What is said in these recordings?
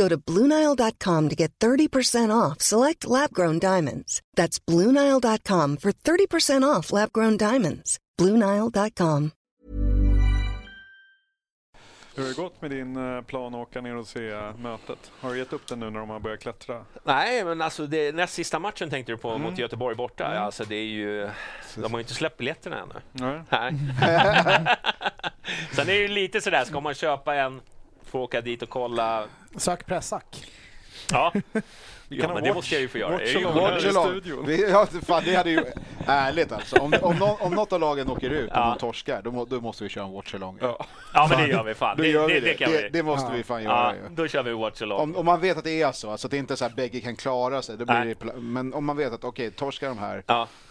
Go to BlueNile.com to get 30% off select lab grown diamonds. That's BlueNile.com for 30% off lab grown diamonds. BlueNile.com. Hur har det gått med din eh, plan att åka ner och se eh, mötet? Har du gett upp den nu när de har börjat klättra? Nej, men alltså det, näst sista matchen tänkte du på Mm. mot Göteborg borta. Mm. Alltså det är ju, de har ju inte släppt biljetterna ännu. Nej. Nej. Sen är det ju lite sådär, ska man köpa en, få åka dit och kolla. Sök pressack. Ja, Ja, men det måste jag ju få göra. Watch jag är ju along. studion. Ja, fan, det hade ju... Ärligt alltså, om, om, någon, om något av lagen åker ut och ja. de torskar, då, då, måste vi köra en watch along. Ja. ja, men det gör vi fan. Det, gör det, vi det, det, det, måste ja. vi fan göra. Ja, då kör vi watch along. Om, om, man vet att det är så, alltså att det inte är så att bägge kan klara sig. Då blir det, men om man vet att okej, okay, torskar de här,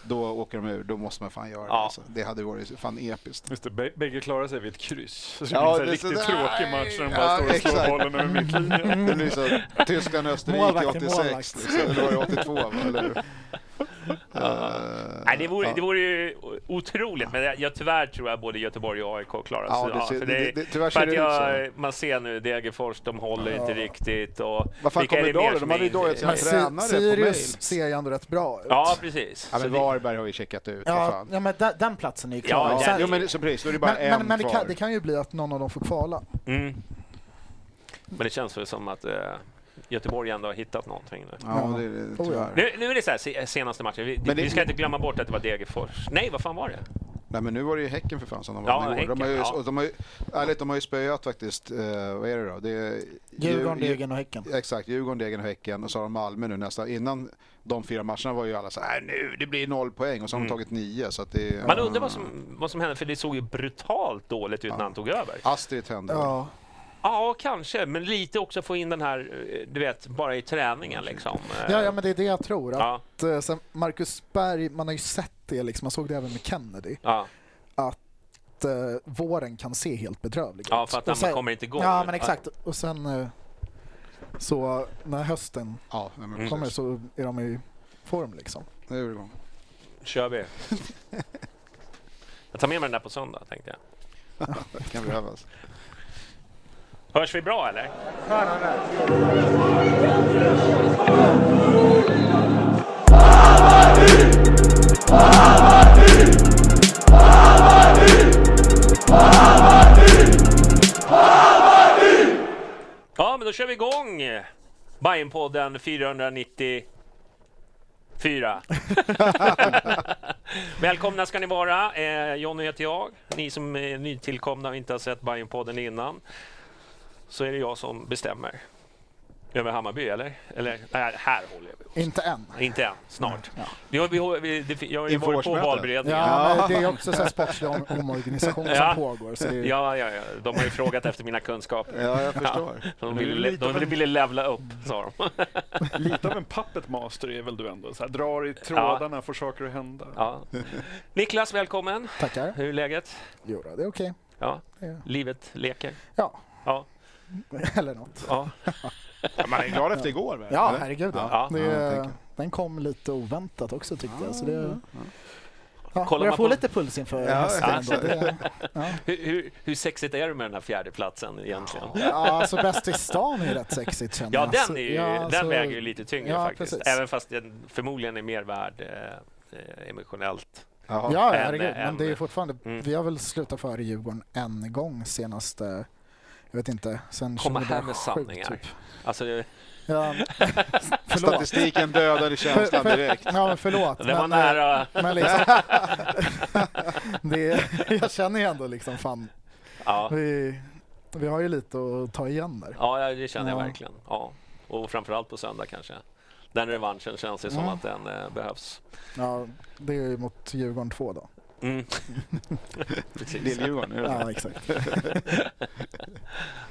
då åker de ur. Då måste man fan göra det. Alltså. Det hade varit fan episkt. Just det, bägge klarar sig vid ett kryss. Så det blir en riktigt tråkig match när de bara står och slår bollen över mittlinjen. Tyskland-Österrike 86. 86, målvakt. liksom, eller var det 82? va, Eller? hur? Eh, Nej, det vore, ja. det vore ju otroligt, men jag, jag, tyvärr tror jag både Göteborg och AIK klarar Ja, sig. det ser- för det- det- tyvärr ser det ut jag, Man ser nu Degerfors, de håller inte riktigt. Och Vad fan kommer det som De hade ju dojat sina tränare på Sirius mail. ser ju ändå rätt bra ut. Ja, precis. Ja, men Så vi- Varberg har ju checkat ut, Ja, fan. ja men den, den platsen är ju Ja, klar. är- Jo men så precis, då är det bara men en men, men det, kvar. kan, det kan ju bli att någon av dem får kvala. Mm. Men det känns väl som att eh, Göteborg ändå har hittat någonting nu. Ja, det är det, ja. tyvärr. Nu, nu är det så här, se- senaste matchen. Vi, det- vi ska inte glömma bort att det var Degerfors. Nej, vad fan var det? Nej men nu var det ju Häcken för fan som de Ja, vann igår. De har ju, ja. de har ju, ärligt, de har ju spöat faktiskt, eh, vad är det då? Det är, Djurgården, Djur- Degen och Häcken. Exakt, Djurgården, Degen och Häcken och så har de Malmö nu nästa. Innan de fyra matcherna var ju alla så här, "Nej, nu, det blir noll poäng och så har de Mm. tagit nio. Så att det, Man undrar vad som, vad som hände, för det såg ju brutalt dåligt ut när han tog över. Astrid hände. Ja, Ja, kanske, men lite också få in den här, eh, du vet, bara i träningen liksom. Ja, ja, men det är det jag tror. ja, Att, eh, sen Marcus Berg, man har ju sett det, liksom, man såg det även med Kennedy, ja, att eh, våren kan se helt bedrövlig ja, ut. för att Och man sen- kommer inte igång. Ja, men exakt. Och sen så när hösten Ja, Mm. kommer precis. så är de i form liksom. Nu är det igång. Kör vi. Jag tar med mig den där på söndag, tänkte jag. Det kan behövas. Hörs vi bra eller? Ja, men då kör vi igång Bajenpodden 494. Välkomna ska ni vara. Eh, Jonny heter jag. Ni som är nytillkomna och inte har sett Bajenpodden innan så är det jag som bestämmer. Över Hammarby, eller? Eller nej, här håller jag. Inte än. Inte än, snart. Ja. Vi har, vi vi, det, jag har ju varit på valberedningen. Ja, det är också så här sportslig om- omorganisation Ja. som pågår. Så det är, Ja, ja, ja, de har ju frågat efter mina kunskaper. Ja, jag förstår. De det är ville, de en- ville levla upp, sa de. Lite av en puppet master är väl du ändå? Så här, drar i trådarna, får saker att hända. Ja. Niklas, välkommen. Tackar. Hur är läget? Jo, det är okej. Ja, Ja. livet leker. Ja, Ja, eller något. ja. Ja, man är glad efter igår väl? Ja, eller? herregud. Ja. Ja, Det, den kom lite oväntat också tyckte jag. Så det, ja, Kollar jag får på- lite puls inför Ja, hösten. ja. Det, ja. Hur, hur, hur sexigt är det med den här fjärdeplatsen egentligen? ja, alltså Bäst i stan är rätt sexigt känner Ja, jag. den, Så- är ju, ja, den så- väger ju lite tyngre ja, faktiskt. precis. Även fast den förmodligen är mer värd eh, eh, emotionellt. Jaha. Ja, herregud. en- Men det är ju fortfarande, Mm. vi har väl slutat före Djurgården en gång senaste, jag vet inte, sen Komma här med 2007 sanningar. typ. Alltså, det, Ja, förlåt. Statistiken dödade känslan För- för- direkt. Ja, men förlåt. det var men, nära. Men liksom, det, jag känner ju ändå liksom fan, Ja. vi, vi har ju lite att ta igen där. Ja, ja, det känner jag Ja. verkligen. Ja. Och framförallt på söndag kanske. Den revanschen känns det som Mm. att den eh, behövs. Ja, det är ju mot Djurgården 2 då. Mm. Lill-Djurgården? Ja, exakt.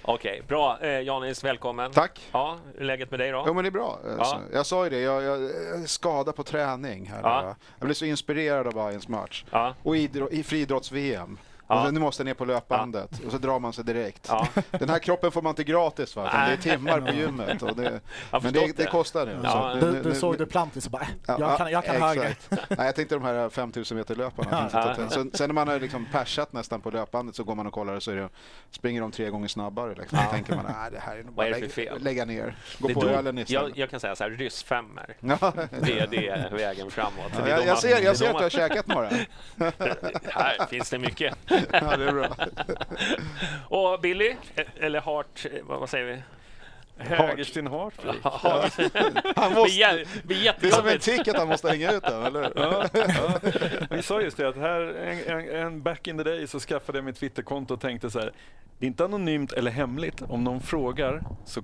Okej, bra. Eh, Janis, välkommen. Tack. Ja, hur är läget med dig då? Jo men det är bra. Alltså, Jag sa ju det, jag, jag, jag är skadad på träning. Här. Ja. Jag blev så inspirerad av Bayerns match. Ja, Och idro- i friidrotts-VM. Ja. Och så, nu måste jag ner på löpbandet och så drar man sig direkt. ja. Den här kroppen får man inte gratis va? det är timmar på gymmet. Och det, men det, det kostar det. Ja, Så Du, nu- du nu- såg nu- Duplantis och bara, äh, Ja, jag kan, jag kan ja, högre. Nej, jag tänkte de här 5000 meter löparna. Ja. Sen, sen när man har liksom persat nästan på löpbandet så går man och kollar och så är det, springer de tre gånger snabbare. Liksom. Då tänker man, nej det här är nog bara är lägga, lägga ner. Gå Det på dog- ölen istället. jag, jag kan säga så här, ryssfemmor. Ja. Det, det är vägen framåt. Ja, Det är jag, de jag man- ser, jag ser att du har käkat några. Här finns det mycket. Ja, det är bra. Och Billy, e- eller Hart, eh, vad, säger vi? Hägersten. Hart. Han måste, är det är som en tick att han måste hänga ut den, eller? Ja, ja. Vi sa just det att här, en, en, en back in the day så skaffade jag mitt Twitterkonto och tänkte så här. Det är inte anonymt eller hemligt. Om någon frågar så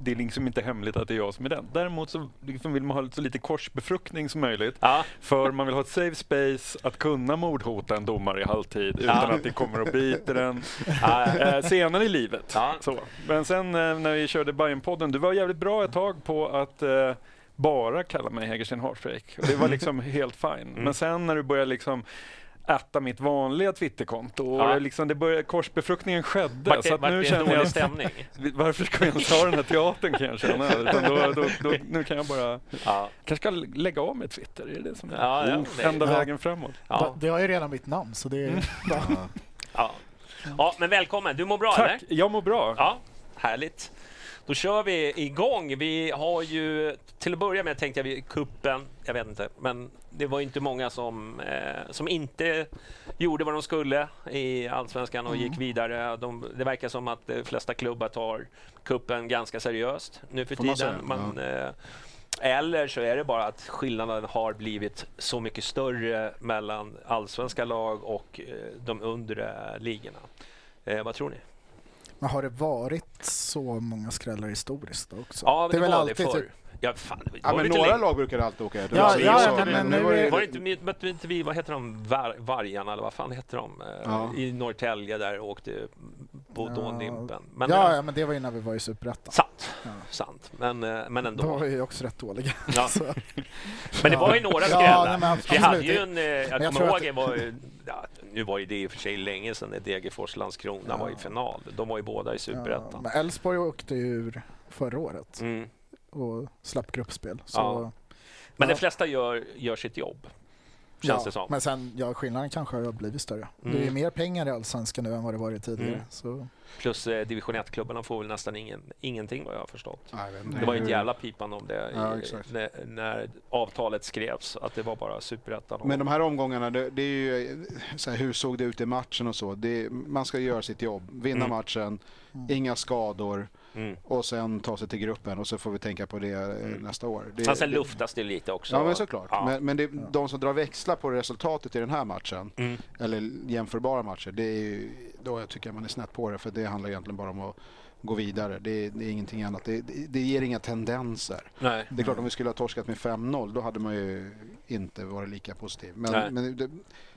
det är liksom inte hemligt att det är jag som är den. Däremot så liksom vill man ha så lite korsbefruktning som möjligt. Ja, För man vill ha ett safe space att kunna mordhota en domare i halvtid utan Ja. att det kommer och biter en ja, eh, senare i livet. Så. Men sen eh, när vi körde Bajen-podden, du var jävligt bra ett tag på att eh, bara kalla mig Hägersten. Och Det var liksom helt fine. Mm. Men sen när du började liksom äta mitt vanliga Twitterkonto och Ja. liksom det började, korsbefruktningen skedde. vart så att nu känner jag stämning? varför ska jag ens ha den här teatern kan jag känna. Utan då, då, då, nu kan jag bara, Ja, kanske ska lägga av med Twitter. Är det det som är Ja, ja, det- enda Ja. vägen framåt? ja, Det har ju redan mitt namn så det är bra. ja. ja, men välkommen. Du mår bra eller? Tack, jag mår bra. Ja, härligt. Då kör vi igång. Vi har ju, till att börja med tänkte jag vi kuppen, jag vet inte, men det var inte många som, eh, som inte gjorde vad de skulle i Allsvenskan och gick vidare. De, det verkar som att de flesta klubbar tar kuppen ganska seriöst nu för Får tiden. Man, eh, eller så är det bara att skillnaden har blivit så mycket större mellan allsvenska lag och eh, de undre ligorna. Eh, vad tror ni? Men har det varit så många skrällar historiskt också? Ja, men det, är väl var alltid det förr. typ, Ja, fan, det Ja, var men några lag brukar alltid åka ut. Ja, ja, ja, men- men var nu är- Var det inte, vi- mötte inte vi, vad heter de, Var, Vargarna eller vad fan heter de? Eh, Ja. I Norrtälje där och åkte på Ja. Dåndimpen. Men, ja, eh, ja, men det var ju när vi var i Superettan. Sant, Ja. sant. Men, eh, men Då var ändå. ju också rätt dåliga. Ja. Men det var ju några Ja, skrällar. nej, men vi hade ju en, jag jag kommer ihåg, att- det var ju, ja, nu var ju det i och för sig länge sedan när Degerfors Landskrona Ja. var i final. De var ju båda i ja, Superettan. men Elfsborg åkte ju ur förra året Mm. Och slapp gruppspel. Så, Ja. Men Ja. de flesta gör, gör sitt jobb, känns ja, det som. Men sen, ja, skillnaden kanske har blivit större. Det är Mm. mer pengar i Allsvenskan nu än vad det varit tidigare. Mm. Så, Plus eh, division 1-klubbarna får väl nästan ingen, ingenting vad jag har förstått. Nej. Det var ju ett jävla pipan om det Ja, i, när, när avtalet skrevs, att det var bara superettan. och- Men de här omgångarna, det, det är ju så här, hur såg det ut i matchen och så. Det, man ska göra sitt jobb, vinna Mm. matchen, inga skador mm. och sen ta sig till gruppen och så får vi tänka på det eh, Mm. nästa år. Det, det- luftas det lite också. Ja men såklart. Ja. Men, men det, de som drar växlar på resultatet i den här matchen, Mm. eller jämförbara matcher, det är ju, då jag tycker jag man är snett på det. För det handlar egentligen bara om att gå vidare. Det, det är ingenting annat. Det, det, det ger inga tendenser. Nej. Det är klart om vi skulle ha torskat med 5-0 då hade man ju inte varit lika positiv. Nej. Men, men det,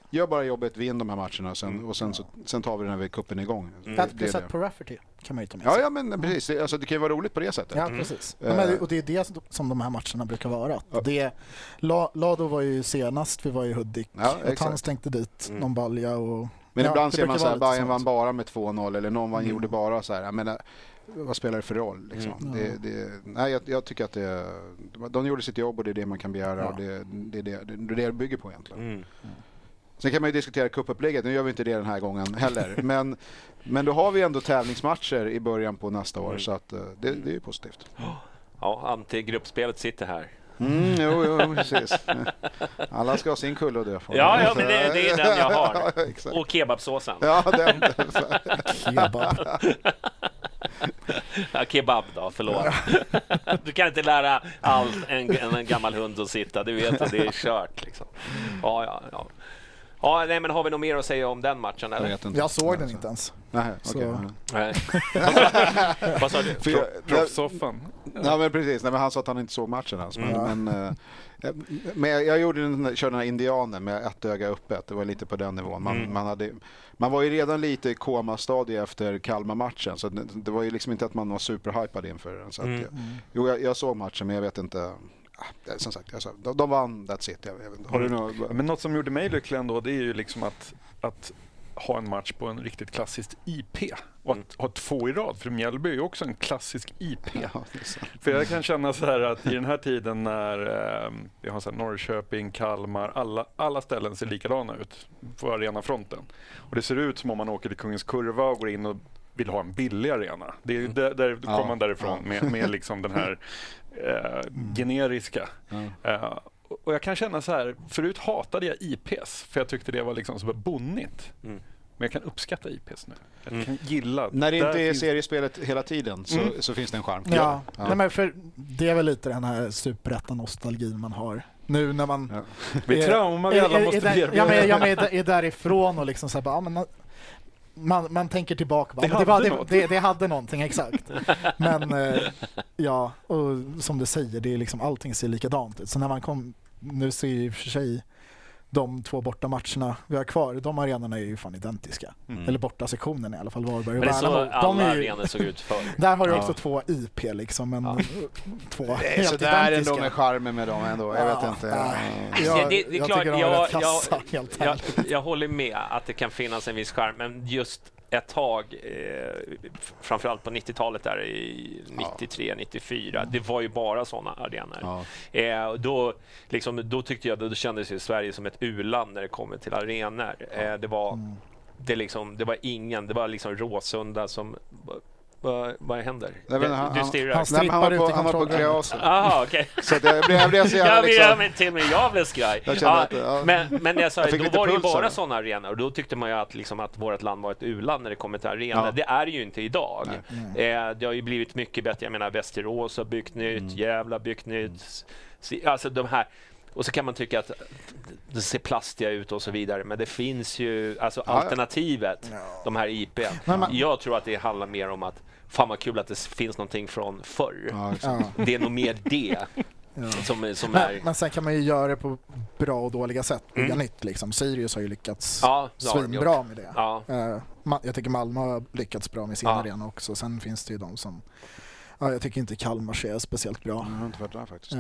gör bara jobbet, vinn de här matcherna och sen, Mm. och sen, så, sen tar vi den när vi kuppen är igång. Mm. Ett plus ett på Rafferty kan man ju ta med Ja, sig. ja men precis. Det, alltså, det kan ju vara roligt på det sättet. Ja, Mm. precis. Ja, men, och det är det som de här matcherna brukar vara. Ja. Det, La, Lado var ju senast vi var i Hudik. Ja, att han stänkte dit Mm. någon balja och... Men Ja, ibland ser man så här, Bayern vann bara med 2-0 eller någon vann, Mm. gjorde bara så här. Jag menar, vad spelar det för roll? Liksom? Mm. Det, det, nej, jag, jag tycker att det, de gjorde sitt jobb och det är det man kan begära. Ja. Och det, det, är det, det är det det bygger på egentligen. Mm. Sen kan man ju diskutera cupupplägget, nu gör vi inte det den här gången heller. men, men då har vi ändå tävlingsmatcher i början på nästa år Mm. så att eh, det, det är ju positivt. Ja, antigruppspelet sitter här. Mm, jo, jo, precis. Alla ska ha sin kulle att dö för. Ja, ja men det, det är den jag har. Ja. Och kebabsåsen. Ja, den. Kebab. Ja, kebab då, förlåt. Du kan inte lära allt en, en gammal hund att sitta, du vet att det är kört. Liksom. Ja, ja, ja. Ja, nej, men har vi något mer att säga om den matchen? Jag Eller? vet inte. Jag såg den inte ens. Nej, okej. Vad sa du? Jag- Proffssoffan. Ja, men precis. Nej, men han sa att han inte såg matchen ens. Men, men, eh, men jag, jag gjorde den, körde den här indianen med ett öga öppet. Det var lite på den nivån. Man, Mm. man, hade, man var ju redan lite i komastadie efter Kalmar-matchen. Så det, det var ju liksom inte att man var superhypad inför den. Så att, Mm. jag, jo, jag, jag såg matchen, men jag vet inte. Som sagt, sa, de, de vann, that's it. Jag, jag har du Mm. något? Men något som gjorde mig lycklig ändå, det är ju liksom att, att ha en match på en riktigt klassiskt IP. Och Mm. att ha två i rad, för Mjällby är ju också en klassisk IP. Ja. För jag kan känna så här att i den här tiden när eh, vi har så här Norrköping, Kalmar, alla, alla ställen ser likadana ut på arenafronten. Och det ser ut som om man åker till Kungens Kurva och går in och vill ha en billig arena. Det är ju där, där Ja, kommer man därifrån ja. med, med liksom den här eh, generiska. Ja. Eh, och jag kan känna så här, förut hatade jag IPs för jag tyckte det var liksom så bonnigt. Mm. Men jag kan uppskatta IPs nu. Jag Mm. kan gilla. När det där inte är finns- seriespelet hela tiden så, Mm. så finns det en charm. Ja, Ja. Nej, men för det är väl lite den här superettan-nostalgin man har. Nu när man Ja. Vi är- trauma vi alla måste bearbeta. Ja, men, ja, är därifrån och liksom så här, bara, ja, men, man, man tänker tillbaka. Bara, Det var, hade det, något. det, det hade någonting, exakt. Men eh, ja, och som du säger, det är liksom, allting ser likadant ut. Så när man kom, nu ser ju i och för sig de två borta matcherna vi har kvar, de arenorna är ju fan identiska. Mm. Eller borta sektionen i alla fall, Varberg och det är så Värnamo. De alla är ju, arenor såg ut förr. där har du Ja. också två IP liksom, men Ja. två Det är helt sådär identiska. ändå med charmen med dem ändå. Jag vet Ja, inte. nej. Ja. Jag, Det- det- är jag klart, tycker de är jag- rätt kassa, jag- helt Jag, jag håller med att det kan finnas en viss charm, men just ett tag, eh, framförallt på 90-talet där i 93, 94, det var ju bara sådana arenor. Ja. Eh, då, liksom, då tyckte jag, då kändes ju Sverige som ett u-land när det kommer till arenor. Eh, det, var, Mm. det, liksom, det var ingen, det var liksom Råsunda som... Vad, vad händer? Nej, men han- du han- stirrar. han- Nej, han, var på, han var på att klä kontrollen. av sig. Aha, okej. Så att jag, blev, jag blev så jävla liksom... men till och med jag blev skraj. Jag Ja, att, ja. men, men jag sa, Jag då var det ju bara det. sådana arenor och då tyckte man ju att, liksom, att vårt land var ett u-land när det kommer till arenor. Ja. Det är det ju inte idag. Nej. Eh, det har ju blivit mycket bättre. Jag menar Västerås har byggt nytt, Mm. Gävle har byggt nytt. Si- Alltså de här och så kan man tycka att det ser plastiga ut och så vidare, men det finns ju alltså Ja, ja. alternativet, de här IP. Man- Jag tror att det handlar mer om att fan vad kul att det finns någonting från förr. Ja, Det är nog mer det ja. som, som Men, är... men sen kan man ju göra det på bra och dåliga sätt, bygga Mm. nytt liksom. Sirius har ju lyckats Ja, svinbra med det. Ja. Eh, jag tycker Malmö har lyckats bra med sin Ja. arena också. Sen finns det ju de som... Ja, jag tycker inte Kalmar ser speciellt bra. Jag har inte varit där faktiskt.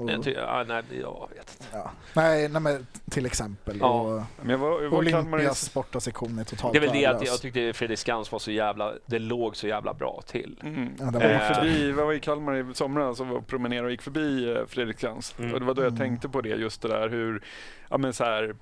Och, Jag ty- ja, nej, jag vet inte. ja. Nej, nej, men till exempel. Ja. Och Men jag var Olympias bortasektion är totalt Det är väl det att jag tyckte Fredrik Skans var så jävla, det låg så jävla bra till. Mm. Ja, var Jag Eh. förbi, jag var i Kalmar i somras och promenerade och gick förbi eh, Fredriksskans. Mm. Och det var då jag Mm. tänkte på det, just det där hur, ja men så här,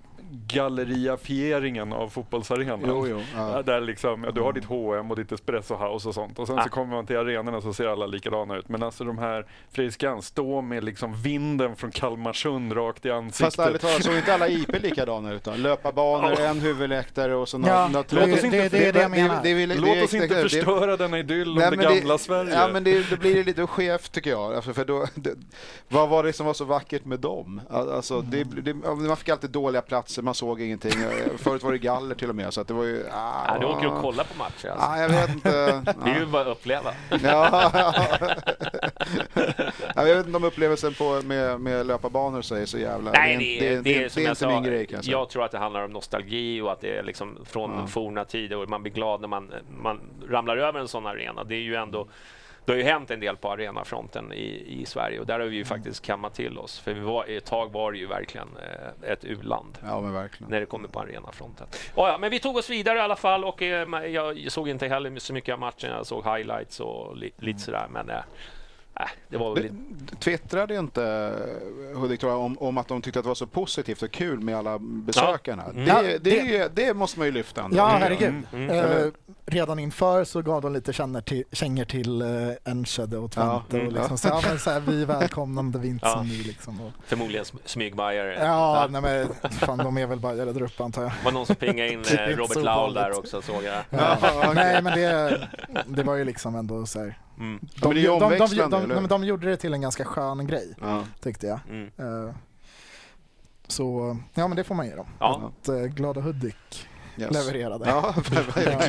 galleriafieringen av fotbollsarenan. Jo, jo. Ja, Ja. där liksom, ja, du har ditt H&M och ditt Espresso House och sånt. Och sen Ah. så kommer man till arenorna så ser alla likadana ut. Men alltså de här Fredriksskans, stå med liksom vinden från Kalmarsund rakt i ansiktet. Fast ärligt talat såg inte alla IP likadana ut då? Löparbanor, en huvudläktare och så Ja, något... det, oss inte- det, det det det vill- Låt det- oss inte det- det- förstöra denna idyll om Nej, det gamla Sverige. Ja, men det, det blir lite skevt tycker jag. Alltså, för då, det, vad var det som var så vackert med dem? Alltså, det, det, man fick alltid dåliga platser, man såg ingenting. Förut var det galler till och med. Så att det var ju... Ah, Ja, du åker och kollar på matcher alltså. Ah, jag vet inte. Det är ju bara att uppleva. Ja, ja. jag vet inte om upplevelsen på, med, med löparbanor så är så jävla... Nej, det, är- det, det inte sa, min grej kan jag säga. jag tror att det handlar om nostalgi och att det är liksom från Ja. forna tider och man blir glad när man, man ramlar över en sån arena. Det är ju ändå det har ju hänt en del på arenafronten i, i Sverige och där har vi ju faktiskt kammat till oss. För vi var, ett tag var det ju verkligen eh, ett u-land Ja, när det kommer på arenafronten. Ja, ja, men vi tog oss vidare i alla fall och eh, jag såg inte heller så mycket av matchen. Jag såg highlights och li, lite sådär. Men eh, det var väl. Twittrade inte Hudik tror jag, om, om att de tyckte att det var så positivt och kul med alla besökarna? Mm. Det, Ja, det, det- det, det måste man ju lyfta ändå. Ja, jag. herregud. Mm, mm. Eh, redan inför så gav de lite kängor till, kängor till uh, Enschede och Ja, Twente. mm, och liksom, ja. så, ja, men, så här, vi välkomnande vi inte Ja. Liksom, och, Förmodligen sm- smygbajare. ja, nej, men fan, de är väl bajare där uppe antar jag. var någon som pingade in Det eh, Robert Laul där också såg jag. Ja. Nej, men det, det var ju liksom ändå så här. Mm. Ja, men det är ju de, de, de, de, de gjorde det till en ganska skön grej, Ja. tyckte jag. Mm. Eh, så ja, men det får man ge dem. Ja. Att, eh, Glada Hudik Yes. levererade. Ja.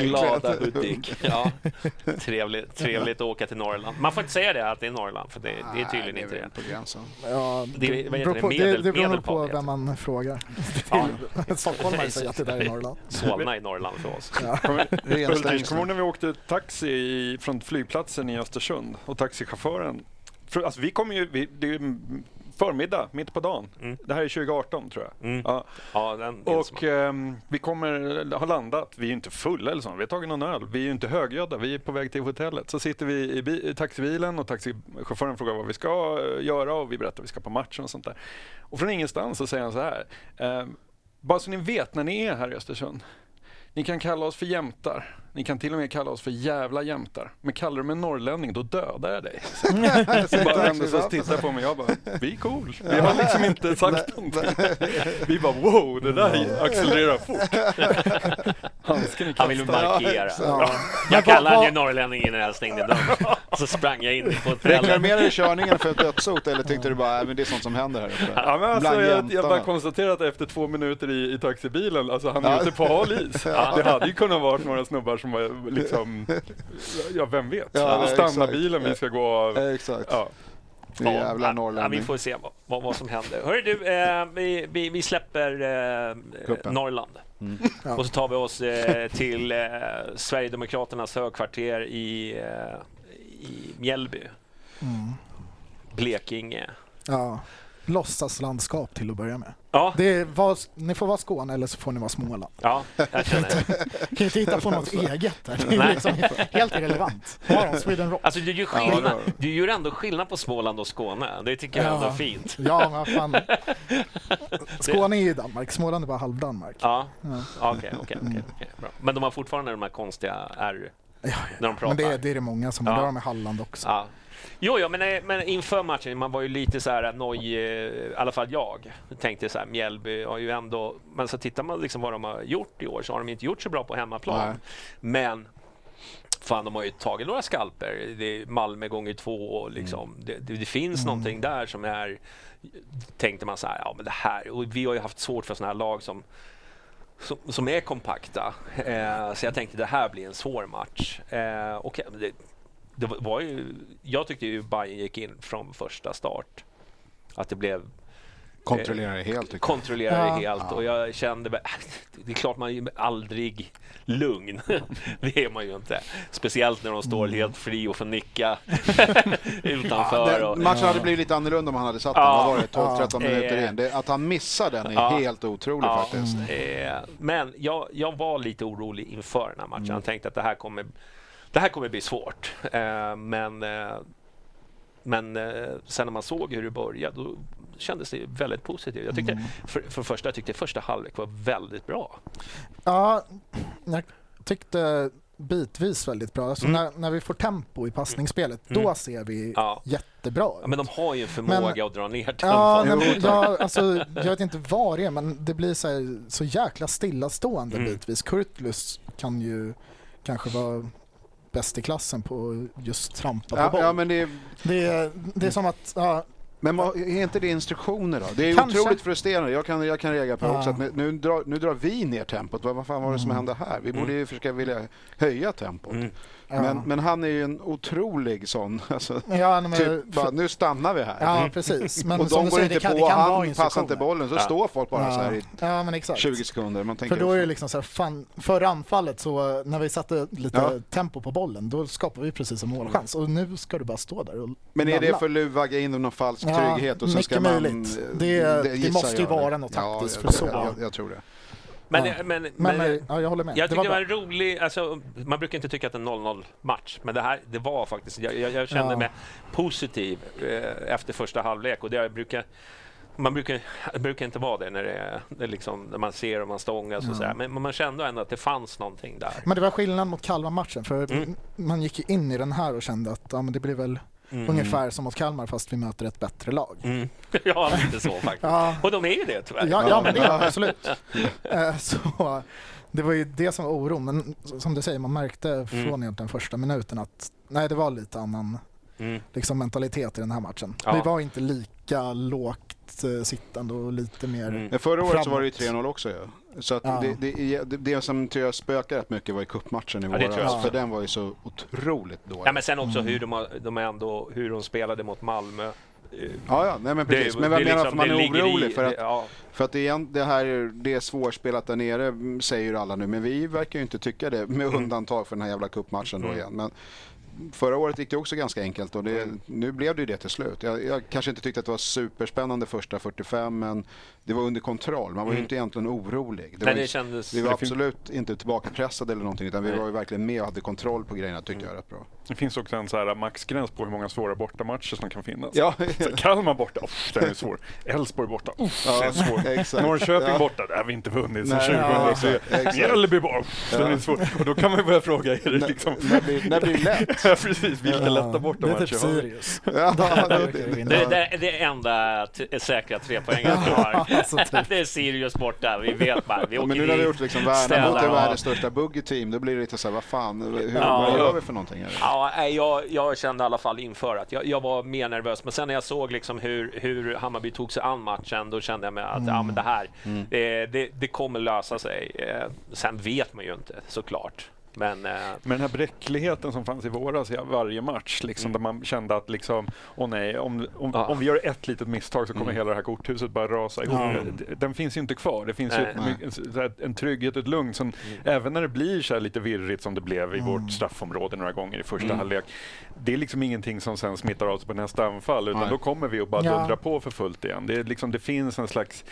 Glada Hudik. Ja. Trevligt, trevligt att åka till Norrland. Man får inte säga det att det är Norrland, för det, det är tydligen Nej, inte väl det. På gränsen. Ja, Det- det, beror det? på, det, Medel- det beror nog på vem man frågar. Ja. Stockholmare säger att det där är Norrland. Solna i Norrland för oss. Ja. Kommer stängsel. ihåg när vi åkte taxi från flygplatsen i Östersund och taxichauffören... För, alltså, vi kommer ju... Vi, det är förmiddag, mitt på dagen. Mm. Det här är 2018 tror jag. Mm. Ja. Ja, den Och ehm, vi kommer, har landat, vi är inte fulla eller så, vi har tagit någon öl, vi är inte högljudda, vi är på väg till hotellet. Så sitter vi i, bi- i taxibilen och taxichauffören frågar vad vi ska eh, göra och vi berättar att vi ska på matchen och sånt där. Och från ingenstans så säger han så här, ehm, bara så ni vet när ni är här i Östersund, ni kan kalla oss för jämtar. Ni kan till och med kalla oss för jävla jämtar. Men kallar du mig norrlänning, då dödar jag dig. Så bara och tittade på mig. Jag bara, vi är cool. Vi har liksom inte sagt någonting. Vi bara, wow, det där accelererar fort. Handsken är Han kastad. markera. Ja. Jag kallade vad- ju norrlänning innan jag stängde dörren. Så sprang jag in på hotellet. Reklamerade du körningen för ett dödshot eller tyckte du bara att det är sånt som händer här uppe? Ja, men alltså, jag, jag bara konstaterar att efter två minuter i, i taxibilen, alltså han är Ja. ute på hal is. Det hade ju kunnat vara några snubbar som var liksom, ja vem vet. Ja, Stanna exakt. bilen, vi ska gå av. Exakt. Ja. Jävla ja, norrlänning. vi får se vad, vad, vad som händer. Hörru du, eh, vi, vi, vi släpper eh. Norrland. Ja. Och så tar vi oss eh, till eh, Sverigedemokraternas högkvarter i, eh, i Mjällby, Mm. Blekinge. Ja. Låtsaslandskap till att börja med. Ja, Det var, ni får vara Skåne eller så får ni vara Småland. ja jag känner det. Kan inte hitta på något eget där. Det är Nej. liksom helt irrelevant. De Sweden Rock? Alltså du gör, Ja, skillnad, du. gör ändå skillnad på Småland och Skåne. Det tycker jag ändå är fint. Ja, men fan. Skåne är ju Danmark, Småland är bara halv-Danmark. Ja, Ja. Ja, okej, okej, okej, okej, bra. Men de har fortfarande de här konstiga R Ja, när de pratar. Men det, är- det är det många som Ja. har. Det har de i Halland också. Ja. Jo, jo men, eh, men inför matchen, man var ju lite så här noj, eh, i alla fall jag, tänkte så här, Mjällby har ju ändå, men så tittar man liksom vad de har gjort i år så har de inte gjort så bra på hemmaplan. Nej. Men fan, de har ju tagit några skalper. Det är Malmö gånger två liksom, det, det, det finns någonting där som är, tänkte man så här, ja men det här, och vi har ju haft svårt för sådana här lag som som, som är kompakta. Eh, så jag tänkte det här blir en svår match. Eh, och det, det var ju, jag tyckte ju Bayern gick in från första start. Att det blev Kontrollerar det helt kontrollerade Ja. helt och jag kände det är klart man är ju aldrig lugn. det är man ju inte. Speciellt när de står Mm. helt fri och får nicka utanför. Den och, matchen hade blivit lite annorlunda om han hade satt den. Ja. Vad var det? 12-13 Ja. minuter in. Det, att han missar den är Ja. helt otroligt Ja. faktiskt. Eh, men jag, jag var lite orolig inför den här matchen. Mm. Jag tänkte att det här kommer, det här kommer bli svårt. Eh, men eh, men eh, sen när man såg hur det började då kändes det väldigt positivt. Jag tyckte, Mm. för, för första, jag tyckte första halvlek var väldigt bra. Ja, jag tyckte bitvis väldigt bra. Alltså Mm. när, när vi får tempo i passningsspelet, Mm. då ser vi Ja. jättebra ut. Ja, men de har ju en förmåga att dra ner tempot. Ja, nej, men, ja, alltså, jag vet inte vad det är, men det blir så, här, så jäkla stillastående Mm. bitvis. Kurtlus kan ju kanske vara bäst i klassen på just trampa på Ja, boll. ja, men det är, det, är, det är som att, ja, men är inte det instruktioner då? Det är Kanske. otroligt frustrerande. Jag kan, jag kan reagera på det Ja. också. Att nu, nu, drar, nu drar vi ner tempot. Vad, vad fan var det som Mm. hände här? Vi borde Mm. ju försöka vilja höja tempot. Mm. Ja. Men, men han är ju en otrolig sån. Alltså, ja, men, typ, bara, nu stannar vi här. ja, precis. Men och de går säger, inte det kan, på det kan han passar inte bollen. Så Ja. står folk bara så här i ja. ja, men exakt. 20 sekunder. Man tänker, För då är det liksom så här, fan, förra anfallet så när vi satte lite Ja. tempo på bollen, då skapade vi precis en målchans. Och nu ska du bara stå där och Men är det för att luvagga in någon falsk Ja, trygghet? Och sen ska man, möjligt. eh, Det- det måste ju vara något taktiskt ja, för så. Jag, jag, jag tror det. Men, Ja. men, men, Men, men ja, jag håller med. Jag det tycker var det var en rolig, alltså, man brukar inte tycka att det är en 0-0 match, men det här det var faktiskt, jag, jag, jag kände Ja. mig positiv eh, efter första halvlek och det jag brukar Man brukar, brukar inte vara det när, det det liksom, när man ser och man stångas och så här. Men, man kände ändå att det fanns någonting där. Men det var skillnad mot Kalmar-matchen för Mm. man gick in i den här och kände att ja, men det blir väl Mm. ungefär som mot Kalmar fast vi möter ett bättre lag. Mm. Ja, lite så faktiskt. Ja, Och de är ju det tyvärr. ja, ja men det är de absolut. Eh, Så det var ju det som var oron. Men som du säger, man märkte från Mm. egentligen första minuten att nej, det var lite annan Mm. liksom, mentalitet i den här matchen. Ja. Vi var inte lika lågt eh, sittande och lite mer... Mm. Men förra året så var det ju Framåt. 3-0 också ju. Så att Ja. det, det, det, det som tror jag spökade rätt mycket var i cupmatchen i Ja, det jag våras. För den var ju så otroligt dålig. Ja, men sen också hur de, de ändå, hur de spelade mot Malmö. Eh, Ja, ja, nej men det- precis. men vad det menar liksom- man det är ligger i- orolig? För att, det- ja. för att det, är, en- det här är, det är svårspelat där nere mm, säger ju alla nu. Men vi verkar ju inte tycka det med undantag för den här jävla cupmatchen då Mm. igen. Men förra året gick det också ganska enkelt och det, nu blev det ju det till slut. Jag, jag kanske inte tyckte att det var superspännande första 45 men det var under kontroll. Man var ju Mm. inte egentligen orolig. Det Nej, var det kändes... vi var absolut inte tillbakapressade eller någonting utan vi Nej. var ju verkligen med och hade kontroll på grejerna tyckte jag rätt bra. Det finns också en så här maxgräns på hur många svåra bortamatcher som kan finnas. Ja, Så Kalmar borta, uff, den är svår. Elfsborg borta, uff, den är svår. exakt. Norrköping Ja. borta, där har vi inte vunnit sedan Nej, 2003. ja, exakt, exakt. Mjällby borta, uff, den är svår. Och då kan man ju börja fråga, är det liksom... när blir- när blir det lätt? Ja, precis, vilka lätta Det är bortamatcher typ har vi? Sirius. Ja, det, Det, det, det enda t- säkra trepoängaren vi har. Alltså, typ. det är Sirius borta. Vi vet bara. Vi åker men nu när vi har gjort liksom Värnamo till världens största buggy-team, då blir det lite så här, vad fan, hur, Ja. vad gör vi för någonting? Här? Ja, nej, jag, jag kände i alla fall inför att jag, jag var mer nervös. Men sen när jag såg liksom hur, hur Hammarby tog sig an matchen, då kände jag mig att ja, men det här, det, det, det kommer lösa sig. Eh, Sen vet man ju inte såklart. Men eh, Men den här bräckligheten som fanns i våras i varje match, liksom, där man kände att liksom, åh nej, om, om, Ja. om vi gör ett litet misstag så kommer hela det här korthuset bara rasa ihop. D- Den finns ju inte kvar. Det finns ju Nej. ett, my- en, trygghet och ett lugn som, även när det blir så här lite virrigt som det blev i vårt straffområde några gånger i första halvlek. Det är liksom ingenting som sen smittar av sig på nästa anfall, utan Nej. då kommer vi att bara Ja. dundra på för fullt igen. Det, är liksom, det finns en slags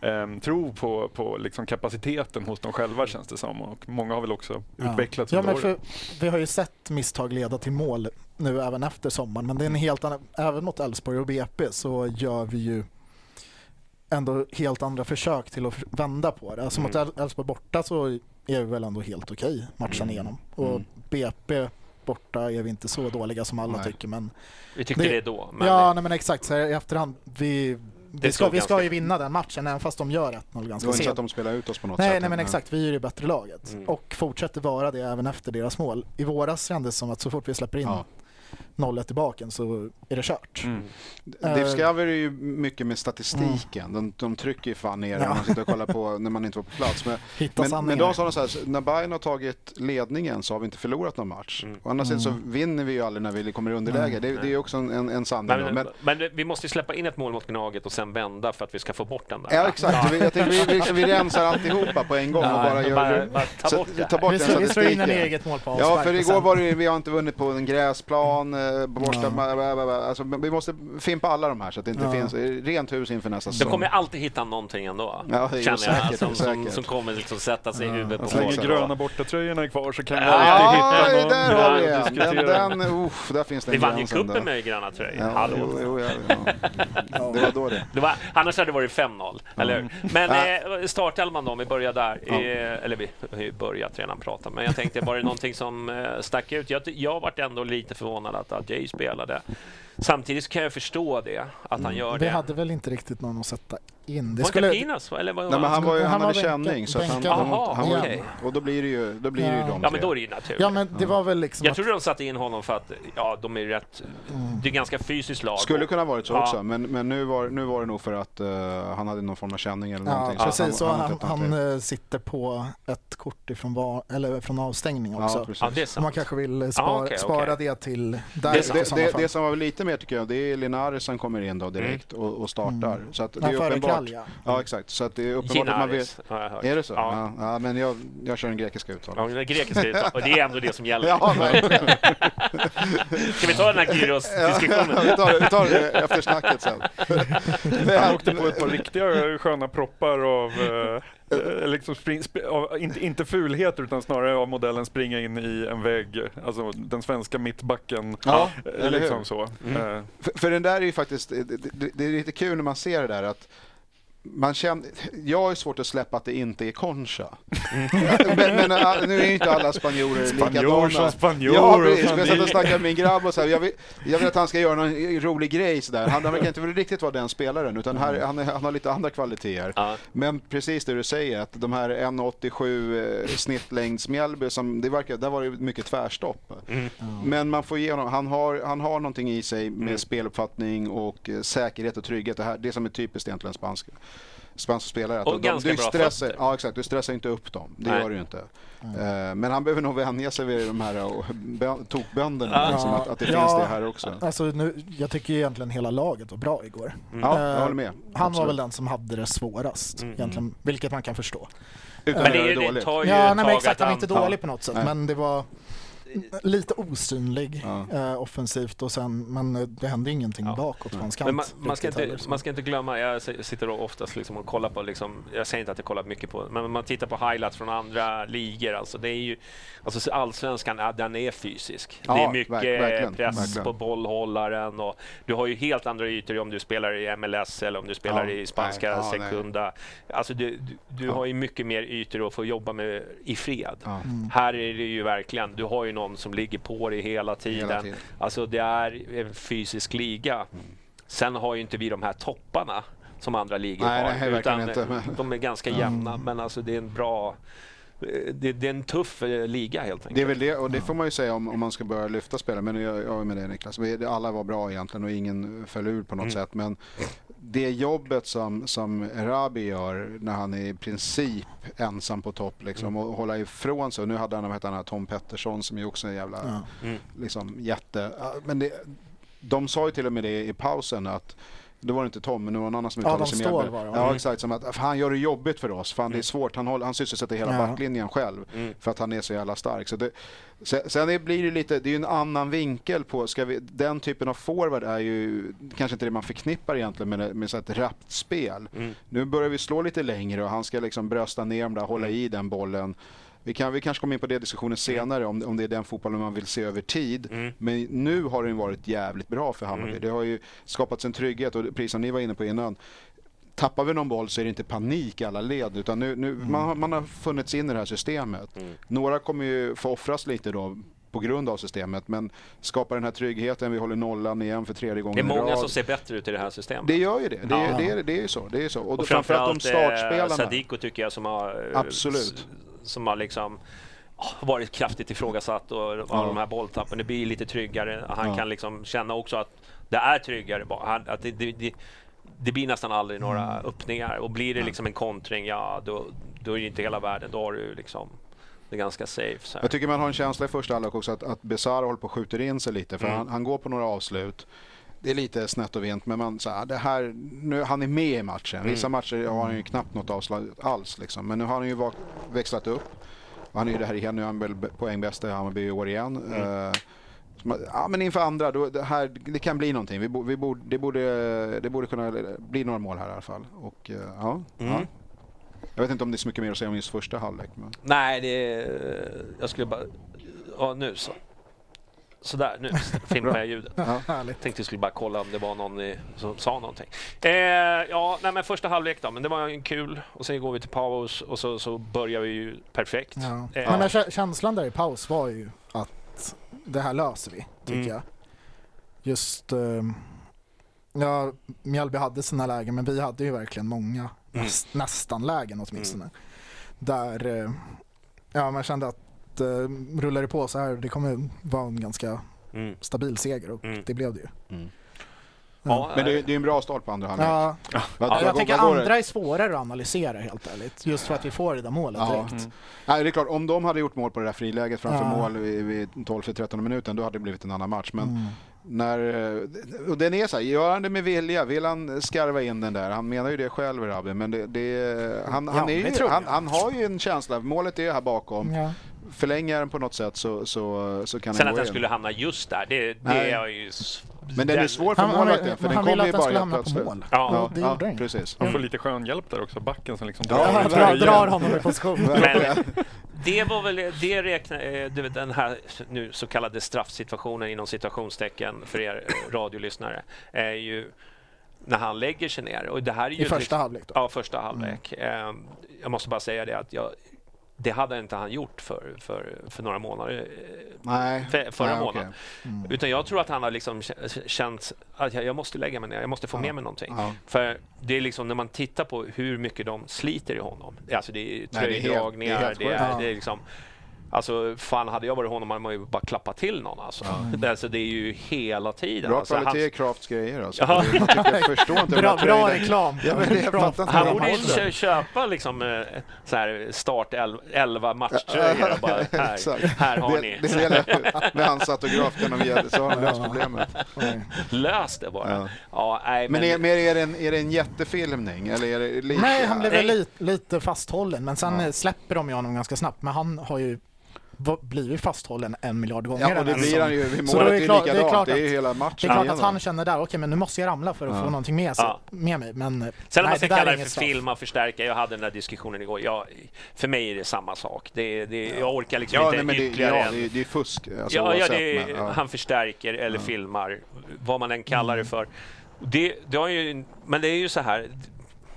ehm, tro på, på liksom kapaciteten hos dem själva känns det som. Och många har väl också utvecklats Ja, under men året. för, vi har ju sett misstag leda till mål nu även efter sommaren, men det är en helt annan, även mot Elfsborg och BP så gör vi ju ändå helt andra försök till att vända på det. Alltså mot Mm. El- Elfsborg borta så är vi väl ändå helt okej matchen Mm. igenom. Och Mm. BP borta är vi inte så dåliga som alla Nej. tycker, men vi tyckte Det- det, då. Men ja, nej, men exakt så här, i efterhand, vi, vi, ska, vi ska ju vinna den matchen även fast de gör 1-0 Det ganska inte så att sent. de spelade ut oss på något Nej, sätt. nej men exakt, vi är ju det bättre laget Mm. och fortsätter vara det även efter deras mål. I våras kändes det som att så fort vi släpper in Ja. 0-1 i baken så är det kört. Mm. Eh, Scaver är ju mycket med statistiken. De, de trycker ju fan ner Ja. när man sitter och kollar på när man inte var på plats. Men, men, men de sa så här, när Bayern har tagit ledningen så har vi inte förlorat någon match. Mm. Å andra sidan så Mm. vinner vi ju aldrig när vi kommer i underläge. Det, det är också en, en, sanning. Men, Men, men, vi måste ju släppa in ett mål mot Gnaget och sen vända för att vi ska få bort den där. ja, exakt. Vi, jag tänkte, vi, vi, vi rensar alltihopa på en gång och bara gör bara, bara ta så- bort det. ta bort vi, den vi slår in en eget mål på Ja, avspark för igår var det vi har inte vunnit på en gräsplan, eh, borsta, Ja. bla, bla, bla, bla. Alltså, vi måste fimpa alla de här så att det inte Ja. finns eh, rent hus inför nästa säsong. kommer alltid hitta någonting ändå. Ja, känner jag. säkert, som, som, som kommer liksom sätta sig i huvudet på Så länge folk. gröna bortatröjorna är kvar så kan vi Ja, alltid Ja, hitta någon där har vi en. Den, diskutera. den, uff, där finns det Vi en vann ju cupen med gröna tröjor. Ja, Hallå. jo, jo, ja, ja. Det var då det. Det var, annars hade det varit 5-0, eller hur? Men Ja. eh, startelvan då, om vi börjar där. Ja. Eh, eller vi har ju börjat redan prata, men jag tänkte, var det någonting som eh, stack ut? Jag, jag varit ändå lite förvånad att att Jay spelade. Samtidigt så kan jag förstå det, att han gör Mm. Vi det. hade väl inte riktigt någon att sätta in. Det Var skulle, Pinas? Eller vad Nej, men han, var ju, Han han var hade bänka- känning. Så att han, bänkad. han, han, okej. Och då blir det ju, då blir det ju Ja. de Ja, tre. men då är det ju naturligt. ja, men det var väl liksom Jag att, trodde de satte in honom för att ja, de är rätt... Mm. Det är ganska fysiskt lag. Skulle kunna varit så Ja. också, men, men nu, var, nu var det nog för att eh, han hade någon form av känning eller Ja, någonting. så precis. Så han, hade han, det. eh, sitter på ett kort ifrån, var, eller från avstängning också. Ja, precis. Ja, det är så man sant. kanske vill spara, okej, spara det till Det där sant. det, det, fall. det som var lite mer tycker jag, det är Linares som kommer in då direkt och, och startar. Mm. Så att det Ja, är uppenbart. Kralja. Ja, exakt. Så att det är uppenbart att man. Ginaris, har jag hört. Är det så? Ja. Ja. ja men jag, jag kör den grekiska Ja, uttalet. det grekiska uttal. Och det är ändå det som gäller. Ja. Ska vi ta den här Gyros-diskussionen? vi, tar, vi tar det efter snacket sen. Han åkte på ett par riktiga sköna proppar av, Eh, liksom spring, sp av, inte, inte fulheter utan snarare av modellen springa in i en vägg. Alltså den svenska mittbacken. Ja, Eh, liksom så. Mm. Eh, För, för den där är ju faktiskt, det, det, det är lite kul när man ser det där att man känner, jag har svårt att släppa att det inte är Concha. men, men äh, nu är ju inte alla spanjorer Spanjor som likadana. spanjor. Ja, precis. Jag satt är- och snackade med min grabb och så här, jag, vill, jag vill att han ska göra någon rolig grej sådär. Han, han verkar inte riktigt vara den spelaren utan här, han, är, han har lite andra kvaliteter. Ja. Men precis det du säger, att de här 1,87 eh, snittlängds Mjällby, som det verkar, där var det mycket tvärstopp. Mm. Men man får ge honom, han har, han har någonting i sig med Mm. speluppfattning och eh, säkerhet och trygghet. Det, här, det som är typiskt egentligen spansk, spanska spelare. att Och de- ganska du bra stressar, fötter. Ja exakt, du stressar inte upp dem. Det Nej. gör du ju inte. Eh, Men han behöver nog vänja sig vid de här eh, bö- tokbönderna. Ja. Liksom, att, att det Ja. finns det här också. Alltså, nu, jag tycker egentligen hela laget var bra igår. Ja, jag Eh, håller med. Han var Absolut. väl den som hade det svårast Mm. egentligen, vilket man kan förstå. Utan Men det, det det dåligt. tar ju Ja, ett nej, men tag exakt, att han var inte han- dålig på något sätt, Nej. men det var lite osynlig Ja. eh, offensivt och sen, men eh, det hände ingenting Ja. bakåt på hans kant. Men man, man, ska inte, heller, man ska inte glömma, jag sitter oftast liksom och kollar på, liksom, jag säger inte att jag kollar mycket på, men man tittar på highlights från andra ligor. Alltså det är ju, alltså allsvenskan, den är fysisk. Ja, det är mycket verk- verkligen, press verkligen. på bollhållaren och du har ju helt andra ytor om du spelar i MLS eller om du spelar Ja, i spanska nej, ja, nej. sekunda. Alltså du, du, du Ja. har ju mycket mer ytor att få jobba med i fred. Ja. Här är det ju verkligen, du har ju någon som ligger på dig hela tiden. Hela tiden. Alltså det är en fysisk liga. Sen har ju inte vi de här topparna som andra ligor Nej, har. nej, verkligen inte, men- De är ganska jämna, men alltså det är en bra... Det, det är en tuff eh, liga helt enkelt. Det är väl det, och det får man ju säga om, om man ska börja lyfta spelare. Men jag, jag är med dig Niklas. Alla var bra egentligen och ingen föll ur på något Mm. sätt. Men det jobbet som, som Rabi gör när han är i princip ensam på topp liksom, och hålla ifrån sig. Och nu hade han, vad han, Tom Pettersson som ju också är en jävla. Mm. liksom, jätte... Men det, de sa ju till och med det i pausen att det var inte Tom, men det var någon annan som uttalade Adam sig det, va? Ja, Mm. exakt. Som att han gör det jobbigt för oss. Fan, det är svårt. Han, håller, han sysselsätter hela Ja. backlinjen själv Mm. för att han är så jävla stark. Så det, sen, sen det blir det lite, det är ju en annan vinkel på, ska vi, den typen av forward är ju kanske inte det man förknippar egentligen med, med så ett rappt spel. Mm. Nu börjar vi slå lite längre och han ska liksom brösta ner dem där, hålla Mm. i den bollen. Vi, kan, vi kanske kommer in på det diskussionen senare om, om det är den fotbollen man vill se över tid. Mm. Men nu har den varit jävligt bra för Hammarby. Mm. Det har ju skapats en trygghet och precis som ni var inne på innan. Tappar vi någon boll så är det inte panik i alla led utan nu, nu, man, har- man har funnits in i det här systemet. Mm. Några kommer ju få offras lite då på grund av systemet men skapar den här tryggheten, vi håller nollan igen för tredje Det gången är i många rad. som ser bättre ut i det här systemet. Det gör ju det. Det, är- det, är, det är så. Det är så. Och, och då, framförallt de framförallt eh, startspelarna. Sadiko tycker jag som har, eh, Absolut. som har liksom ah, varit kraftigt ifrågasatt och av Ja. de här bolltappen. Det blir lite tryggare. Han Ja. kan liksom känna också att det är tryggare. Han, att det, det, det, det blir nästan aldrig några Mm. öppningar och blir det liksom en kontring, ja då, då är det inte hela världen. Då har du liksom det är ganska safe. Så här. Jag tycker man har en känsla i första halvlek också att, att Besara håller på att skjuta in sig lite för Mm. han, han går på några avslut. Det är lite snett och vint men man, så här, det här, nu, han är med i matchen. Mm. Vissa matcher har han ju knappt något avslag alls liksom. Men nu har han ju vak- växlat upp. Han är ju det här igen, nu är han väl poängbästa i Hammarby i år igen. Mm. Man- ja, men inför andra, då, det, här, det kan bli någonting. Vi, bo, vi borde, det, borde, det borde kunna bli några mål här i alla fall. Och, eh, ja, Mm. ja. Jag vet inte om det är så mycket mer att säga om just första halvlek. Men... Nej, det är... Jag skulle bara... Ja, nu så. Sådär, nu filmar jag ljudet. Ja. Härligt. tänkte jag skulle bara kolla om det var någon i, som sa någonting. Eh, ja, nej, men första halvlek då, men det var en kul. Och sen går vi till paus och så, så börjar vi ju perfekt. Ja. Eh, Men den kä- känslan där i paus var ju att det här löser vi, tycker Mm. jag. Just... ehm, ja, Mjällby hade sina lägen, men vi hade ju verkligen många, Mm. näs- nästan lägen åtminstone. Där eh, ja, man kände att eh, rullar det på så här, det kommer vara en ganska Mm. stabil seger och Mm. det blev det ju. Ja, Men det, det är en bra start på andra halvlek. Ja, ja, jag går- tänker andra är svårare att analysera helt ärligt. Just för att vi får det där målet Ja. direkt. Mm. Nej, det är klart, om de hade gjort mål på det där friläget framför Ja. mål vid 12-13 minuten, då hade det blivit en annan match. Men Mm. När, eh, och den är så här, gör han det med vilja? Vill han skarva in den där? Han menar ju det själv, Rabbi, men det, det, han, han, Ja, ju, jag. han, han har ju en känsla. Målet är här bakom. Ja. Förlänger den på något sätt så, så, så kan Sen den att gå den in. skulle hamna just där, det, det är ju s- Men den är svår för Han, han, målvakten för han, den ville kommer ju att den skulle bara hamna helt på plötsligt. mål. Ja. Ja, det ja, gjorde den. precis. Han får lite skön hjälp där också, backen som liksom drar Ja, i drar, tröjan. drar honom i position. Men det var väl det räknar, eh, du vet, den här nu så kallade straffsituationen inom citationstecken för er radiolyssnare är ju när han lägger sig ner. Och det här är ju I första halvlek då? Ja, första halvlek. Eh, Jag måste bara säga det att jag, det hade inte han gjort för, för, för några månader eh, Nej. för, förra Nej, månaden. Utan jag tror att han har liksom känt att jag, jag måste lägga mig ner, jag måste få med mig någonting. Ja. För det är liksom när man tittar på hur mycket de sliter i honom. Alltså det är Nej, det är helt- tröjdragningar, det är det är, det är liksom Alltså fan hade jag varit honom hade man ju bara klappat till någon alltså. Det, alltså, det är ju hela tiden. Bra alltså, kvalitet i han, Crafts grejer alltså. Ja. Jag, förstår inte Bra, bra reklam. Ja, men det, jag han borde de ju köpa liksom eh, så här start 11 matchtröjor och bara här, här har det, ni. Det gäller med hans autograf kan de ge, så har löst problemet. Lös det bara. Ja. Ja. nej, Men men, är, men är, det en, är det en jättefilmning? Eller är det lite... Nej, han blev väl lite, lite fasthållen, men sen Ja. släpper de ju honom ganska snabbt. Men han har ju blivit fasthållen en miljard gånger. Ja, och det blir han ju vid Så då målet. är Det är klart- det är likadant. klart Det är ju att- hela matchen. Det är klart att han känner där, okej men nu måste jag ramla för att Ja. få någonting med, sig, Ja. med mig. Men Sen om man ska kalla det för straff. filma och förstärka, jag hade den där diskussionen igår. Jag, för mig är det samma sak. Det, det, jag orkar liksom Ja, inte nej, men det, ytterligare ja, det, är- det är fusk. Alltså, ja, ja, oavsett, det är, men, ja. Han förstärker eller filmar, vad man än kallar Mm. det för. Det, det har ju, men det är ju så här.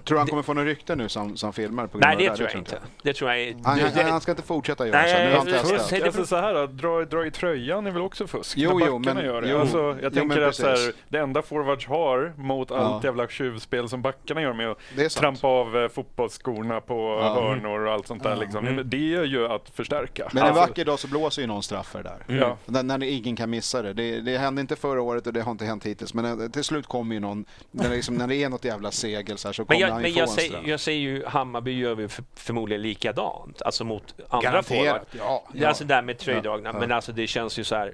Tror du han kommer få några rykten nu som, som filmare? På grund Nej, det tror jag inte. Det tror jag är- Han, han, han ska inte fortsätta göra Nej, så. Nu har han testat. Alltså så här, att dra, dra i tröjan är väl också fusk? Jo, jo, men- gör det. jo. Alltså, jag Jo, tänker men att så här, det enda forwards har mot Ja. allt jävla tjuvspel som backarna gör med att trampa av eh, fotbollsskorna på Ja. hörnor och allt sånt där. Liksom. Det är ju att förstärka. Men en Alltså, vacker dag så blåser ju någon straffer där. Ja. När, när ingen kan missa det. det. Det hände inte förra året och det har inte hänt hittills. Men eh, till slut kommer ju någon, när det, liksom, när det är något jävla segel så, här, så kommer jag, han men jag, säger, jag säger ju Hammarby gör vi för, förmodligen likadant, alltså mot andra forwards. Ja, Det är Alltså där med tröjdragna, Ja, ja. men alltså det känns ju så här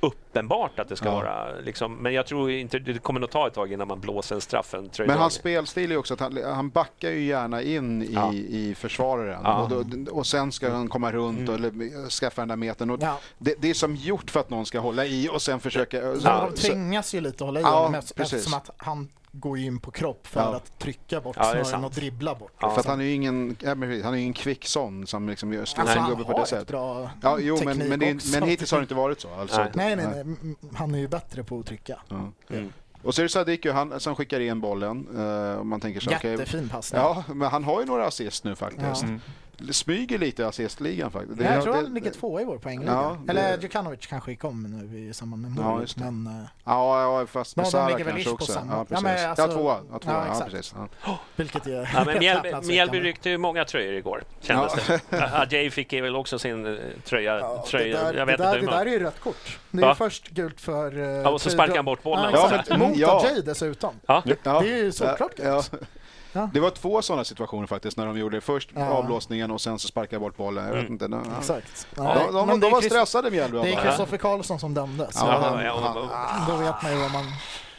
uppenbart att det ska Ja. vara liksom, men jag tror inte, det kommer nog ta ett tag innan man blåser en straff, en Men hans spelstil är ju också att han, han backar ju gärna in i, Ja. i försvararen. Ja. Och, då, och sen ska han komma runt och eller, skaffa den där metern. Och Ja. det, det är som gjort för att någon ska hålla i och sen försöka... Ja, så- de tvingas ju lite att hålla i Ja, honom eftersom att han går ju in på kropp för Ja. att trycka bort Ja, snören sant. och dribbla bort. Ja. För att han är ju ingen, han är ingen kvick sån som liksom gör slår Alltså, sin han gubbe på har det sättet. bra Ja, jo, men, men, det, också. men hittills har det inte varit så. Alltså. Nej. Nej, nej, nej. Mm, Han är ju bättre på att trycka. Mm. Och så är det Sadiku han, som skickar in bollen. Uh, man tänker så, Jättefin passning. Ja, men han har ju några assist nu faktiskt. Ja. Smyger lite i assistligan faktiskt. Det- jag tror det- han ligger tvåa i vår poängliga. Ja, det- Eller Djukanovic kanske kom nu i samband med Ja, målet. just det. men, eh, Ja, ja fast Ja, med Sara kanske också. samma. Ja, Ja, precis. men Ja, alltså- tvåa. Ja, tvåa. ja, Ja, precis. Ja. vilket är Ja, men Mjällby, ryckte ju många tröjor igår, kändes det. Ajay fick väl också sin eh, tröja. Ja, tröja. det där, jag vet det, där, inte det där är ju rött kort. Det är Va? ju först gult för... Uh, Ja, och så sparkar han bort bollen. Ja, Ja, men- Mot ja. Ajay dessutom. Ja. Ja, Det är ju såklart ja, gött. Ja. Det var två sådana situationer faktiskt när de gjorde först Ja. avblåsningen och sen så sparkade bort bollen. Jag vet Mm. inte. Ja. Exakt. Ja, Nej, de, de, de är var Chris- stressade Mjällby. Det är. Kristoffer Karlsson som dömde. Så Ja, Ja, han, ja, Då vet man ju vad man...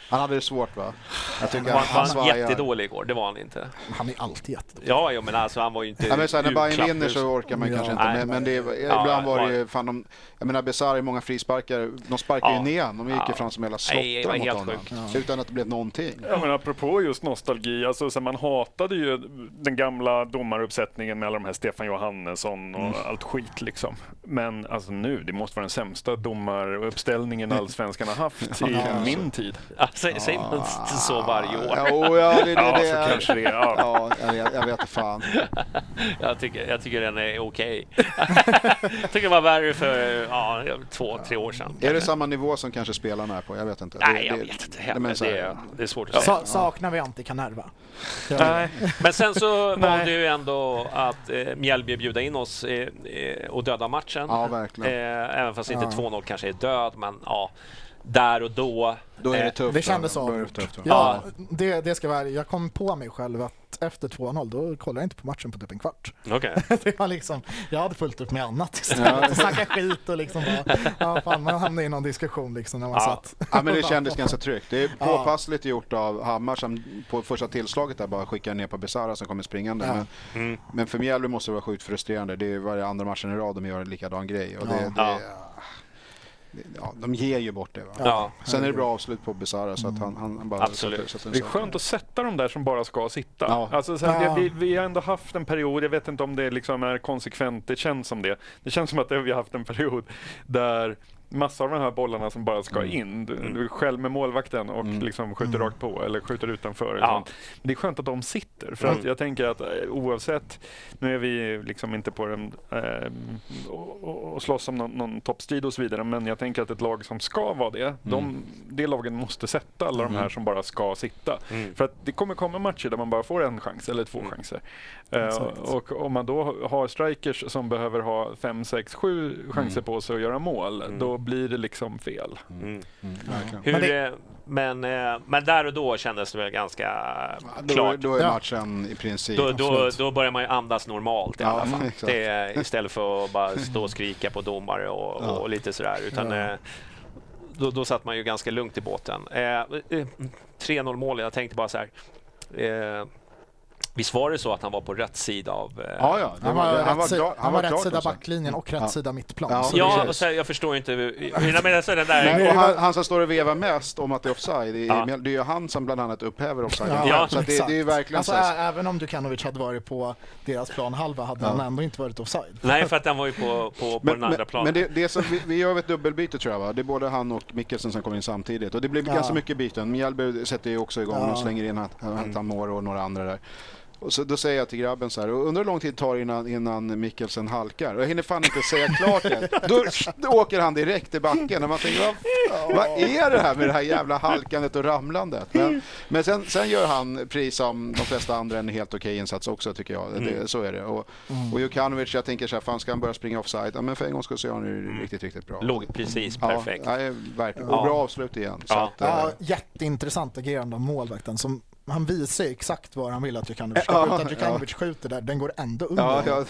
han hade det svårt va? Jag tycker Var, han, var han han svajar. jättedålig igår? Det var han inte. Han är alltid jättedålig. Ja, jo, men alltså han var ju inte Ja, men så här, när Bayern vinner så orkar man Ja. kanske inte. Nej. Men, men det, Ja, ibland var det var- ju, fan de, jag menar Besara i många frisparkar, de sparkar ju Ja. ner De gick ju Ja. fram som hela var slottar mot helt honom. sjukt. Utan att det blev någonting. Ja, men apropå just nostalgi, alltså, så man hatade ju den gamla domaruppsättningen med alla de här Stefan Johannesson och Mm. allt skit. Liksom. Men alltså, nu, det måste vara den sämsta domaruppställningen allsvenskan har haft i Ja. min tid. Säger man inte så varje år? Jo, ja, det, det, Ja, det så kanske det är. Ja. Ja, jag vet, jag vet fan. Jag tycker, jag tycker den är okej. jag tycker det var värre för ja, två, tre år sedan. Är det samma nivå som kanske spelarna är på? Jag vet inte. Nej, Det- jag det- vet inte det- heller. Det är, det är svårt att säga. Sa, saknar vi Antikanerva? Nej. Men sen så Nej. valde ju ändå att eh, Mjällby bjuda in oss eh, eh, och döda matchen. Ja, verkligen. Eh, även fast inte Ja. 2-0 kanske är död, men ja, där och då. Då är det eh, tufft. Det kändes är det? Ja, det, det ska vara. Jag kom på mig själv att efter 2-0 då kollade jag inte på matchen på typ en kvart. Okej. Det var liksom, jag hade fullt upp med annat istället. Snacka skit och liksom bara, ja fan man hamnade i någon diskussion liksom när man Ja. satt. Ja, men det kändes ganska tryggt. Det är Ja. påpassligt gjort av Hammar som på första tillslaget där bara skickar ner på Besara som kommer springande. Ja. Men, Mm. men för Mjällby måste det vara sjukt frustrerande. Det är varje andra matchen i rad de gör en likadan grej. Och det, Ja. det, ja, de ger ju bort det. Va? Ja. Sen är det bra avslut på Besara så att han, han, bara Absolut. sätter- sätter Det är skönt att sätta de där som bara ska sitta. Ja. Alltså, så här, Ja. vi, vi, vi har ändå haft en period, jag vet inte om det liksom är konsekvent, det känns som det. Det känns som att vi har haft en period där massor av de här bollarna som bara ska in, du, du är själv med målvakten och liksom skjuter rakt på eller skjuter utanför. Ja. sånt. Det är skönt att de sitter, för att jag tänker att eh, oavsett, nu är vi liksom inte på den eh, och, och- slåss om någon, någon toppstrid och så vidare, men jag tänker att ett lag som ska vara det, de, det lagen måste sätta alla de här som bara ska sitta. Mm. För att det kommer komma matcher där man bara får en chans eller två chanser. Eh, och om man då har strikers som behöver ha fem, sex, sju chanser på sig att göra mål, då blir det liksom fel. Mm. Verkligen. Hur, Men det- men, eh, men där och då kändes det väl ganska Då, klart. då är Ja. matchen i princip... Då, då, då börjar man ju andas normalt i Ja, alla fall. Det istället för att bara stå och skrika på domare och, Ja. och lite sådär. Utan, Ja. eh, då, då satt man ju ganska lugnt i båten. Eh, eh, 3-0 mål, jag tänkte bara så här. Eh, visst var det så att han var på rätt sida av... Eh, Ja, ja. Han var, var, han var, klar, han var rätt sida också. backlinjen och rätt Ja. sida mittplan. Ja. Så Ja, så, jag förstår inte... Jag menar, så den där, Nej, och han, han som står och vevar mest om att det är offside, det är, Ja. det är ju han som bland annat upphäver offside. Ja, så det, det är ju verkligen alltså, så Även om Dukanovic hade varit på deras planhalva hade han ändå inte varit offside. nej, för att den var ju på, på, på Men, den andra men, planen. men det, det som, vi, vi gör ett dubbelbyte tror jag va? Det är både han och Mikkelsen som kommer in samtidigt. Och det blir Ja. ganska mycket byten. Mjällby sätter ju också igång Ja. och slänger in Hatamor och några andra där. Och så, då säger jag till grabben så här, undrar hur lång tid det tar innan, innan Mikkelsen halkar? Och jag hinner fan inte säga klart det. Då, då åker han direkt i backen och man tänker, vad, vad är det här med det här jävla halkandet och ramlandet? Men, men sen, sen gör han, precis som de flesta andra, en helt okej insats också tycker jag. Det, så är det. Och, och Jukanovic, jag tänker så här, fan ska han börja springa offside? Ja, men för en gång ska så gör han det riktigt, riktigt bra. Låg precis perfekt. Ja, verkligen. Ja. Och bra avslut igen. Så Ja. att, eh, Ja, jätteintressant agerande av målvakten. Som, han visar exakt var han vill att Djukanovic ska Ja, skjuta. Djukanovic skjuter där, den går ändå under. ja, ja,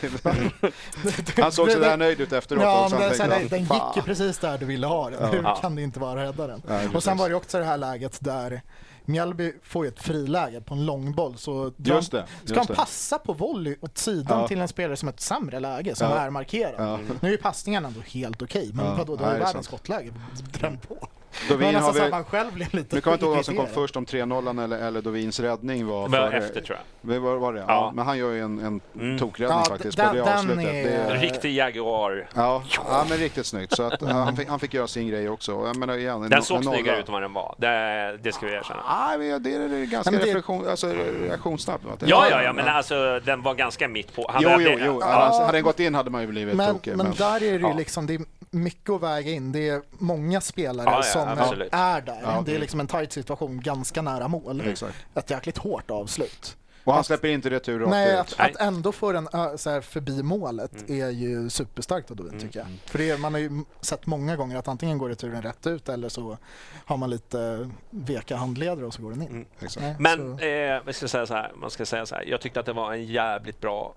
det, han såg sådär nöjd ut efteråt Ja, också. men Han är den, den gick ju precis där du ville ha den. Hur Ja. kan det inte vara räddaren? Ja, och sen var det också det här läget där Mjällby får ju ett friläge på en långboll. Så Just det, ska just han det. passa på volley åt sidan Ja. till en spelare som ett sämre läge, som Ja. är markerad. Ja. Nu är ju passningen ändå helt okej, men Ja. vadå, Nej, var ju är världens skottläge. Dräm på. Dovin det var har så vi- att man själv blev lite Nu kommer jag inte ihåg vad som kom först, om 3-0 eller, eller Dovins räddning var. Före- efter tror jag. Var, var det? Ja. Ja. Men han gör ju en, en Mm. tokräddning Ja, faktiskt den- på det den avslutet. är- Det, riktig Jaguar. ja, ja, men riktigt snyggt. Så att, ja, han, fick, han fick göra sin grej också. Jag menar, igen, en, Den såg snyggare ut än vad den var. Det, det ska vi erkänna. Nej, men det är, ganska Men det- reflektion, alltså, reaktionssnabbt. Ja, ja, ja, men alltså den var ganska mitt på. Han Jo, hade- jo, jo. Ja. Hade, den gått in hade man ju blivit Men, tokig. men där är det ju Ja. liksom, det är mycket att väga in. Det är många spelare Ja, ja, som absolut. är där. Ja. Det är liksom en tight situation, ganska nära mål. Exakt. Ett jäkligt hårt avslut. Och han släpper inte retur rakt Nej, att, att ändå få den ö, så här, förbi målet Mm. är ju superstarkt av Dovin tycker jag. För det, man har ju sett många gånger att antingen går returen rätt ut eller så har man lite veka handleder och så går den in. Mm. Nej, Men så, eh, vi ska säga så här, man ska säga så här. Jag tyckte att det var en jävligt bra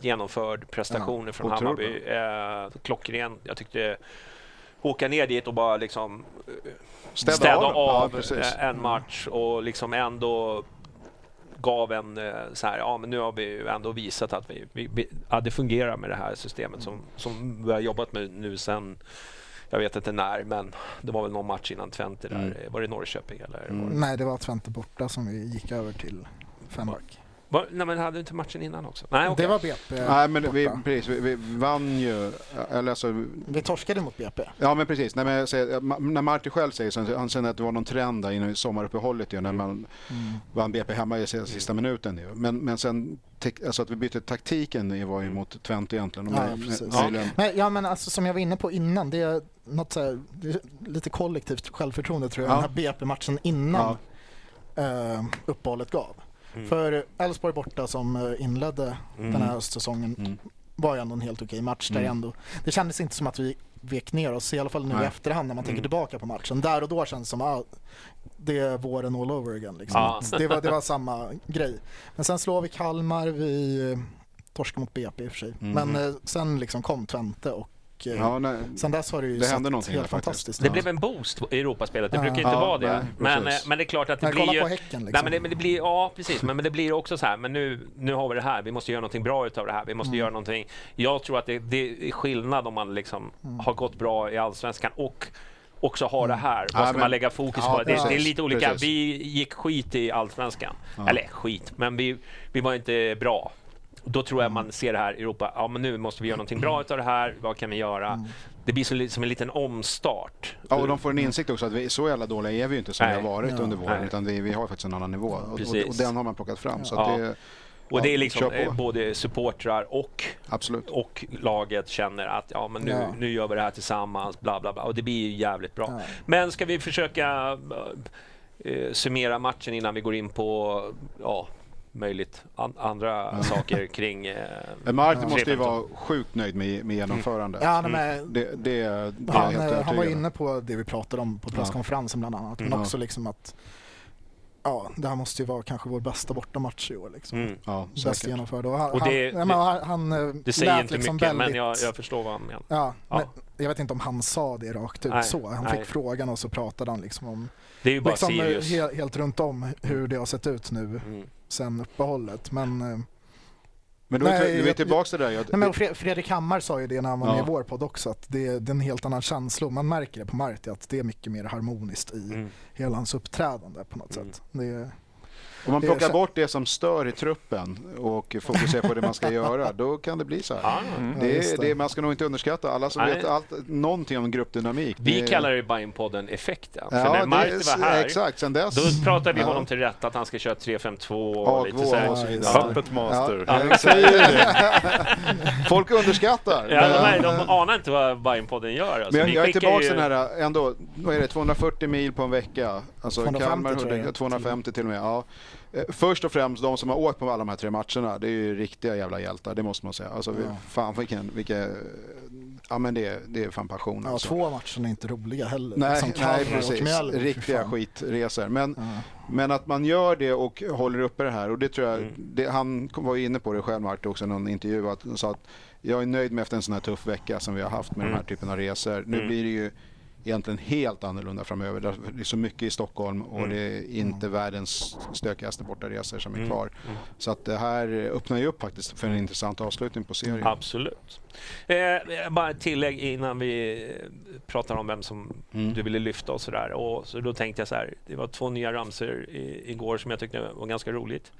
genomförd prestation Ja, från otroligt Hammarby. Eh, klockren. Jag tyckte åka ner dit och bara liksom eh, Städa städa, av. Ja, eh, en match och liksom ändå gav en eh, så här, ja men nu har vi ju ändå visat att vi, vi, vi ja, det fungerar med det här systemet som, som vi har jobbat med nu sen jag vet inte när, men det var väl någon match innan Twente där. Mm. Var det Norrköping eller? Mm. Var det, nej, det var Twente borta som vi gick över till femback. Var, nej men hade du inte matchen innan också? Nej, okej. Det var BP Nej, men vi, precis, vi, vi vann ju, eller alltså, Vi torskade mot BP. ja men precis, Nej, men jag säger, när Martin själv säger så, han säger att det var någon trend där innan sommaruppehållet ju, när man Mm. vann BP hemma i sista sista minuten ju. Men, men sen, alltså att vi bytte taktiken var ju mot Twente egentligen. Ja, med- precis. möjligen- Men, ja, men alltså, som jag var inne på innan, det är, något så här, det är lite kollektivt självförtroende tror jag Ja. den här BP-matchen innan eh, uppehållet gav. Mm. För Elfsborg borta som eh, inledde Mm. den här höstsäsongen Mm. var ju ändå en helt okej match. Där Mm. ändå, det kändes inte som att vi vek ner oss, i alla fall nu i Nej. efterhand när man tänker Mm. tillbaka på matchen. Där och då känns det som att ah, det är våren all over again. Liksom. Att Det, var, det var samma grej. Men sen slår vi Kalmar, vi eh, torskar mot BP i och för sig. Mm. Men eh, sen liksom kom Twente och och eh, Ja, nej. sen dess har det ju Det sett hände någonting helt där fantastiskt Det blev en boost i Europaspelet. Det Ja. brukar inte Ja, vara det. nej, men, eh, men det är klart att det blir ju... på Häcken Nej, liksom. men det, men det blir, ja, precis. Men, men det blir också så här, men nu, nu har vi det här. Vi måste göra någonting bra utav det här. Vi måste Mm. göra någonting. Jag tror att det, det är skillnad om man liksom Mm. har gått bra i Allsvenskan och också har det här. Vad Ja, ska men- man lägga fokus ja, på? Det, det är lite olika. precis. Vi gick skit i Allsvenskan. Eller skit, men vi, vi var inte bra. Då tror jag man ser det här i Europa. Ja, men nu måste vi göra någonting bra utav det här. Vad kan vi göra? Mm. Det blir li- som en liten omstart. Ja, och de får en insikt också att vi, så jävla dåliga är vi ju inte som Nej. vi har varit Ja. under våren. Nej. Utan vi, vi har faktiskt en annan nivå. Och, och, och den har man plockat fram. Så Ja. det, Och det är liksom eh, både supportrar och absolut. och laget känner att ja, men nu, Ja. nu gör vi det här tillsammans, bla bla bla. Och det blir ju jävligt bra. Ja. Men ska vi försöka eh, summera matchen innan vi går in på ja, möjligt an, andra saker kring... Eh, Martin måste ju 3-15. vara sjukt nöjd med, med genomförandet. Ja, nej, men, Det, det, det är jag han, helt eh, han var inne på det vi pratade om på presskonferensen bland annat. Men Mm. också liksom att ja, det här måste ju vara kanske vår bästa bortamatch i år. Liksom. mm. Ja, Bäst genomförd. Och han, Och det- han, ja, han, han eh, Det säger inte liksom mycket, väldigt, men jag, jag förstår vad han menar. Ja, Ja. Men jag vet inte om han sa det rakt ut Nej, så. Han nej. fick frågan och så pratade han liksom om Det är ju bara liksom, eh, Sirius. he, helt runt om hur det har sett ut nu Mm. Sen uppehållet. Men, eh, Men då är Nej, vi är tillbaka till det där. Jag, nej, men Fre- Fredrik Hammar sa ju det när han var Ja. med i vår podd också att det, det är en helt annan känsla man märker det på Marti att det är mycket mer harmoniskt i Mm. hela hans uppträdande på något Mm. sätt. Det är, Om man plockar bort det som stör i truppen och fokuserar på det man ska göra, då kan det bli så här. Mm. Det Ja, är, det. det. man ska nog inte underskatta alla som Nej. vet allt, någonting om gruppdynamik. Vi det, kallar det Bajenpodden-effekten. För ja, när det Marti var här, Exakt, sen dess. då pratade vi Ja. honom till rätta att han ska köra 3-5-2 och Agvå lite så här. och så vidare. Puppet master. Ja. Folk underskattar. Ja, de, Men- är, de anar inte vad Bajenpodden gör. Alltså. Men jag, jag är tillbaka ju- till den här ändå, vad är det, 240 mil på en vecka? Alltså 250 Kalmar, jag. 100, 250 till och med. Ja. Eh, Först och främst de som har åkt på alla de här tre matcherna, det är ju riktiga jävla hjältar, det måste man säga. Alltså, vi, Ja. fan vilken, vilka, ja men det, det är fan passion ja, alltså. två matcher är inte roliga heller. Nej, liksom nej precis. Mjällby, fy Riktiga skitresor. Men, Ja. men att man gör det och håller uppe det här och det tror jag, Mm. det, han var ju inne på det själv Martin också i någon intervju att han sa att jag är nöjd med efter en sån här tuff vecka som vi har haft med Mm. den här typen av resor. Nu Mm. blir det ju egentligen helt annorlunda framöver. Det är så mycket i Stockholm och Mm. det är inte världens stökigaste bortaresor som är Mm. kvar. Mm. Så att det här öppnar ju upp faktiskt för en intressant avslutning på serien. Absolut. Eh, bara ett tillägg innan vi eh, pratar om vem som Mm. du ville lyfta och sådär. Och så då tänkte jag så här, det var två nya ramsor i, igår som jag tyckte var ganska roligt.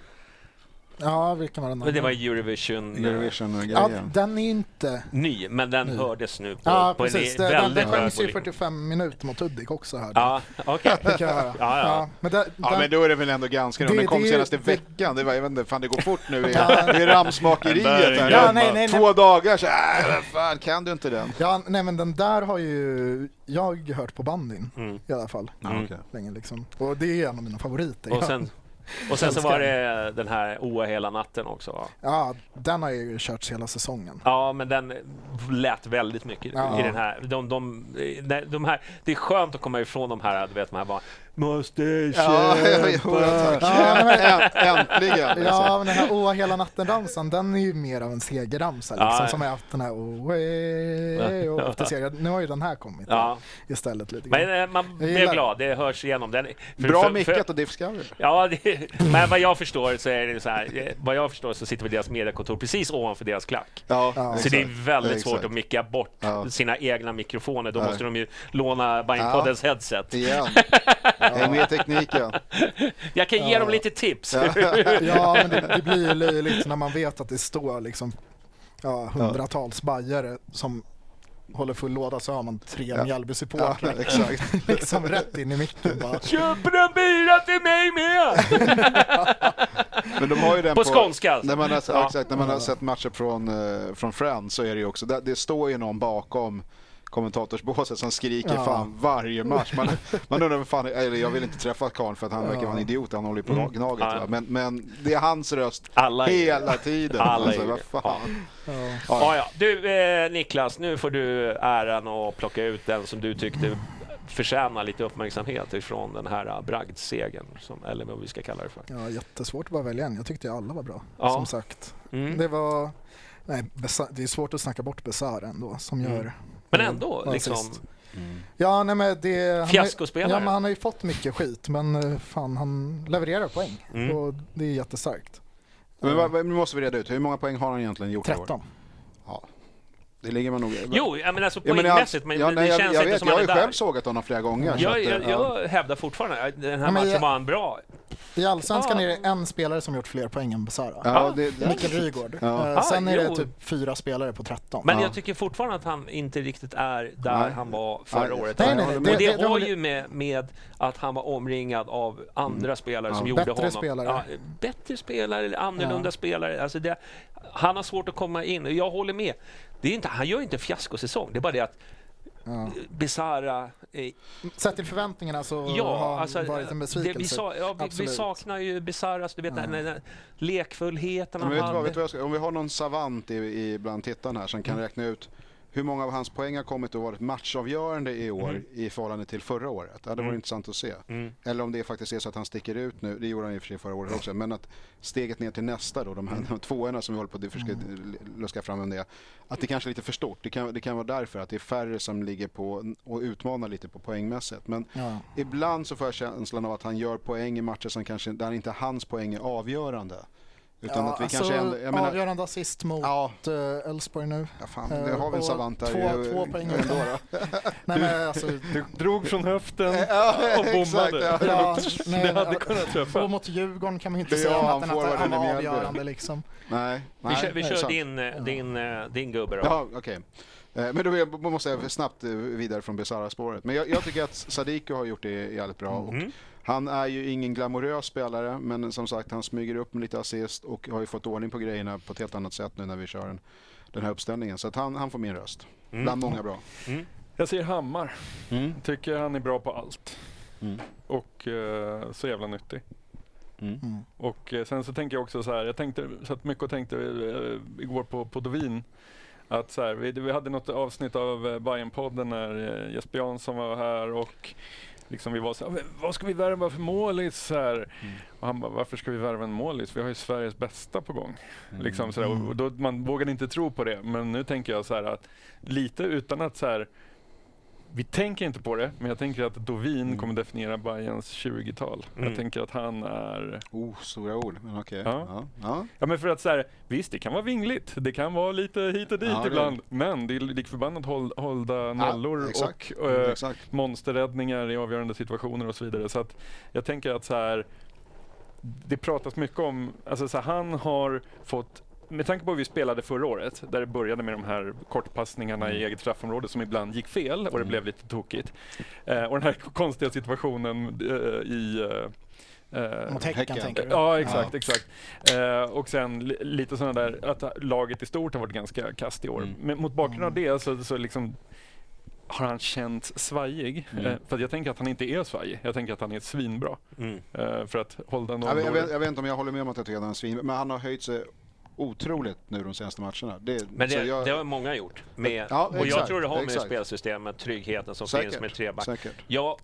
Ja, vilken var den? Men det var Eurovision, eh, Ja, Eurovision-grejen. den är inte... ny, men den Ny. hördes nu på, Ja, på precis. en Det, den, väldigt den sjöngs ju volym. 45 minuter mot Hudik också här. Ja, okej. Det jag höra. Ja, ja. men det, Ja den, men då är det väl ändå ganska Det- Den kom det är- senaste det- veckan. Det var, jag vet inte, fan det går fort nu i, Ja. i ramsmakeriet. Här. Ja, nej, nej, nej. Två dagar så äh, fan kan du inte den? ja, nej men den där har ju jag hört på bandyn Mm. i alla fall. Mm. Länge liksom. Och det är en av mina favoriter. Och sen, och sen så var det den här Oa hela natten också. Ja, den har ju körts hela säsongen. Ja, men den lät väldigt mycket Ja. i den här. De, de, de, här. Det är skönt att komma ifrån de här, du vet, de här Måste Ja, kämpa. jo, tack. Ja, men- Änt- Äntligen! liksom. Ja, men den här Åh hela natten-ramsan, den är ju mer av en segerramsa liksom, Ja. som har haft den här Åh, way, och efter seger. Nu har ju den här kommit Ja, istället lite grann. men eh, man Jag blir glad. Det hörs igenom. Den, för- Bra mickat av Discovery. Ja, det, men vad jag förstår så är det så här. eh, Vad jag förstår så sitter väl deras mediekontor precis ovanför deras klack. Ja, Ja. Så det är väldigt Exakt. svårt att micka bort Ja. sina egna mikrofoner. Då måste de ju låna Bajenpoddens headset. Igen. Häng med tekniken. Jag kan ge Ja. dem lite tips. Ja, men det, det blir ju löjligt när man vet att det står liksom ja, hundratals bajare som håller full låda så har man tre Ja. Mjällby-supportrar Ja, exakt. liksom rätt in i micken bara. Köper en bira till mig med! Men de har ju den På skånska. När man har, Ja. exakt, när man har sett matcher från, eh, från Friends så är det ju också, det, det står ju någon bakom kommentatorsbåset som skriker Ja. fan varje match. Man, man undrar vad fan, eller jag vill inte träffa karln för att han verkar vara en idiot, han håller ju på Mm. gnaget. Ja. Men, men det är hans röst Alla är- hela tiden. Alla alltså, vad fan. Ja. Ja, ja. Du eh, Niklas, nu får du äran att plocka ut den som du tyckte förtjänar lite uppmärksamhet ifrån den här bragdsegern, som, eller vad vi ska kalla det för. Ja, jättesvårt att bara välja en. Jag tyckte alla var bra, Ja. som sagt. Mm. Det var, Nej, Besa- det är svårt att snacka bort Besara ändå som Mm. Men ändå, Ja, liksom. sist. Ja, nej men det... han har ju- Fiaskospelare. Ja, men han har ju fått mycket skit men eh, fan han levererar poäng Mm. och det är jättestarkt. Men vad- nu måste vi reda ut, hur många poäng har han egentligen gjort i år? 13. Det ligger man nog... Jo, jag menar alltså Ja, men poängmässigt, men ja, det nej, jag, känns jag inte vet, som jag har han ju är där. själv sågat honom flera gånger. Jag, att, jag, jag hävdar fortfarande att den här Ja, matchen jag- var han bra. I Allsvenskan Ah. är det en spelare som gjort fler poäng än Besara. Ja, det, Mikael Rygaard. Ja. Eh, Sen Ah, är det typ fyra spelare på 13. Men Ja. jag tycker fortfarande att han inte riktigt är där Nej. han var förra Nej, året. nej, nej, nej, och det- det, har ju med, med att han var omringad av andra spelare Ja. som gjorde Bättre honom... spelare. Ja, bättre spelare eller annorlunda Ja. spelare. Alltså det, han har svårt att komma in. och Jag håller med. Det är inte, han gör inte en fiaskosäsong. Det är bara det att Ja. Bisarra... Eh, Sett till förväntningarna så ja, har alltså, varit en det, besvikelse. vi, sa, ja, vi, vi saknar ju Bisarras, du vet Ja. den, den, den lekfullheten han hade. vet du vad jag ska, om vi har någon savant i, i bland tittarna här som kan Mm. räkna ut hur många av hans poäng har kommit och varit matchavgörande i år Mm. i förhållande till förra året. Det hade varit Mm. intressant att se. Mm. Eller om det faktiskt är så att han sticker ut nu, det gjorde han i och för sig förra året också, men att steget ner till nästa då, de här de tvåorna som vi håller på att försöka luska fram om det, att det kanske är lite för stort. Det kan, det kan vara därför att det är färre som ligger på och utmanar lite på poängmässigt. Men Ja. ibland så får jag känslan av att han gör poäng i matcher som kanske, där inte hans poäng är avgörande. Utan Ja, att vi alltså, kanske ändå, jag menar, avgörande assist mot Ja. eh, Elfsborg nu. Ja, fan, det Eh, har vi en och savant där två- två poäng ändå då. Nej, men alltså, Du drog från höften Ja, och exakt, bommade. ja. ja, nej, Det hade ja, kunnat träffa. Två mot Djurgården kan man ju inte säga annat än att han var avgörande liksom. Nej, Vi nej, kör, vi det är kör din, eh, din, eh, din gubbe då. Ja. Eh, Men då måste jag snabbt eh, vidare från Besara-spåret. Men jag, jag tycker att Sadiko har gjort det jävligt bra. Och Mm. Han är ju ingen glamorös spelare, men som sagt han smyger upp med lite assist och har ju fått ordning på grejerna på ett helt annat sätt nu när vi kör den, den här uppställningen. Så att han, han får min röst. Mm. Bland många bra. Jag säger Hammar. Mm. Tycker han är bra på allt. Mm. Och eh, så jävla nyttig. Mm. Mm. Och eh, sen så tänker jag också så här, jag tänkte, satt mycket och tänkte eh, igår på, på Dovin. Att så här, vi, vi hade något avsnitt av eh, Bajen-podden när eh, Jesper Jansson var här och liksom vi var så här, "Men vad ska vi värva för målis? Här. Mm. Och han bara, varför ska vi värva en målis? Vi har ju Sveriges bästa på gång. Liksom så där. Mm. Och då, man vågade inte tro på det. Men nu tänker jag så här att lite utan att så här, vi tänker inte på det, men jag tänker att Dovin Mm. kommer definiera Bayerns 20-tal. Mm. Jag tänker att han är Oh, stora ord. Men okej. Ja. Ja. Ja. Ja men för att så här, visst det kan vara vingligt, det kan vara lite hit och dit Ja, det- ibland. Men det är lik förbannat håll, hållda nollor exakt. och eh, Exakt. monsterräddningar i avgörande situationer och så vidare. Så att jag tänker att så här, det pratas mycket om, alltså så här, han har fått med tanke på hur vi spelade förra året, där det började med de här kortpassningarna i eget straffområde som ibland gick fel och det Mm. blev lite tokigt. Eh, och den här konstiga situationen eh, i eh, eh, Mot Häcken, Häcken. tänker du? Ja, exakt, Ja. exakt. Eh, och sen li- lite sådana där, att laget i stort har varit ganska kast i år. Mm. Men mot bakgrund av det så, så liksom har han känts svajig. Mm. Eh, för att jag tänker att han inte är svajig. Jag tänker att han är svinbra. Mm. Eh, för att hålla Jag, nollor. vet- jag, vet, jag vet inte om jag håller med om att jag tycker att han är svin, men han har höjt sig otroligt nu de senaste matcherna. Det, Men det, jag, det har många gjort. Med, Ja, och jag tror det har med exakt. spelsystemet, tryggheten som Säkert, finns med tre back. Säkert. Ja,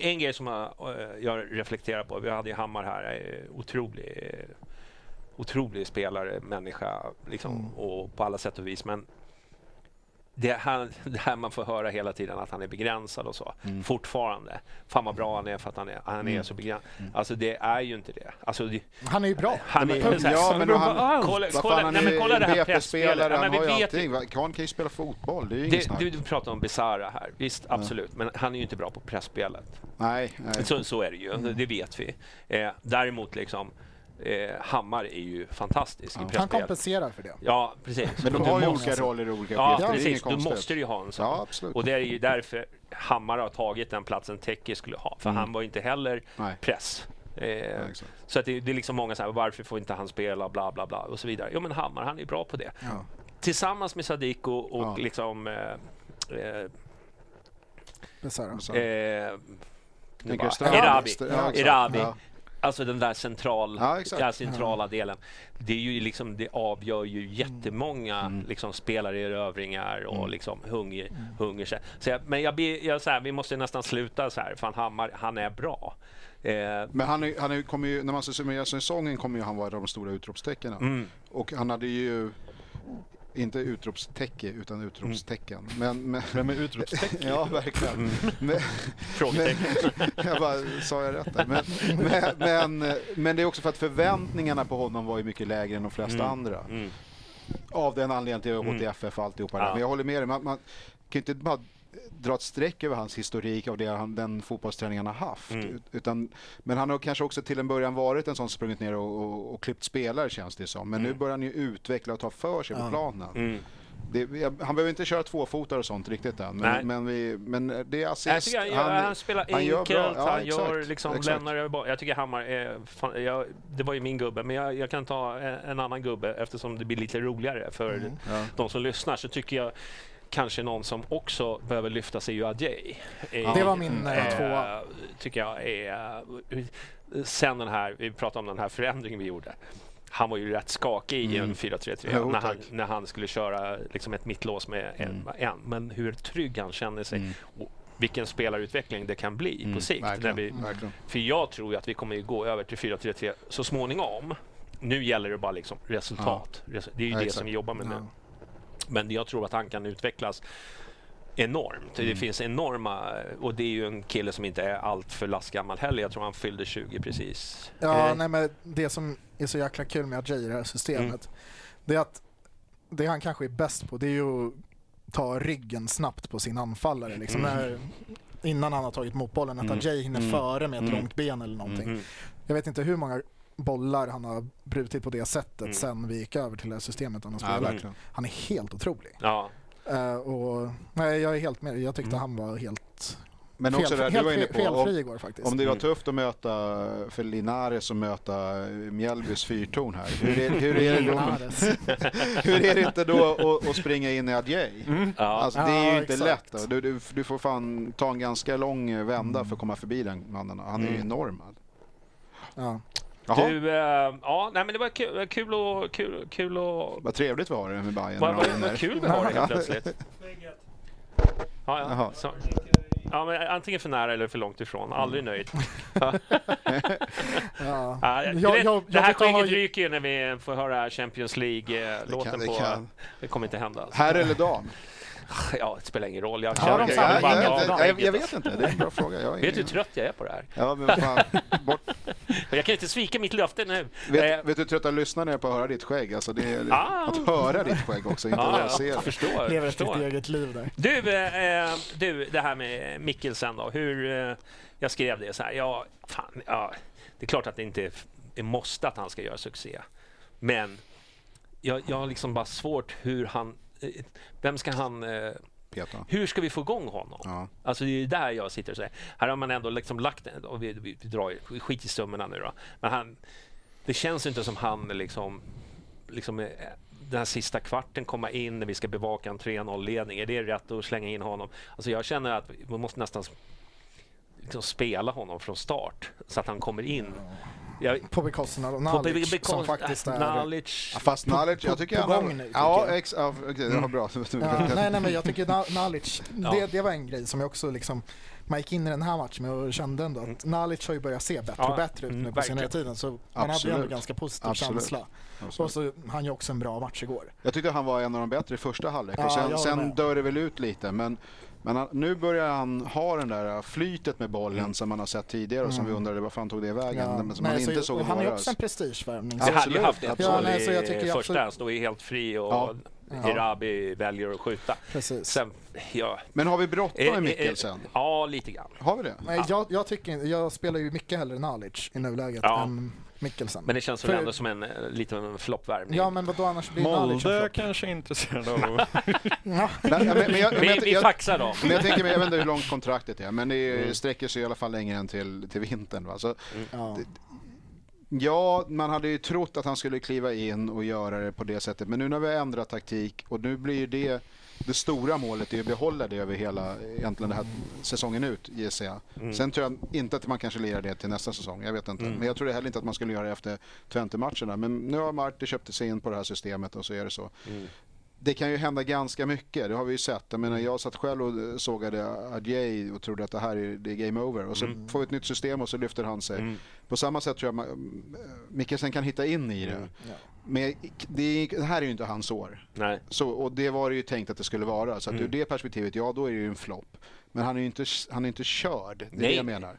en grej som jag, eh, jag reflekterar på, vi hade ju Hammar här, eh, otrolig, eh, otrolig spelare, människa liksom, Mm. och på alla sätt och vis. Men det här, det här man får höra hela tiden att han är begränsad och så. Mm. Fortfarande. Fan vad bra han är för att han är, han är Mm. så begränsad. Alltså det är ju inte det. Alltså, det Han är ju bra. han är, här, ja, Han men han- allt. kolla, kolla, fan, han nej, men är kolla det här pressspelet. Ja, han har vi ju vet ju- allting. Han kan ju spela fotboll, det är ju inget snack. du, du pratar om Besara här, visst absolut, men han är ju inte bra på pressspelet. Nej, nej. Så, så är det ju, Mm. det vet vi. Eh, däremot liksom, eh, Hammar är ju fantastisk Ja. i Han kompenserar för det. Ja, precis. Men de Och har ju olika roller i olika Ja, uppgifter. är precis. Du måste ju ha en sån. Ja, absolut. Och det är ju därför Hammar har tagit den platsen Teki skulle ha. För Mm. han var ju inte heller Nej. press. Eh, Ja, så att det, det är liksom många så här, varför får inte han spela, bla bla bla och så vidare. Jo men Hammar, han är bra på det. Ja. Tillsammans med Sadiko och Ja. liksom eh, eh, Besara. Så. eh, Erabi. Ja. Erabi. Alltså den där central, Ja, centrala delen. Det, är ju liksom, det avgör ju jättemånga Mm. liksom, spelarerövringar och Mm. liksom, hunger. hunger sig. så jag, men jag, jag, så här, vi måste nästan sluta så här, för Hammar, han är bra. Eh, Men han, är, han är, kommer ju, när man summerar säsongen kommer ju han vara de stora utropstecknen. mm, Och han hade ju inte utropstecken utan utropstecken. Men, men, Vem är utropstecken? ja, verkligen. Men, Frågetecken. jag bara, sa jag rätt där? Men, men, men, men det är också för att förväntningarna på honom var ju mycket lägre än de flesta andra. Mm. Av den anledningen till HTFF och alltihopa. Ja. Men jag håller med dig. Man, man kan ju inte bara dra ett streck över hans historik av det han, den fotbollsträning han har haft. Mm. Utan, men han har kanske också till en början varit en sån som sprungit ner och, och, och klippt spelare känns det som. Men nu börjar han ju utveckla och ta för sig på planen. Mm. Det, jag, han behöver inte köra tvåfotare och sånt riktigt än. Nej. Men, men, vi, men det är Jag assist. tycker han, gör, han, spelar han enkelt, gör bra. Ja, han gör exakt, liksom, exakt. lämnar över boll. Jag tycker Hammar är, fan, jag, det var ju min gubbe, men jag, jag kan ta en, en annan gubbe eftersom det blir lite roligare för Mm. Ja. de som lyssnar. Så tycker jag kanske någon som också behöver lyfta sig är ju Adjei. Eh, Det var min, eh, eh, tvåa. Tycker jag är... Sen den här, vi pratade om den här förändringen vi gjorde. Han var ju rätt skakig i en 4-3-3 Mm. Jo, när, han, när han skulle köra liksom ett mittlås med en, en. Men hur trygg han känner sig. Mm. Och vilken spelarutveckling det kan bli på sikt. När Verkligen, vi, verkligen. för jag tror att vi kommer gå över till 4-3-3 så småningom. Nu gäller det bara liksom resultat. Res- Det är ju Ja, det exakt. som vi jobbar med nu. Men jag tror att han kan utvecklas enormt. Mm. Det finns enorma, och det är ju en kille som inte är allt för lastgammal heller. Jag tror han fyllde 20 precis. Ja, Eh, nej, men det som är så jäkla kul med Ajay i det här systemet, Mm. det är att det han kanske är bäst på, det är ju att ta ryggen snabbt på sin anfallare. Liksom Mm. när, innan han har tagit mot bollen, att Mm. Ajay hinner Mm. före med ett Mm. långt ben eller någonting. mm. Jag vet inte hur många bollar han har brutit på det sättet Mm. sen vi gick över till det här systemet han har Ja, spelat. verkligen. han är helt otrolig. Ja, Eh, och, nej, jag är helt med Jag tyckte han var helt, Men fel, också det här du var inne på. felfri Om, igår faktiskt. om det var Mm. tufft att möta för Linares och möta Mjällbys fyrtorn här. Hur är, hur är, det, då, hur är det inte då att, att springa in i Adjei? ja. Alltså, det är ju Ja, inte exakt. lätt. Du, du, du får fan ta en ganska lång vända för att komma förbi den mannen. Han är ju Mm. enorm. Ja. Jaha, Du, eh, ja, nej men det var kul, kul och kul, kul och vad trevligt vi har det med Bajen. vad, vad, vad kul vi har det helt plötsligt. Ja, ja. Så. ja men antingen för nära eller för långt ifrån. Aldrig nöjd. Ja. Ja, Jag- jag- det här skägget ha- ryker ju när vi får höra Champions League-låten det på... kan. Det kommer inte hända. Alltså. Herr eller dam? Ja, det spelar ingen roll. Jag, Ja, känner- de Okej, samlar jag, jag, jag, jag, vet inte, det är en bra fråga. Jag, Vet du hur trött jag är på det här? Ja, men fan, bort. Jag kan inte svika mitt löfte nu. Eh, Vet, vet du hur trötta lyssnare är på att höra ditt skägg? Alltså det är Ah. att höra ditt skägg också, inte ja, bara se det. förstår. Lever ett förstår. eget liv där. Du, eh, du, det här med Mikkelsen då. Hur, eh, jag skrev det så här. Ja, fan, ja, det är klart att det inte är måste att han ska göra succé. Men jag, jag har liksom bara svårt hur han... Vem ska han... Eh, Peta. hur ska vi få igång honom? Ja. Alltså det är där jag sitter och säger. Här har man ändå liksom lagt och vi, vi, vi drar skit i summorna nu då. Men han, det känns inte som han liksom, liksom eh, den här sista kvarten komma in när vi ska bevaka en 3-0-ledning. Är det rätt att slänga in honom? Alltså jag känner att vi måste nästan liksom spela honom från start så att han kommer in. Jag, På bekostnad av på Nalic be- som faktiskt är... Nalic. Ja, Fast Nalic, jag tycker på han... gång nu, ja, ex, ja, okej, det var bra. Ja, nej, nej, men jag tycker Na- Nalic, det, det var en grej som jag också liksom man gick in i den här matchen med och kände ändå att Nalic har ju börjat se bättre och bättre ut mm, nu på senare tiden. Så man hade ju Absolut. ändå ganska positiv Absolut. känsla. Och så han ju också en bra match igår. Jag tyckte han var en av de bättre i första halvlek Ja, och sen, sen dör det väl ut lite. Men, men han, nu börjar han ha den där flytet med bollen som man har sett tidigare och som vi undrade vad fan tog det vägen. Ja, men som man nej, inte så, såg i han är också en prestigevärvning. Vi hade ju haft ett mål Ja, nej, så jag tycker i första. Han står ju helt fri och Ja. Hirabi väljer att skjuta. Sen, ja, Men har vi bråttom Eh, med eh, Mikkelsen? Ja, lite grann. Har vi det? Nej, jag, jag, tycker, jag spelar ju mycket hellre Nalic i nuläget Ja. än Mikkelsen. Men det känns väl För- ändå som en eh, lite av en floppvärmning. Ja, men vadå annars blir Nalic en Molde flopp. kanske är intresserad av. Ja. Nej, men, men jag, men vi, jag, vi jag, faxar då. men jag tänker, jag vet inte hur långt kontraktet är, men det Mm. sträcker sig i alla fall längre än till, till vintern. Va? Så, Ja. Ja, man hade ju trott att han skulle kliva in och göra det på det sättet. Men nu när vi har ändrat taktik och nu blir det det stora målet är att behålla det över hela egentligen den här säsongen ut gissar jag. Mm. Sen tror jag inte att man kanske lirar det till nästa säsong. Jag vet inte. Men jag tror heller inte att man skulle göra det efter 20 matcherna. Men nu har Marti köpt sig in på det här systemet och så är det så. Mm. Det kan ju hända ganska mycket, det har vi ju sett. Jag menar, jag satt själv och sågade Adjei och trodde att det här är, det är game over. Och så Mm. får vi ett nytt system och så lyfter han sig. Mm. På samma sätt tror jag man- Mikkelsen kan hitta in i det. Mm. Men det, det här är ju inte hans år. Nej. Så, och det var det ju tänkt att det skulle vara. Så att Mm. ur det perspektivet, ja då är det ju en flopp. Men han är ju inte, han är inte körd, det är det Nej. jag menar.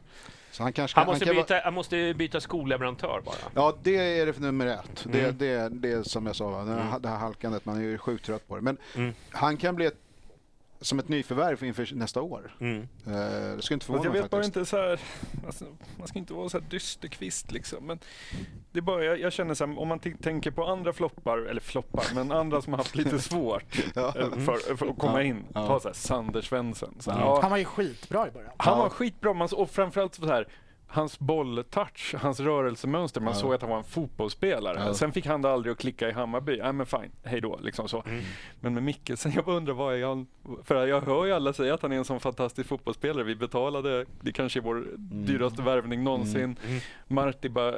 Så han kanske Han måste, vara- byta, han måste byta skolleverantör bara. Ja, det är det för nummer ett. Det, Mm. det, det är som jag sa, det här- det här halkandet, man är ju sjukt trött på det. Men Mm. han kan bli ett, som ett nyförvärv inför nästa år. Mm. Eh, det skulle inte förvåna jag mig vet bara inte så här, alltså, man ska inte vara så här dysterkvist liksom. Men det är bara, jag, jag känner så här, om man tänker på andra floppar, eller floppar, men andra som har haft lite svårt Ja. eh, för, för att komma Ja. in. Ja. Ta så här, Sander Svensson. Så här, Ja. ja, Han var ju skitbra i början. han Ja. var skitbra, man, och framförallt så här, hans bolltouch, hans rörelsemönster, man Ja. såg att han var en fotbollsspelare. Ja. Sen fick han det aldrig att klicka i Hammarby. Nej men fine, hej då. Liksom så. Mm. Men med Mikkelsen, jag bara undrar vad är han? För jag hör ju alla säga att han är en sån fantastisk fotbollsspelare. Vi betalade, det kanske är vår dyraste värvning någonsin. Mm. Marti bara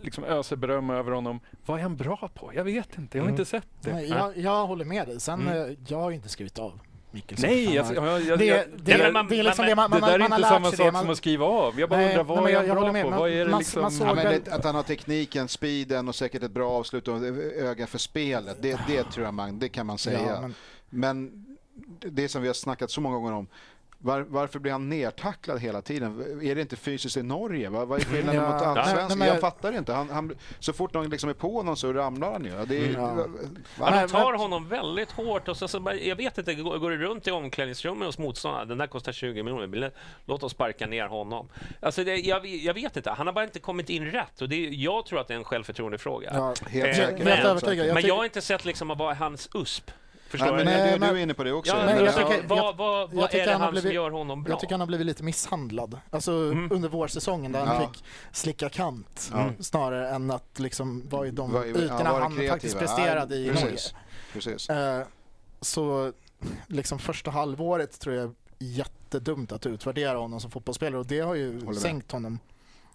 liksom öser beröm över honom. Vad är han bra på? Jag vet inte, jag har Mm. inte sett det. Nej, jag, jag håller med dig. Sen, Mm. eh, jag har ju inte skrivit av Mikkelsen. Nej, jag, jag, jag, det, jag, det, man- det är liksom det man, det där är man inte samma sak. Man, som att skriva av. Jag bara Nej, undrar nej, vad är jag- han jag bra håller med. på? Man- Vad är det man- liksom? man såg- Ja, men väl- det, att han har tekniken, speeden och säkert ett bra avslut och öga för spelet. Det, det tror jag man, det kan man säga. ja, men, Men det som vi har snackat så många gånger om. Var, varför blir han nertacklad hela tiden? Är det inte fysiskt i Norge? Vad, vad är skillnaden Ja. mot allsvenskan? jag fattar inte. Han, han, så fort någon liksom är på honom så ramlar han ju. Det är, Ja. va- Nej, de tar honom väldigt hårt och så, så bara, jag vet inte, går, går det runt i omklädningsrummet hos motståndarna? Den där kostar 20 miljoner, låt oss sparka ner honom. Alltså det, jag, jag vet inte, han har bara inte kommit in rätt och det, jag tror att det är en självförtroendefråga. ja, Helt Eh, säkert. men- men jag har inte sett liksom vad är hans USP. Förstår men du? Nej, du, du men- är inne på det också. Ja, men men jag tycker- vad, jag- vad, jag vad tycker är det han han som blivit- gör honom bra? Jag tycker han har blivit lite misshandlad. Alltså Mm. under vårsäsongen där han Ja. fick slicka kant Ja. snarare än att liksom vara i de Var- ytorna han kreativa. faktiskt presterade Ja, i precis. Norge. Precis. Eh, så liksom första halvåret tror jag är jättedumt att utvärdera honom som fotbollsspelare och det har ju sänkt honom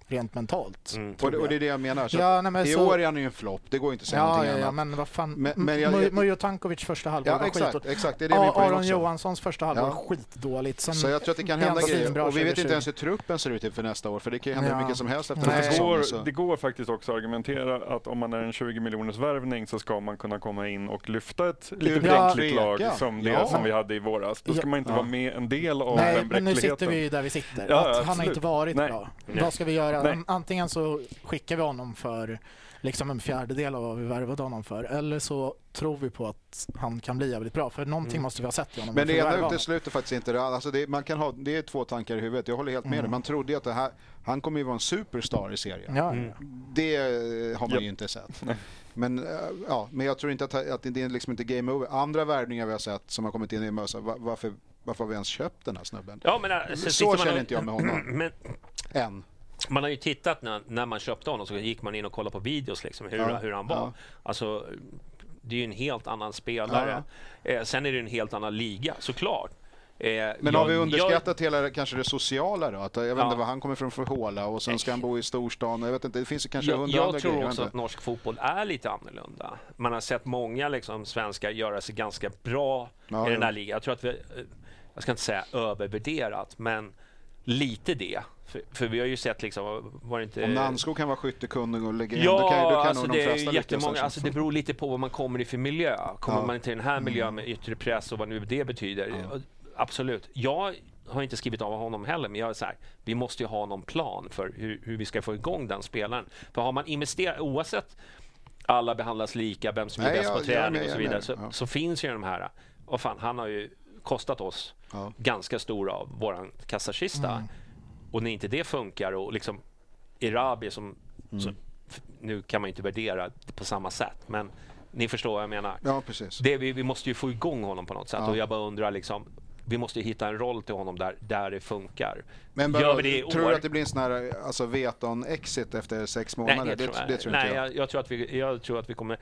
rent mentalt. Mm. Och det, och det är det jag menar. Så Ja, nej, men I så- år är han ju en flopp. Det går inte att säga Ja, någonting ja, ja, annat. men vad fan. Men- men jag- Mujo- Tankovic första halvår Ja, var exakt. skitdåligt. exakt. Det är det Aron också. Johanssons första halvår Ja. var skitdåligt. Sen, Så jag tror att det kan hända grejer. Och vi vet 2020. inte ens hur truppen ser ut inför nästa år. För det kan ju hända Ja. vilket som helst efter Nej. Det går, det går faktiskt också att argumentera att om man är en 20 miljoners värvning så ska man kunna komma in och lyfta ett lite bräckligt lag som det Ja. som vi hade i våras. Då ska Ja. man inte Ja. vara med en del av Nej, den men nu bräckligheten. sitter vi ju där vi sitter. Ja, han har inte varit Nej. bra. Nej. Vad ska vi göra? Nej. Antingen så skickar vi honom för liksom en fjärdedel av vad vi värvade honom för. Eller så tror vi på att han kan bli jävligt bra. För någonting Mm. måste vi ha sett i honom. Men det ena utesluter faktiskt inte det. Alltså det, man kan ha, det är två tankar i huvudet. Jag håller helt med Mm. dig. Man trodde ju att det här, han kommer ju vara en superstar i serien. Ja, Mm. Det eh, har man Japp. ju inte sett. Men, eh, ja, men jag tror inte att, att det är liksom inte game over. Andra värvningar vi har sett som har kommit in i Mösa, va- varför, varför har vi ens köpt den här snubben? Ja, men, äh, Så man känner och- inte jag med honom. Men Än. Man har ju tittat när, när man köpte honom så gick man in och kollade på videos liksom, hur, Ja, hur han var. ja. Alltså, det är ju en helt annan spelare. Eh, sen är det en helt annan liga såklart. Eh, Men jag- har vi jag- underskattat hela kanske det sociala då? Att, jag vet Ja. inte var han kommer från för håla och sen ska han bo i storstan. Jag vet inte, det finns kanske Jag, hundra andra jag tror grejer. också jag att norsk fotboll är lite annorlunda. Man har sett många liksom, svenskar göra sig ganska bra Ja, i den ja. här ligan. Jag tror att vi, eh, jag ska inte säga övervärderat, men lite det. För, för vi har ju sett liksom, var det inte... Om Nanskog kan vara skyttekunnig och in, Ja, då kan, då kan alltså nog de det är flesta lyckas. jättemånga. Alltså det beror lite på vad man kommer i för miljö. Kommer Ja. man till den här miljön med yttre press och vad nu det betyder. Absolut. Jag har inte skrivit av honom heller, men jag är så här, vi måste ju ha någon plan för hur, hur vi ska få igång den spelaren. För har man investerat, oavsett alla behandlas lika, vem som är Nej, bäst jag- på är träning med, och så är vidare, så, Ja. så finns ju de här. Och fan, han har ju kostat oss Ja. ganska stora av våran kassakista. Och när inte det funkar och liksom Erabi som, som f- nu kan man ju inte värdera på samma sätt, men ni förstår vad jag menar. Ja, precis. Det, vi, vi måste ju få igång honom på något sätt Ja. och jag bara undrar liksom, vi måste ju hitta en roll till honom där, där det funkar. Men bara, det tror år? du att det blir en sån här alltså, veton-exit efter sex Nej, månader? det, tror jag, det tror nej inte jag. jag, jag, tror att vi, jag tror att vi kommer...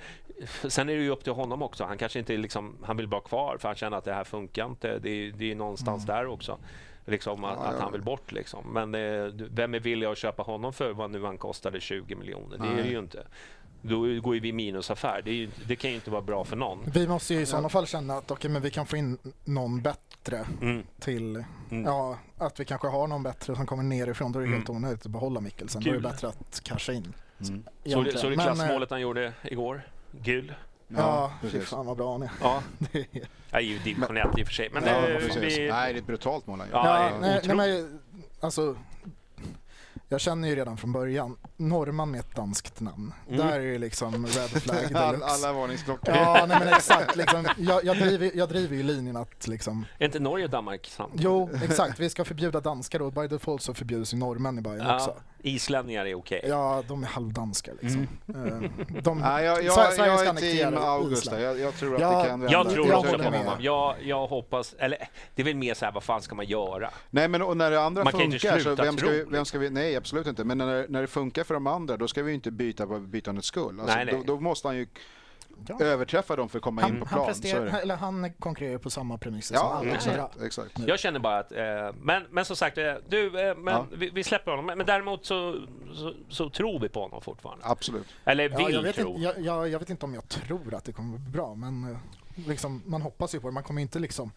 Sen är det ju upp till honom också. Han kanske inte liksom, han vill vara kvar för han känner att det här funkar inte. Det, är- det är någonstans där också. Liksom att. Ja, att ja. han vill bort liksom. Men eh, vem är villig att köpa honom för vad nu han kostade 20 miljoner? Det är det ju inte. Då går ju vi minusaffär. Det, ju, det kan ju inte vara bra för någon. Vi måste ju i sådana fall känna att okej, men vi kan få in någon bättre Mm. till, Mm. ja, att vi kanske har någon bättre som kommer nerifrån. Då är det helt Mm. onödigt att behålla Mikkelsen. Då är det Kul. bättre att casha in. Mm. Så så du Men, eh, klassmålet han gjorde igår? Gul? Ja, fy precis. fan vad bra han är. Ja. Det är- ju division 1 i och för sig. Men ja, det, precis. vi, Nej, det är ett brutalt mål han gör. Ja, Ja, nej, nej, men, alltså, jag känner ju redan från början, norrman med ett danskt namn. Mm. Där är det liksom red flag All, deluxe. alla varningsklockor. Ja, nej men exakt. Liksom, jag, jag, driver, jag driver ju linjen att liksom, är inte Norge och Danmark samt? jo exakt, vi ska förbjuda danskar och by default så förbjuds ju norrmän i Bayern också. Ja, islänningar är okej. Ja, de är halvdanskar liksom. Eh, De, Nej, jag, jag, Sverige jag är team August Island. där. jag, jag tror att Ja, det kan vända. Jag tror jag också på honom. Jag, jag hoppas, eller det är väl mer så här, vad fan ska man göra? Nej men och när det andra Man kan inte funkar så sluta vem ska, vi, vem ska vi, nej absolut inte, men när, när det funkar för de andra då ska vi ju inte byta på bytandets skull. Alltså, Nej, nej. Då, då måste han ju Ja. överträffa dem för att komma in Han, på han, plan. så är presterar, det. eller han konkurrerar på samma premisser som Ja, alla andra. exakt. exakt. Jag känner bara att, eh, men, men som sagt, eh, du, eh, men Ja. vi, vi släpper honom. Men, men däremot så, så, så tror vi på honom fortfarande. Absolut. Eller Ja, vill jag, vet tro. inte, jag, jag, jag vet inte om jag tror att det kommer bli bra, men eh, liksom, man hoppas ju på det. Man kommer inte liksom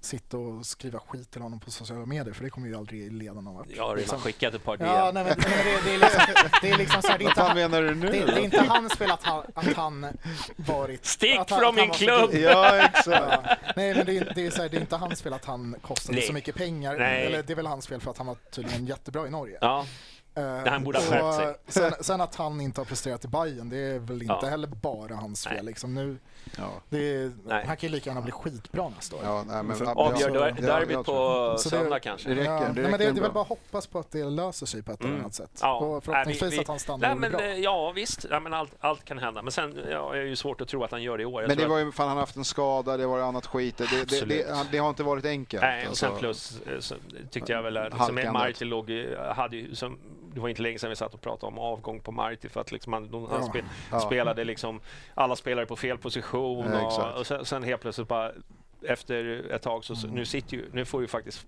sitta och skriva skit till honom på sociala medier, för det kommer ju aldrig leda någon vart. Jag har redan liksom. skickat ett par Ja, DM. nej, men, nej, det, det, är liksom, det är liksom så här, det är Vad inte, fan han, menar du nu? det, det är inte hans fel att han, att han varit... Stick att han, från min klubb! Ja, exakt. Ja, nej, men det är, det, är så här, det är inte hans fel att han kostade Nej. så mycket pengar. Nej. Eller det är väl hans fel för att han var tydligen jättebra i Norge. Ja, Eh, han borde ha skärpt sig. Sen, sen att han inte har presterat i Bayern det är väl inte Ja. heller bara hans fel. Liksom. Nu, Ja. det är, han kan ju lika gärna bli skitbra nästa år. Ja, nej, men, avgör så- der- ja, derbyt på söndag kanske. Det räcker, Ja, det räcker men det, det är väl bara att hoppas på att det löser sig på ett eller Mm. annat sätt. Ja. Och förhoppningsvis Nej, vi- vi- att han stannar Nej, men, bra. eh, ja, visst. Ja, men allt, allt kan hända. Men sen ja, är det ju svårt att tro att han gör det i år. Jag Men det var ju, fan han har haft en skada, det var annat skit. Det, det, det, det, det har inte varit enkelt. Nej, och sen alltså. plus eh, så tyckte jag väl att liksom. Marti låg, hade ju, som, det var inte länge sedan vi satt och pratade om avgång på Marti för att liksom han, han Ja. spe, Ja. spelade liksom alla spelare på fel position Ja, och, och sen, sen helt plötsligt bara efter ett tag så, så Mm. nu sitter ju, nu får ju faktiskt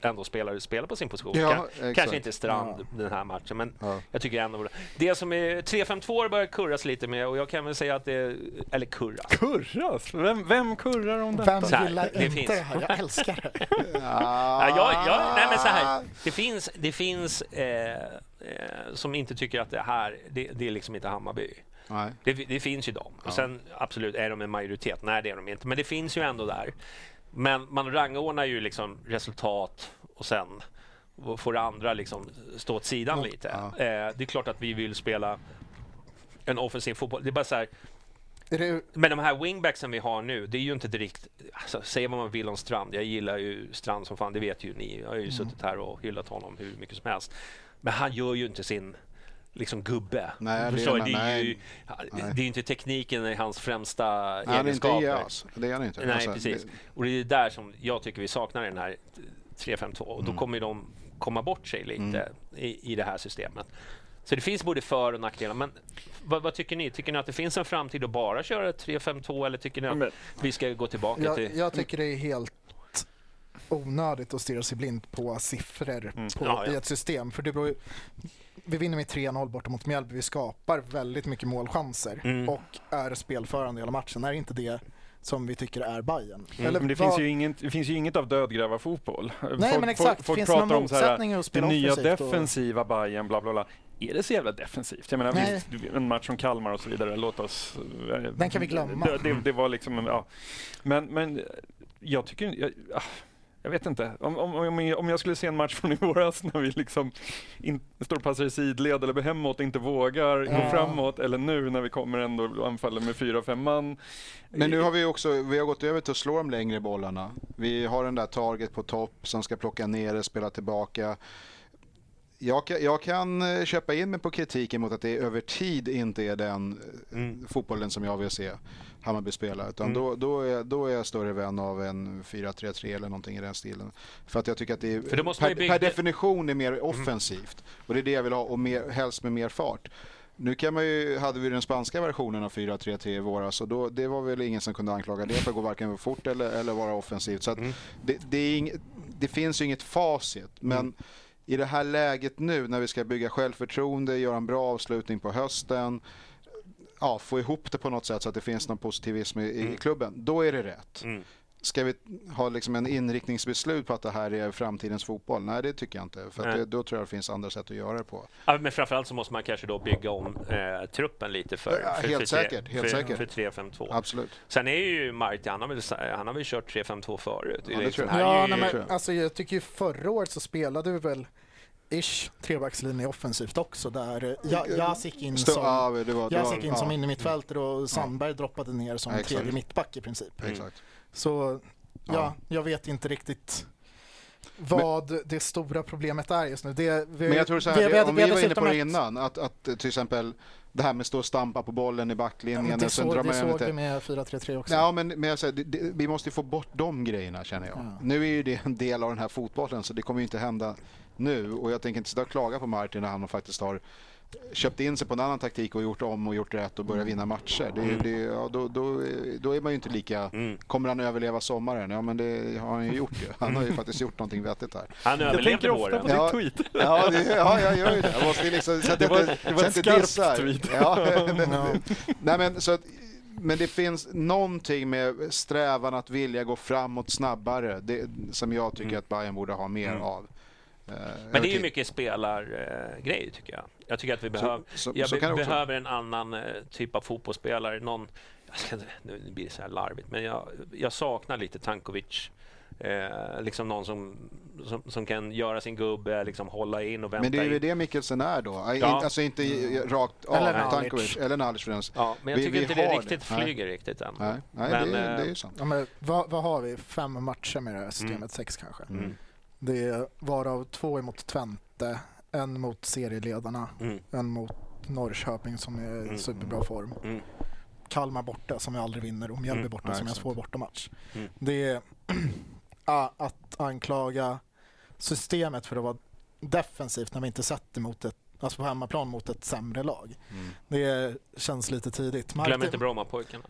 ändå spelare spela på sin position. Ja, kanske inte Strand den här matchen men Ja. jag tycker ändå det som är 3-5-2 börjar kurras lite med och jag kan väl säga att det, eller kurras. Kurras? Vem, vem kurrar om detta? Vem Så här, gillar det inte finns. det här? Jag älskar det. Ja, jag, jag, nej men så här, det finns, det finns eh, eh, som inte tycker att det här, det, det är liksom inte Hammarby. Det, det finns ju de. Och sen absolut, är de en majoritet? Nej, det är de inte. Men det finns ju ändå där. Men man rangordnar ju liksom resultat och sen får det andra liksom stå åt sidan lite. Ja. Eh, det är klart att vi vill spela en offensiv fotboll. Det är bara så här, det, men de här wingbacksen vi har nu, det är ju inte direkt... Alltså, säga vad man vill om Strand. Jag gillar ju Strand som fan, det vet ju ni. Jag har ju Mm. suttit här och hyllat honom hur mycket som helst. Men han gör ju inte sin liksom gubbe. Nej, det är- det, är ju, nej. det är ju inte tekniken i hans främsta Han är inte egenskaper. JAS. Det är han inte. Nej, Alltså, precis. det- Och det är där som jag tycker vi saknar den här 3-5-2. Och Mm. då kommer de komma bort sig lite i, i det här systemet. Så det finns både för och nackdelar. Men vad, vad tycker ni? Tycker ni att det finns en framtid att bara köra 3-5-2 eller tycker ni att vi ska gå tillbaka jag, till... jag tycker det är helt onödigt att stirra sig blind på siffror på, Ja, ja. i ett system. För det beror ju, vi vinner med 3-0 borta mot Mjällby. Vi skapar väldigt mycket målchanser Mm. och är spelförande i hela matchen. Är inte det som vi tycker är Bayern? Mm. Men det, vad- finns ju inget, det finns ju inget av dödgrävarfotboll. Nej men exakt, folk finns det någon pratar om så här, det nya offensivt? och- defensiva Bayern bla bla bla. Är det så jävla defensivt? Jag menar, Nej. visst, en match som Kalmar och så vidare, låt oss... eh, Den kan vi glömma. Det, det, det var liksom, ja. Men, men jag tycker... Jag, ah, jag vet inte. Om, om, om jag- om jag skulle se en match från i våras när vi liksom in, står och passar i sidled eller hemåt inte vågar gå Ja. framåt eller nu när vi kommer ändå och anfaller med fyra, fem man. Men nu har vi också vi har gått över till att slå de längre bollarna. Vi har den där target på topp som ska plocka ner det, spela tillbaka. Jag kan, jag kan eh, köpa in mig på kritiken mot att det över tid inte är den eh, fotbollen som jag vill se Hammarby spela. Utan då, då, är, då är jag större vän av en 4-3-3 eller någonting i den stilen. För att jag tycker att det är, per, bygga- per definition är mer offensivt. Och det är det jag vill ha och mer, helst med mer fart. Nu kan man ju, hade vi den spanska versionen av 4-3-3 i våras och då, det var väl ingen som kunde anklaga det för att gå varken för fort eller, eller vara offensivt. Så att det, det, ing, det finns ju inget facit. Men i det här läget nu när vi ska bygga självförtroende, göra en bra avslutning på hösten, ja, få ihop det på något sätt så att det finns någon positivism i, i klubben, då är det rätt. Mm. Ska vi ha liksom en inriktningsbeslut på att det här är framtidens fotboll? Nej, det tycker jag inte. För det, då tror jag det finns andra sätt att göra det på. Ja, men framförallt så måste man kanske då bygga om eh, truppen lite för, Ja, för, helt för, säkert, helt för, säkert. för 3-5-2. Absolut. Sen är ju Marti, han har väl, han har väl kört 3-5-2 förut. Ja, det liksom tror jag. Ja, nej, men, alltså, jag tycker ju förra året så spelade vi väl ish trebackslinje offensivt också där eh, ja, jag gick in som, ja, det var, det var, in ja, som innermittfältare och Sandberg droppade ner som Ja, exakt. tredje mittback i princip. Exakt. Så ja, Ja. jag vet inte riktigt vad det stora problemet är just nu. Det, vi, Men jag tror så vi- här, vi hade- om vi vi var inne på det innan, att, att till exempel det här med att stå och stampa på bollen i Ja, backlinjen. men det drar det såg lite- vi med 4-3-3 också. Ja, men, men jag säger, det, det, vi måste få bort de grejerna känner jag. Ja. Nu är ju det en del av den här fotbollen så det kommer ju inte hända nu. Och jag tänker inte sitta och klaga på Martin när han faktiskt har köpt in sig på en annan taktik och gjort om och gjort rätt och börjat vinna matcher. Det, Mm. det, ja, då, då, då är man ju inte lika... Kommer han överleva sommaren? Ja, men det har han ju gjort ju. Han har ju faktiskt gjort någonting vettigt här. Han Jag tänker ofta våren. på Ja. ditt tweet. Ja, det, ja, jag gör ju det. Jag måste liksom, så att Det var- inte- det var skarpt dissar. tweet. Ja. Nej, men, så att, men det finns någonting med strävan att vilja gå framåt snabbare det, som jag tycker att Bayern borde ha mer Mm. av. Eh, Men det är ju mycket spelargrejer tycker jag. Jag tycker att vi behöver, så- jag så be- det också behöver en annan eh, typ av fotbollsspelare. Någon, jag ska, nu blir det så här larvigt, men jag, jag saknar lite Tankovic. Eh, liksom någon som, som, som kan göra sin gubbe, liksom hålla in och vänta Men det är ju in. det Mikkelsen är då. Ja. Alltså inte i- rakt av Eller Nalic. Tankovic eller Nalic för Ja, men jag Vi- tycker vi inte det riktigt det. Nej. flyger riktigt än. Nej, nej Men, det, är- det är eh, sant. Ja, men vad, vad har vi? Fem matcher med det här systemet? Sex kanske? Mm. Det var varav två emot mot Twente, en mot serieledarna, mm. en mot Norrköping som är i mm. superbra form. Mm. Kalmar borta som jag aldrig vinner och Mjällby mm. borta som jag svår bortamatch. Mm. Det är att anklaga systemet för att vara defensivt när vi inte sätter mot ett Alltså på hemmaplan mot ett sämre lag. Mm. Det känns lite tidigt. Martin... Glöm inte Brommapojkarna.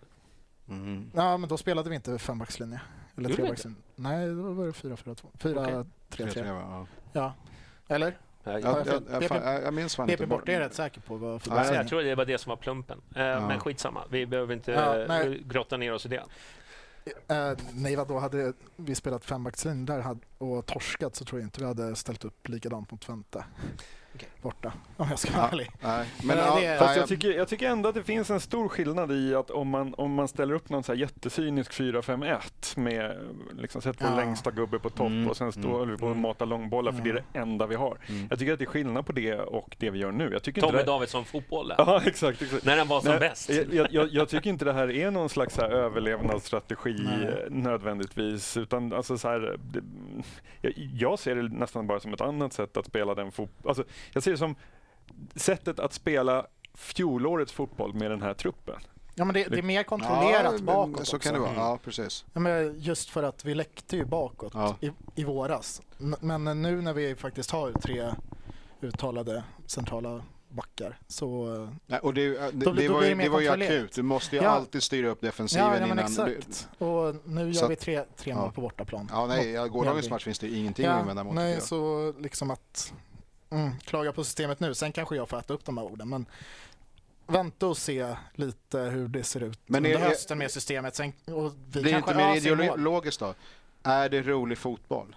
Mm. Ja, men då spelade vi inte fembackslinje. Eller trebackslinje. Nej, då var det 4-4-2. 4-3-2. 3-3. Ja. ja. Eller? Jag, jag, jag, jag, jag minns fan BP inte. Borta är jag rätt säker på. Vad för nej, jag tror det var det som var plumpen. Eh, ja. Men skitsamma, vi behöver inte ja, grotta ner oss i det. Eh, nej, vadå? Hade vi spelat fembackslinje där och torskat så tror jag inte vi hade ställt upp likadant mot Twente. Okej. Borta, om jag ska vara Ja. ärlig. Nej, men, Men ja, det Fast nej, jag tycker, jag tycker ändå att det finns en stor skillnad i att om man, om man ställer upp någon så här jättecynisk 4-5-1 med liksom, sätt vår Ja. längsta gubbe på topp Mm, och sen står mm, vi på och mm. matar långbollar för det är det enda vi har. Mm. Jag tycker att det är skillnad på det och det vi gör nu. Jag tycker Tommy inte det... Davidsson-fotbollen. Ja, exakt. exakt. När den var som Nej, bäst. Jag, jag- jag, tycker inte det här är någon slags här överlevnadsstrategi Nej. nödvändigtvis. Utan alltså så här, det, jag, jag ser det nästan bara som ett annat sätt att spela den fotboll. Alltså, jag ser det som sättet att spela fjolårets fotboll med den här truppen. Ja, men det, det är mer kontrollerat men bakåt Så kan det vara, ja precis. Ja, men just för att vi läckte ju bakåt Ja. i, i våras. Men nu när vi faktiskt har tre uttalade centrala backar så... eh, Nej, och det, det, Då det, då var ju, det var ju akut. Du måste ju Ja. alltid styra upp defensiven Ja, ja men innan. exakt. Och nu gör att- vi tre, tre mål ja. på bortaplan. Ja, nej, ja, gårdagens match finns det ingenting att invända mot. Nej, så liksom att mm, klaga på systemet nu. Sen kanske jag får äta upp de här orden, men vänta och se lite hur det ser ut Men under är- hösten med systemet. Sen, och vi Blir det inte mer ideologiskt då? Är det rolig fotboll?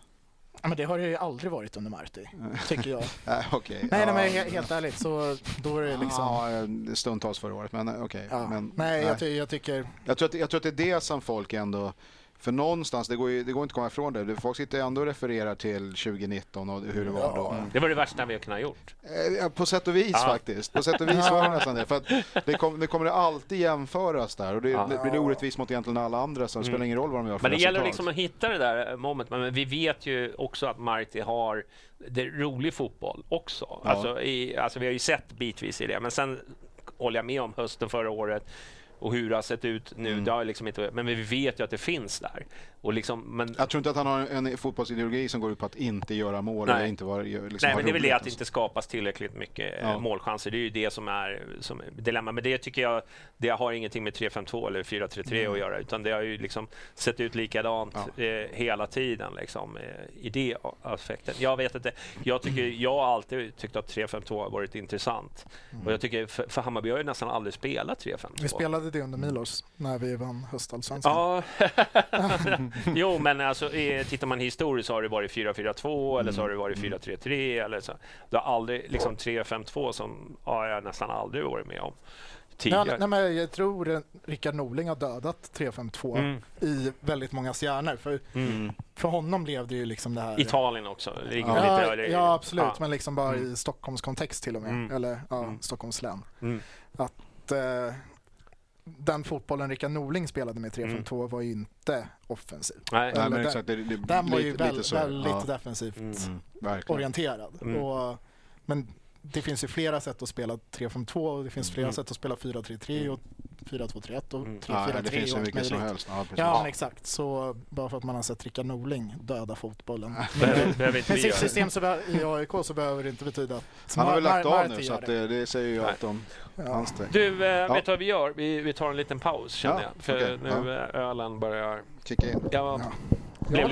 Ja, men det har det ju aldrig varit under Marti, tycker jag. Äh, Okej. Nej, ja. nej, men he- helt ärligt så då är det liksom... Ja, stundtals förra året, men eh, okej. Ja. Men, nej, jag, ty- jag tycker... Jag tror, att, jag tror att det är det som folk ändå... För någonstans, det går, ju, det går inte att komma ifrån det. Folk sitter ändå och refererar till 2019 och hur det var då. Det var det värsta vi har kunnat gjort. Eh, ja, På sätt och vis Ja. faktiskt. På sätt och vis var det nästan det. För att det, kom, det kommer alltid jämföras där och det, Ja. det blir orättvist mot egentligen alla andra så det spelar ingen roll vad de gör för Men det gäller resultat. liksom att hitta det där moment. Men vi vet ju också att Marti har det rolig fotboll också. Alltså, i, alltså vi har ju sett bitvis i det. Men sen håller jag med om hösten förra året. Och hur det har sett ut nu, Mm. det har liksom inte... Men vi vet ju att det finns där. Och liksom, men, Jag tror inte att han har en fotbollsideologi som går ut på att inte göra mål Nej. eller inte vara, liksom Nej, men det är väl det att det inte skapas tillräckligt mycket eh, Ja. målchanser. Det är ju det som är, som är dilemma. Men det tycker jag, det har ingenting med 3-5-2 eller 4-3-3 att göra, utan det har ju liksom sett ut likadant eh, hela tiden liksom, eh, i det aspekten. Jag vet inte. Jag tycker, jag har alltid tyckt att 3-5-2 har varit intressant. Och jag tycker, för, för Hammarby har ju nästan aldrig spelat 3-5-2. Vi spelade det under Milos när vi vann höstallsvenskan. Ja, jo men alltså eh, tittar man historiskt så har det varit 4-4-2 eller så har det varit 4-3-3 eller så. Det har aldrig, liksom 3-5-2 som ja, jag nästan aldrig varit med om tidigare. nej, men jag tror Rickard Norling har dödat 352 Mm. i väldigt många hjärnor. För, Mm. för honom blev det ju liksom det här... Italien också. Ligger Ja, lite ja absolut, Ja. men liksom bara i Stockholms kontext till och med. Mm. Eller ja, Mm. Stockholms län. Mm. Att eh, den fotbollen Rickard Norling spelade med 352 Mm. var ju inte offensiv. Nej. Nej, men exakt, det, det, Den var ju väl, lite väldigt ja. defensivt Mm. Orienterad. Mm. Och, men det finns ju flera sätt att spela 352 och det finns flera Mm. sätt att spela 4-3-3 och 4-2-3-1 och Mm. 3-4-3 Ja, det finns allt vilket som helst. Ja. Ja, men exakt. Så bara för att man har sett Rickard Norling döda fotbollen. Behöver, behöver inte Med sitt system så i AIK så behöver det inte betyda att Han har väl lagt av nu så att det, det säger ju allt om Ja. Du, eh, vet du vad vi gör? Vi, vi tar en liten paus känner Ja, jag. För okej, nu eh, ölen börjar... Kicka in. Jag Ja. blev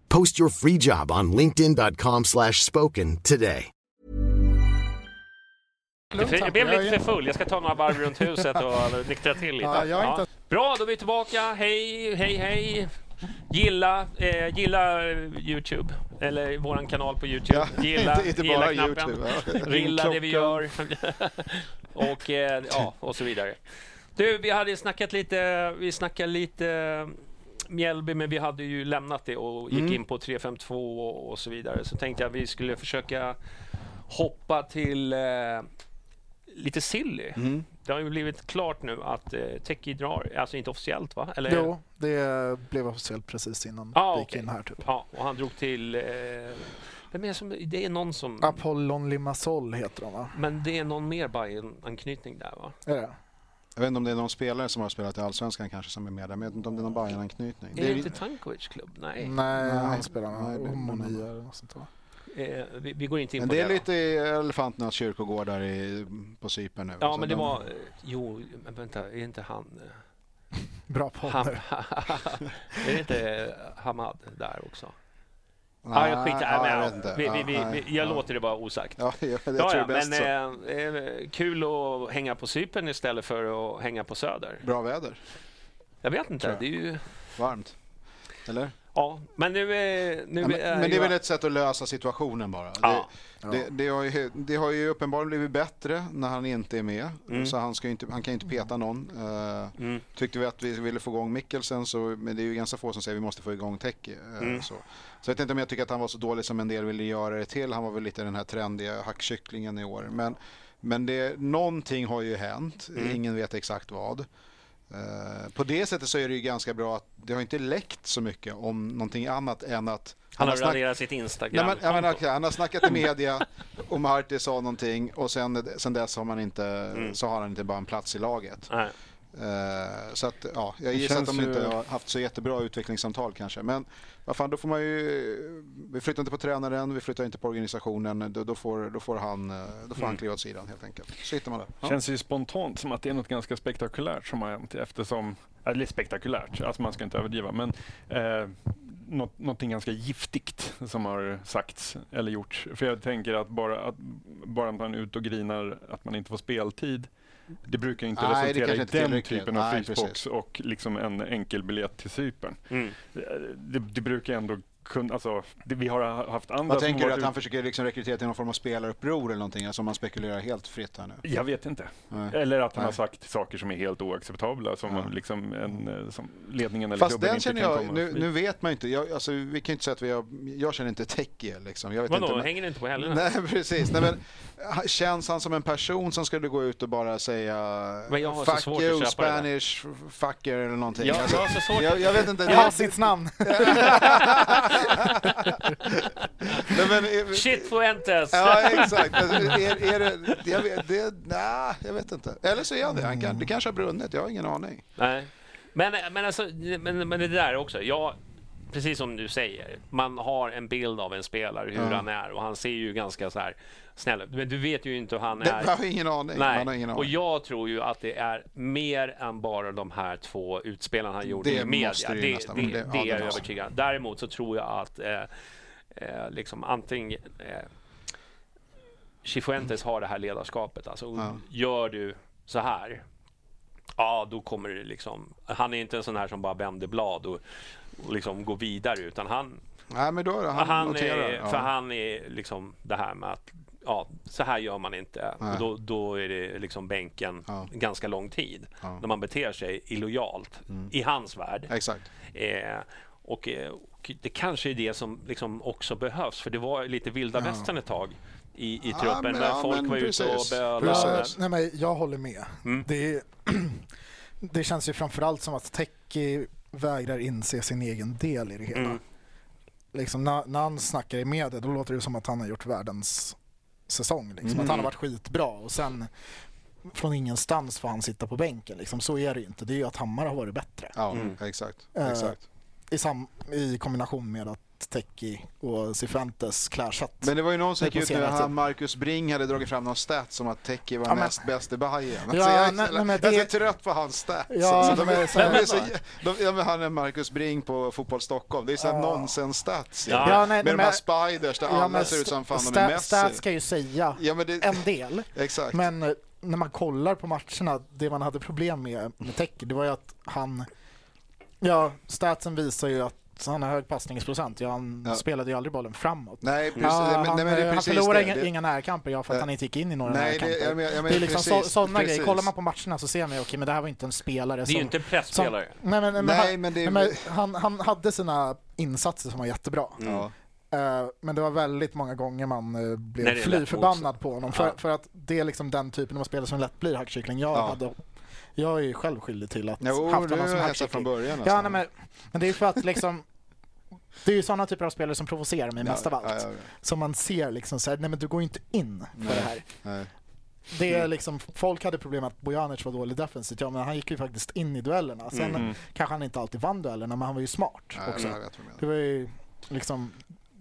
Post your free job on linkedin.com slash spoken today. Jag blev lite för full. Jag ska ta några varv runt huset och nyktra till lite. Ja, Bra, då är vi tillbaka. Hej, hej, hej. Gilla, eh, gilla eh, Youtube, eller våran kanal på Youtube. Gilla, inte, inte gilla knappen. Youtube. Gilla det vi gör. och, eh, ja, och så vidare. Du, vi hade snackat lite, vi snackade lite Mjällby, men vi hade ju lämnat det och gick Mm. in på 352 och, och så vidare. Så tänkte jag att vi skulle försöka hoppa till eh, lite silly. Mm. Det har ju blivit klart nu att eh, Teki drar, alltså inte officiellt va? Eller? Jo, det blev officiellt precis innan Ah, vi gick okej. in här. Typ. Ja, och han drog till... Eh, vem är det, som, det är någon som... Apollon Limassol heter de va? Men det är någon mer Bayern-anknytning där va? Är det? Jag vet inte om det är någon spelare som har spelat i Allsvenskan kanske som är med där. Men jag vet inte om det är någon Bayern-anknytning. Är det inte Tankovic klubb? Nej. Nej, han spelar med det- Omoni eller något sånt. Eh, vi, vi går inte in Men på det det. är lite i elefanternas kyrkogård där i, på Cypern nu. Ja, men det de- var... eh, Jo, men vänta, är inte han... eh, Bra podd. Ham, är det inte Hamad där också? Ja, jag skiter ja, nej, jag inte. vi, vi, vi, nej, jag ja. låter det vara osagt. Ja, jag, jag Ja, ja, men så. eh, kul att hänga på Cypern istället för att hänga på Söder. Bra väder. Jag vet inte, jag. det är ju... Varmt. Eller? Ja, men nu, är- nu Ja, men, är men det är väl ett sätt att lösa situationen bara. Ja. Det, det, det, har ju, det har ju uppenbarligen blivit bättre när han inte är med. Mm. Så han, ska ju inte, han kan ju inte peta någon. Uh, Mm. Tyckte vi att vi ville få igång Mikkelsen, så, men det är ju ganska få som säger att vi måste få igång Teki. eh, Mm. så. så jag vet inte om jag tycker att han var så dålig som en del ville göra det till. Han var väl lite den här trendiga hackkycklingen i år. Men, men det, någonting har ju hänt. Mm. Ingen vet exakt vad. Eh, på det sättet så är det ju ganska bra att det har inte läckt så mycket om någonting annat än att Han har snack- raderat sitt Nej, Instagram. men, jag menar, han har snackat i media och Marti sa någonting och sen, sen dess har, man inte, Mm. så har han inte bara en plats i laget. Nej. Eh, så att, ja, jag gissar att de inte har haft så jättebra utvecklingssamtal kanske. Men vad fan, då får man ju... Vi flyttar inte på tränaren, vi flyttar inte på organisationen. Då, då, får, då får, han, eh, då får han Mm. kliva åt sidan helt enkelt. Så hittar man det. Ja. Känns ju spontant som att det är något ganska spektakulärt som har hänt eftersom, eller spektakulärt, alltså man ska inte överdriva, men eh, något, någonting ganska giftigt som har sagts eller gjorts. För jag tänker att bara att, bara att man är ute och grinar att man inte får speltid, det brukar inte Nej, resultera i inte den typen av Nej, frysbox precis. och liksom en enkel biljett till Cypern. Mm. Det, det brukar ändå kunna, alltså, det, vi har haft andra Vad tänker du att ut- han försöker liksom rekrytera till någon form av spelaruppror eller någonting? Alltså om man spekulerar helt fritt här nu. Jag vet inte. Nej. Eller att han Nej. har sagt saker som är helt oacceptabla som, Ja. liksom en, eh, som ledningen eller Fast klubben den inte känner kan jag, komma nu, nu vet man ju inte. Jag, alltså, vi kan ju inte säga att vi har, jag känner inte Teki liksom. Jag vet Vadå, inte, men- hänger inte på helgerna? Nej, precis. Nej, men, känns han som en person som skulle gå ut och bara säga Men jag har så fuck svårt you. Spanish, fucker eller någonting? Jag, Alltså, jag har så svårt jag, jag vet inte. Jag har sitt namn. Nej, men, är- Shit Fuentes! Ja, exakt. Alltså, Är, är det, jag, vet, det, nej, jag vet inte. Eller så är han det. Han kan, det kanske har brunnit. Jag har ingen aning. Nej. Men, men, alltså, men, men det där också. Jag, precis som du säger, man har en bild av en spelare, hur Ja. han är och han ser ju ganska så här snäll. Men du vet ju inte hur han Det, är. jag har ingen aning. Man har Nej, ingen och aning. jag tror ju att det är mer än bara de här två utspelarna han gjorde Det i media. det det, nästan det, det, Det- ja, är det jag övertygad Däremot så tror jag att eh, eh, liksom antingen eh, Cifuentes har det här ledarskapet. Alltså, Ja. Gör du så här, ja då kommer det liksom... Han är inte en sån här som bara vänder blad och, och liksom går vidare utan han, Nej, men då är det, han, han, noterar. är, ja. för han är liksom det här med att ja, så här gör man inte. Nej. Och då, då är det liksom bänken Ja. ganska lång tid. Ja. Mm. När man beter sig illojalt i hans värld. Exakt. Eh, och, och det kanske är det som liksom också behövs. För det var lite vilda Ja. västern ett tag i, i Ja, truppen. men- när ja, folk men var ute och bölade. Nej, men jag håller med. Mm. Det, det känns ju framförallt som att Teki vägrar inse sin egen del i det hela. Mm. Liksom, när, när han snackar i media då låter det som att han har gjort världens säsong. Liksom. Mm. Att han har varit skitbra och sen från ingenstans får han sitta på bänken. Liksom. Så är det ju inte. Det är ju att Hammar har varit bättre. Ja, Mm. exakt. Eh, exakt. I, sam, I kombination med att Teki och Cifuentes clarshat. Men det var ju någon som gick ut nu, han. Marcus Bring hade dragit fram någon stats som att Teki var Ja, men- näst bäst i Bayern. Ja, Alltså, jag, är nej, nej, jag är det- så trött på hans stats. Ja, alltså, de, är- så- de är så, de, ja, men han är Marcus Bring på Fotboll Stockholm. Det är så här Ja. nonsens-stats. Ja. Ja, nej, med de men- här spiders där alla men ser ut som fan de är Messi. Stats ska ju säga Ja, men det, en del. exakt. Men eh, när man kollar på matcherna, det man hade problem med med Teki, det var ju att han... Ja, statsen visar ju att han har hög passningsprocent. Ja, han Ja. spelade ju aldrig bollen framåt. Nej, precis. Ja, men, han, nej, men det är han precis förlorade det. inga, det. inga närkamper, ja, för att Eh, han inte gick in i några Nej, det, närkamper. jag, men, jag, det är liksom så, sådana precis. grejer. Kollar man på matcherna så ser man ju, okej, men det här var inte en spelare Det är som... ju inte en pressspelare. Som, nej, men, men, Nej, han, men det nej, men han, han hade sina insatser som var jättebra. Ja. Eh, men det var väldigt många gånger man uh, blev det fly förbannad på honom. För, Ja. för att det är liksom den typen av spelare som lätt blir hackkyckling. Jag, Ja. hade, jag är ju själv skyldig till att Jo, haft honom som hackkyckling. från början Ja, nästan. nej, men, men det är för att liksom det är ju sådana typer av spelare som provocerar mig mest av allt. Ja, ja, ja. Som man ser liksom så här, nej men du går ju inte in för Nej. det här. Nej. Det är liksom, folk hade problem med att Bojanic var dålig defensivt, ja men han gick ju faktiskt in i duellerna. Sen Mm. kanske han inte alltid vann duellerna, men han var ju smart Nej, också. jag vet vad du menar. Det var ju liksom,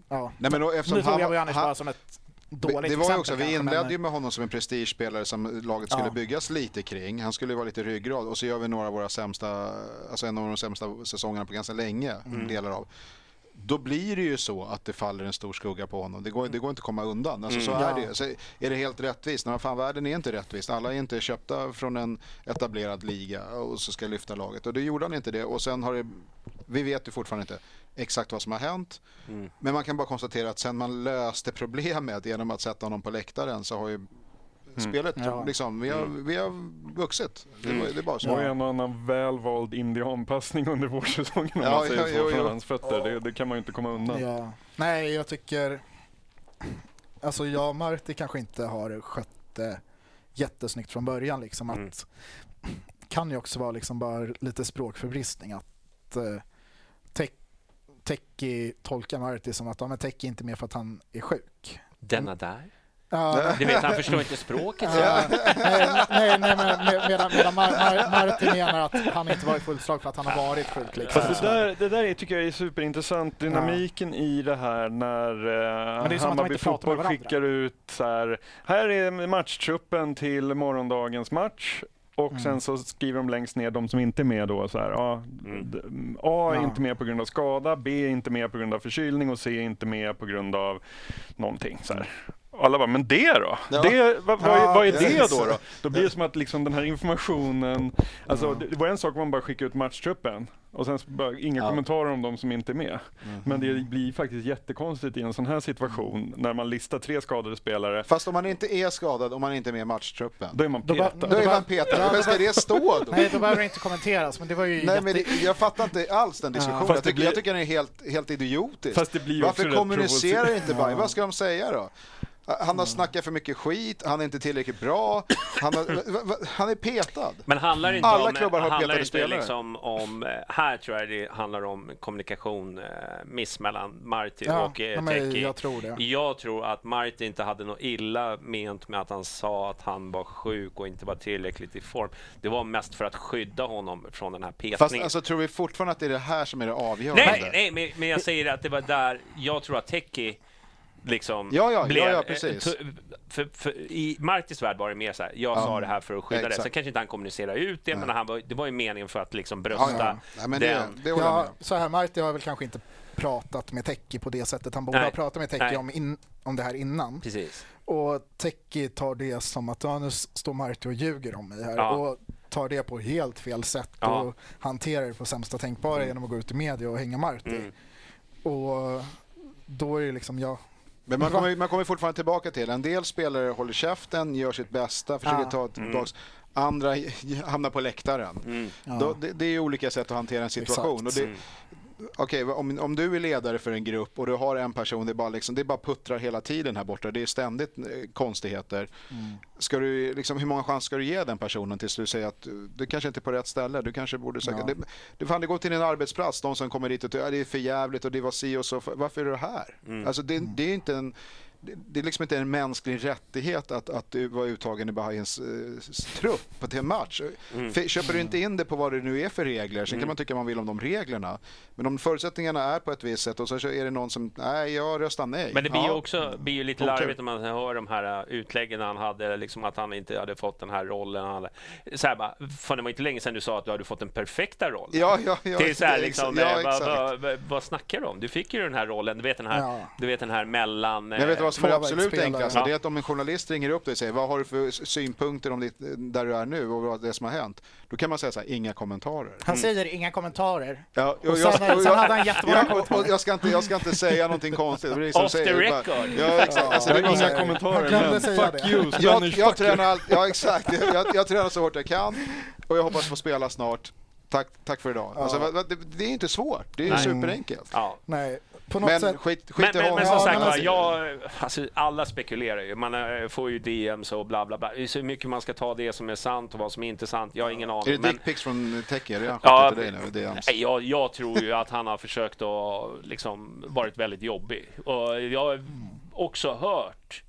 ja. Nej, men då, nu tog han- jag Bojanic han- bara som ett dåligt det var också, vi inledde men- ju med honom som en prestigespelare som laget skulle Ja. byggas lite kring. Han skulle ju vara lite ryggrad och så gör vi några av våra sämsta, alltså en av de sämsta säsongerna på ganska länge, Mm. delar av. Då blir det ju så att det faller en stor skugga på honom. Det går, det går inte att komma undan. Alltså, Så Mm. är Ja. det. Så är det helt rättvist? Nej, fan, världen är inte rättvis. Alla är inte köpta från en etablerad liga och så ska lyfta laget. Och då gjorde han inte det. Och sen har det, vi vet ju fortfarande inte exakt vad som har hänt. Mm. Men man kan bara konstatera att sen man löste problemet genom att sätta honom på läktaren så har ju spelet, Ja. liksom, vi har, vi har vuxit. Det, var, det är bara så. en och annan välvald indianpassning under vårsäsongen om Ja, man säger ja, så jo, från hans fötter. Det, det kan man ju inte komma undan. Ja. Nej, jag tycker... Alltså jag och Marti kanske inte har skött det jättesnyggt från början. Liksom, Mm. att kan ju också vara liksom bara lite språkförbristning att eh, Te- Teki tolkar Marti som att ja, Teki är inte med för att han är sjuk. Denna där. Ja, Du vet, han förstår inte språket. Ja, nej, nej, nej, med- medan, medan Mar, Mar, Marti menar att han inte varit fullt slag för att han har varit sjuk. Liksom. Det där, det där är, tycker jag är superintressant, dynamiken i det här när eh, Hammarby Fotboll skickar ut så här, här är matchtruppen till morgondagens match och Mm. sen så skriver de längst ner de som inte är med då så här, ja, Mm. A är Ja. inte med på grund av skada, B är inte med på grund av förkylning och C är inte med på grund av någonting. Så här. Och Alla bara, men det då? Ja. Det, vad, vad, är- Ja, vad är det då? då? Då blir det som att liksom den här informationen, alltså det det var en sak om man bara skickade ut matchtruppen och sen bara, inga Ja. kommentarer om de som inte är med. Mm. Men det blir faktiskt jättekonstigt i en sån här situation när man listar tre skadade spelare, Fast om man inte är skadad, om man inte är med i matchtruppen, då är man Då petad. då är man petad. Vad ska det stå då? Nej, då behöver det inte kommenteras, men det var ju Nej, jätte... men det, jag fattar inte alls den diskussionen. Jag, tycker, blir- jag tycker den är helt, helt idiotisk. Fast det blir ju också Varför kommunicerar provocer- inte Bayern? Vad ska de säga då? Han har snackat för mycket skit, han är inte tillräckligt bra, han, har, han är petad. Men handlar inte Alla om, klubbar har handlar petade inte spelare. liksom om, eh, här tror jag det handlar om kommunikation, eh, miss mellan Marti Ja, och eh, Teki. jag tror det. Jag tror att Marti inte hade något illa ment med att han sa att han var sjuk och inte var tillräckligt i form. Det var mest för att skydda honom från den här petningen. Fast alltså, tror vi fortfarande att det är det här som är det avgörande? nej, nej, men, men jag säger att det var där jag tror att Teki liksom Ja, ja, ja, blev... ja, precis. eh, t- För, för, I Martis värld var det mer så här, jag sa det här för att skydda det. exakt. Sen kanske inte han kommunicerade ut det, men han var, det var ju meningen för att liksom Ja, brösta ja. Nej, men det, den. det med Ja, så här, Marti har väl kanske inte pratat med Teki på det sättet han borde Nej. ha pratat med Teki Nej. om, in, om det här innan. Precis. Och Teki tar det som att ja, nu står Marti och ljuger om mig här Ja. och tar det på helt fel sätt Ja. och hanterar det på sämsta tänkbara genom att gå ut i media och hänga Marti. Mm. Och då är det liksom, ja, Men man kommer, man kommer fortfarande tillbaka till, en del spelare håller käften, gör sitt bästa, försöker Ja. ta tillbaks. Andra hamnar på läktaren. Mm. Då, det, det är olika sätt att hantera en situation. Och det, Okej, om, om du är ledare för en grupp och du har en person, det är bara, liksom, det är bara puttrar hela tiden här borta. Det är ständigt eh, konstigheter. Ska du, liksom, hur många chanser ska du ge den personen tills du säger att du, du kanske inte är på rätt ställe? Du kanske borde söka... Ja. Det, det, fan, det går till en arbetsplats, de som kommer dit och tycker att det är för jävligt och det var si och så. Varför är du här? Alltså, det, det är inte en... det- Det är liksom inte en mänsklig rättighet att, att du var uttagen i Bahaiens eh, trupp till en match. För- Köper du inte in det på vad det nu är för regler, sen kan man tycka man vill om de reglerna. Men om förutsättningarna är på ett visst sätt och så är det någon som, nej jag röstar nej. Men det blir ju Ja. också blir ju lite larvigt när man hör de här uh, utläggen han hade, liksom att han inte hade fått den här rollen. Han hade, så här bara, fan det var inte länge sedan du sa att du hade fått den perfekta rollen. Ja, ja, ja. det är så här, liksom, ja, eh, vad, exakt. vad, vad, vad snackar du om? Du fick ju den här rollen, du vet den här, Ja. du vet den här mellan... Jag vet eh, vad som är det absolut enklaste? Ja. Det är att om en journalist ringer upp dig och säger vad har du för synpunkter om ditt, där du är nu och vad det som har hänt? Då kan man säga så här, inga kommentarer. han säger inga kommentarer. Ja, Och sen- sen hade han jättemånga ja, och, kommentarer. och jag, ska inte, jag ska inte säga någonting konstigt. Det Off the säger, bara- record. Ja, exakt. Alltså, Det så inga kommentarer, glömde men säga fuck det. you, jag, jag, tränar all, ja, exakt. Jag, jag tränar så hårt jag kan och jag hoppas få spela snart. Tack, tack för idag. Alltså, vad- vad- det, det är inte svårt. Det är Nej. superenkelt. Ja. Nej, på något Men sätt. skit, skit Men, i men, men som Ja, sagt men alltså- jag, alltså, alla spekulerar ju. Man eh, får ju DMs och bla bla bla. Det är så mycket man ska ta det som är sant och vad som är inte sant. Jag har ingen Är det aning. Men, dickpics från det han Ja, dig nu? Nej, jag, jag tror ju att han har försökt att liksom varit väldigt jobbig. Och jag har också hört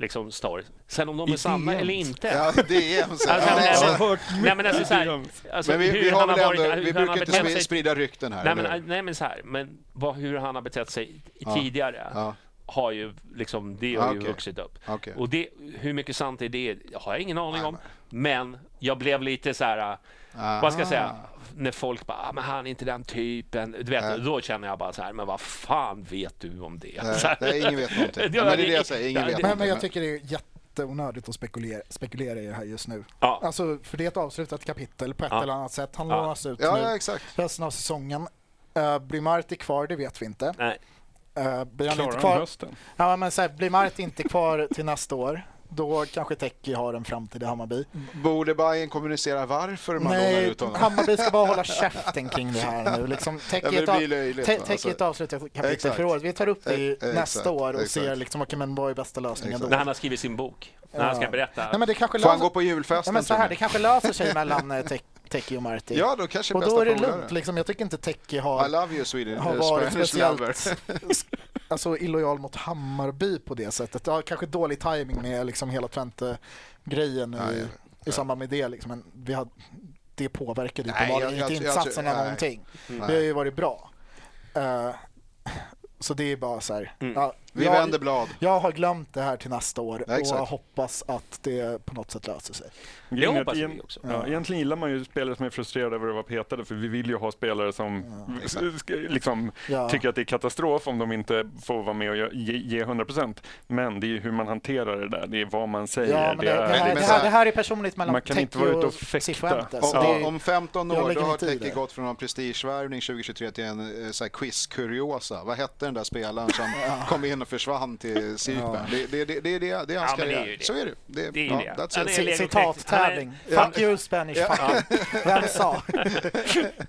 liksom stories. Sen om de är sanna eller inte. Ja, det är så. Alltså, ja, nej, exakt. men- Nej men alltså, så här, alltså Men vi, hur vi, har han väl har varit, ändå, vi han har brukar inte sig- sprida rykten här. Nej men, hur? nej men så här, men vad, hur han har betett sig tidigare Ja. har ju liksom, det har Ah, ju okej. vuxit upp. Okej. Och det, hur mycket sant är det har jag ingen aning om. Men jag blev lite så här, vad ska jag säga, när folk bara, ah, men han är inte den typen. Du vet, Nej. då känner jag bara så här, men vad fan vet du om det? Nej, Så här. nej, ingen vet någonting. Ja, men det är det jag säger, ingen vet det- Men, men jag tycker det är jätteonödigt att spekulera, spekulera i det här just nu. Ja. Alltså, för det är ett avslutat kapitel på ett Ja. eller annat sätt. Han Ja. lånas ut Ja, nu ja, exakt. resten av säsongen. Uh, blir Marti kvar? Det vet vi inte. Nej. Uh, blir han Klarar inte kvar? hösten? Ja, men så här, blir Marti inte kvar till nästa år, då kanske Teki har en framtid i Hammarby. Borde Bayern kommunicera varför man lånar Nej, ut honom? Hammarby ska bara hålla käften kring det här nu. Liksom, Ja, Teki är ett av-? Teki är ett Alltså- avslutat kapitel Exakt. för året. Vi tar upp det i eh, nästa exakt, år och exakt. ser liksom, okej, men vad är bästa lösningen Exakt. då? När han har skrivit sin bok, när han ska Ja. berätta. Nej, men det kanske Får han löser- gå på julfesten? Ja, men så här, det kanske löser sig mellan, eh, Tek- Teki och Marti. Ja, då kanske och då är det lugnt. Liksom. Jag tycker inte Teki har, I love you Sweden, har uh, varit Spanish speciellt alltså, illojal mot Hammarby på det sättet. Ja, kanske dålig timing med liksom hela Twente-grejen i, ja, i samband med det. Liksom. Men vi hade, det påverkade Nej, jag- inte jag- jag insatserna nej. någonting. Nej. Det har ju varit bra. Eh, så det är bara så här. Mm. Ja, Vi jag, vänder blad. jag har glömt det här till nästa år Ja, och jag hoppas att det på något sätt löser sig. Att hoppas vi också. Ja, egentligen gillar man ju spelare som är frustrerade över att vara petade för vi vill ju ha spelare som liksom, Ja. tycker att det är katastrof om de inte får vara med och ge, ge 100%. Men det är ju hur man hanterar det där, det är vad man säger. Ja, det, det, är, här, men det, här, här- det här är personligt mellan Man kan inte vara ute och fäkta. Om, Det om 15 jag år då har Teki det. gått från en prestigevärvning 2023 till en eh, så här quiz-kuriosa. Vad hette den där spelaren som kom in och försvann till Sydberg? Det, det, det, det, är det, det är hans Ja, men det är karriär. ju det. Så är det. Det, Det är ja, det. Citattävling. Ja. Fuck you Spanish fucker. Vem sa?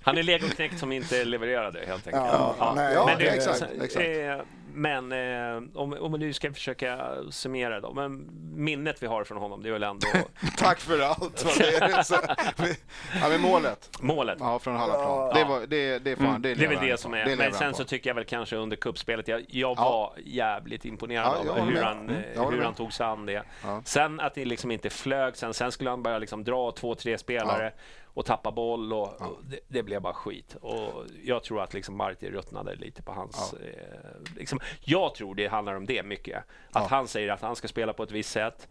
Han är legoknekt som inte levererade helt enkelt. Ja, men, det exakt, eh, men eh, om, om du ska försöka summera då. Men minnet vi har från honom, det är väl ändå Tack för allt. vad det är. Så, ja, men målet målet. ja, från Hallaplan. Det, var, det, det, är fan, Mm, det, det är väl det som Det är. lever Men sen så tycker jag väl kanske under kuppspelet, jag, jag Ja. var jävligt imponerad Ja, av hur med. han, Mm, eh, hur han tog sig an det. Ja. Sen att det liksom inte flög, sen, sen skulle han börja liksom dra två, tre spelare och tappa boll och, och det, det blev bara skit. Och jag tror att liksom Marti ruttnade lite på hans... Eh, liksom, jag tror det handlar om det mycket. Att han säger att han ska spela på ett visst sätt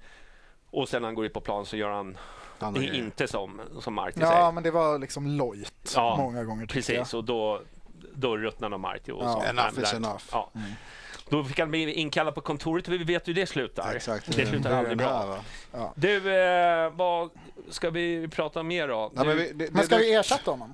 och sen när han går ut på plan så gör han Andra grejer. inte som, som Marti Ja, säger. men det var liksom lojt Ja, många gånger Precis, och då, då ruttnade Marti och Ja. Enough "Nej, is där- enough." Ja. Då fick han bli inkallad på kontoret och vi vet hur det slutar. Exakt. Det slutar är aldrig den här, bra. va? Du, eh, vad ska vi prata mer då? Ja, Du- men vi, det. Men ska det, vi ersätta honom?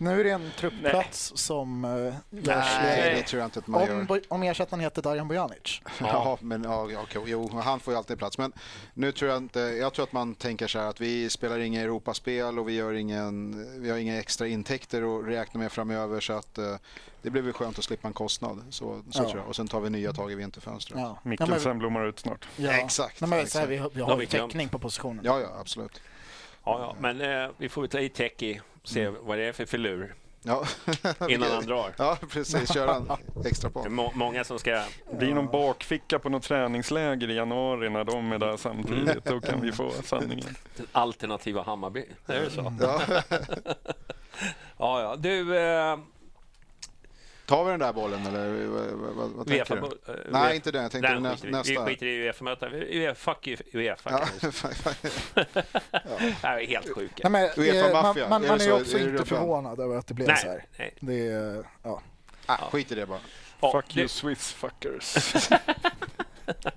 Nu är det en truppplats som uh, görs Nej, ledig. det tror jag inte att man gör. Om, Bo- om ersättaren heter Darjan Bojanic. Ja, men ja, ja, okej, jo, han får ju alltid plats. Men nu tror jag inte, jag tror att man tänker så här att vi spelar inga Europaspel och vi, gör ingen, vi har inga extra intäkter att räkna med framöver så att eh, det blir väl skönt att slippa en kostnad. Så, så Ja. tror jag. Och sen tar vi nya tag i vinterfönstret. Ja. Mikkelsen blommar ut snart. Ja. Exakt, Nej, men, så här, vi, har- vi har ju täckning på positionen. Ja, ja, absolut. Ja, ja, men eh, vi får väl ta i Teki se vad det är för filur Ja. innan han drar. Ja, precis. Köra en extra Det är på. må- många som ska... Blir någon bakficka på något träningsläger i januari när de är där samtidigt. Då kan vi få sanningen. Alternativa Hammarby. Är det så? Ja. Ja, ja. Du... Eh, Tar vi den där bollen eller vad, vad, vad, tänker du? eh, Nej, inte den. Jag tänkte Den nästa. Vi skiter i Uefa-mötet. Uefa- Fuck you, Uefa. Ja, är helt sjuka. Nej, men, Uefa eh, man, man, är man är också Är det inte förvånad över att det blev Nej, så här. nej. Det är, ja. ah, skit i det bara. Ja, Fuck det- you Swiss fuckers.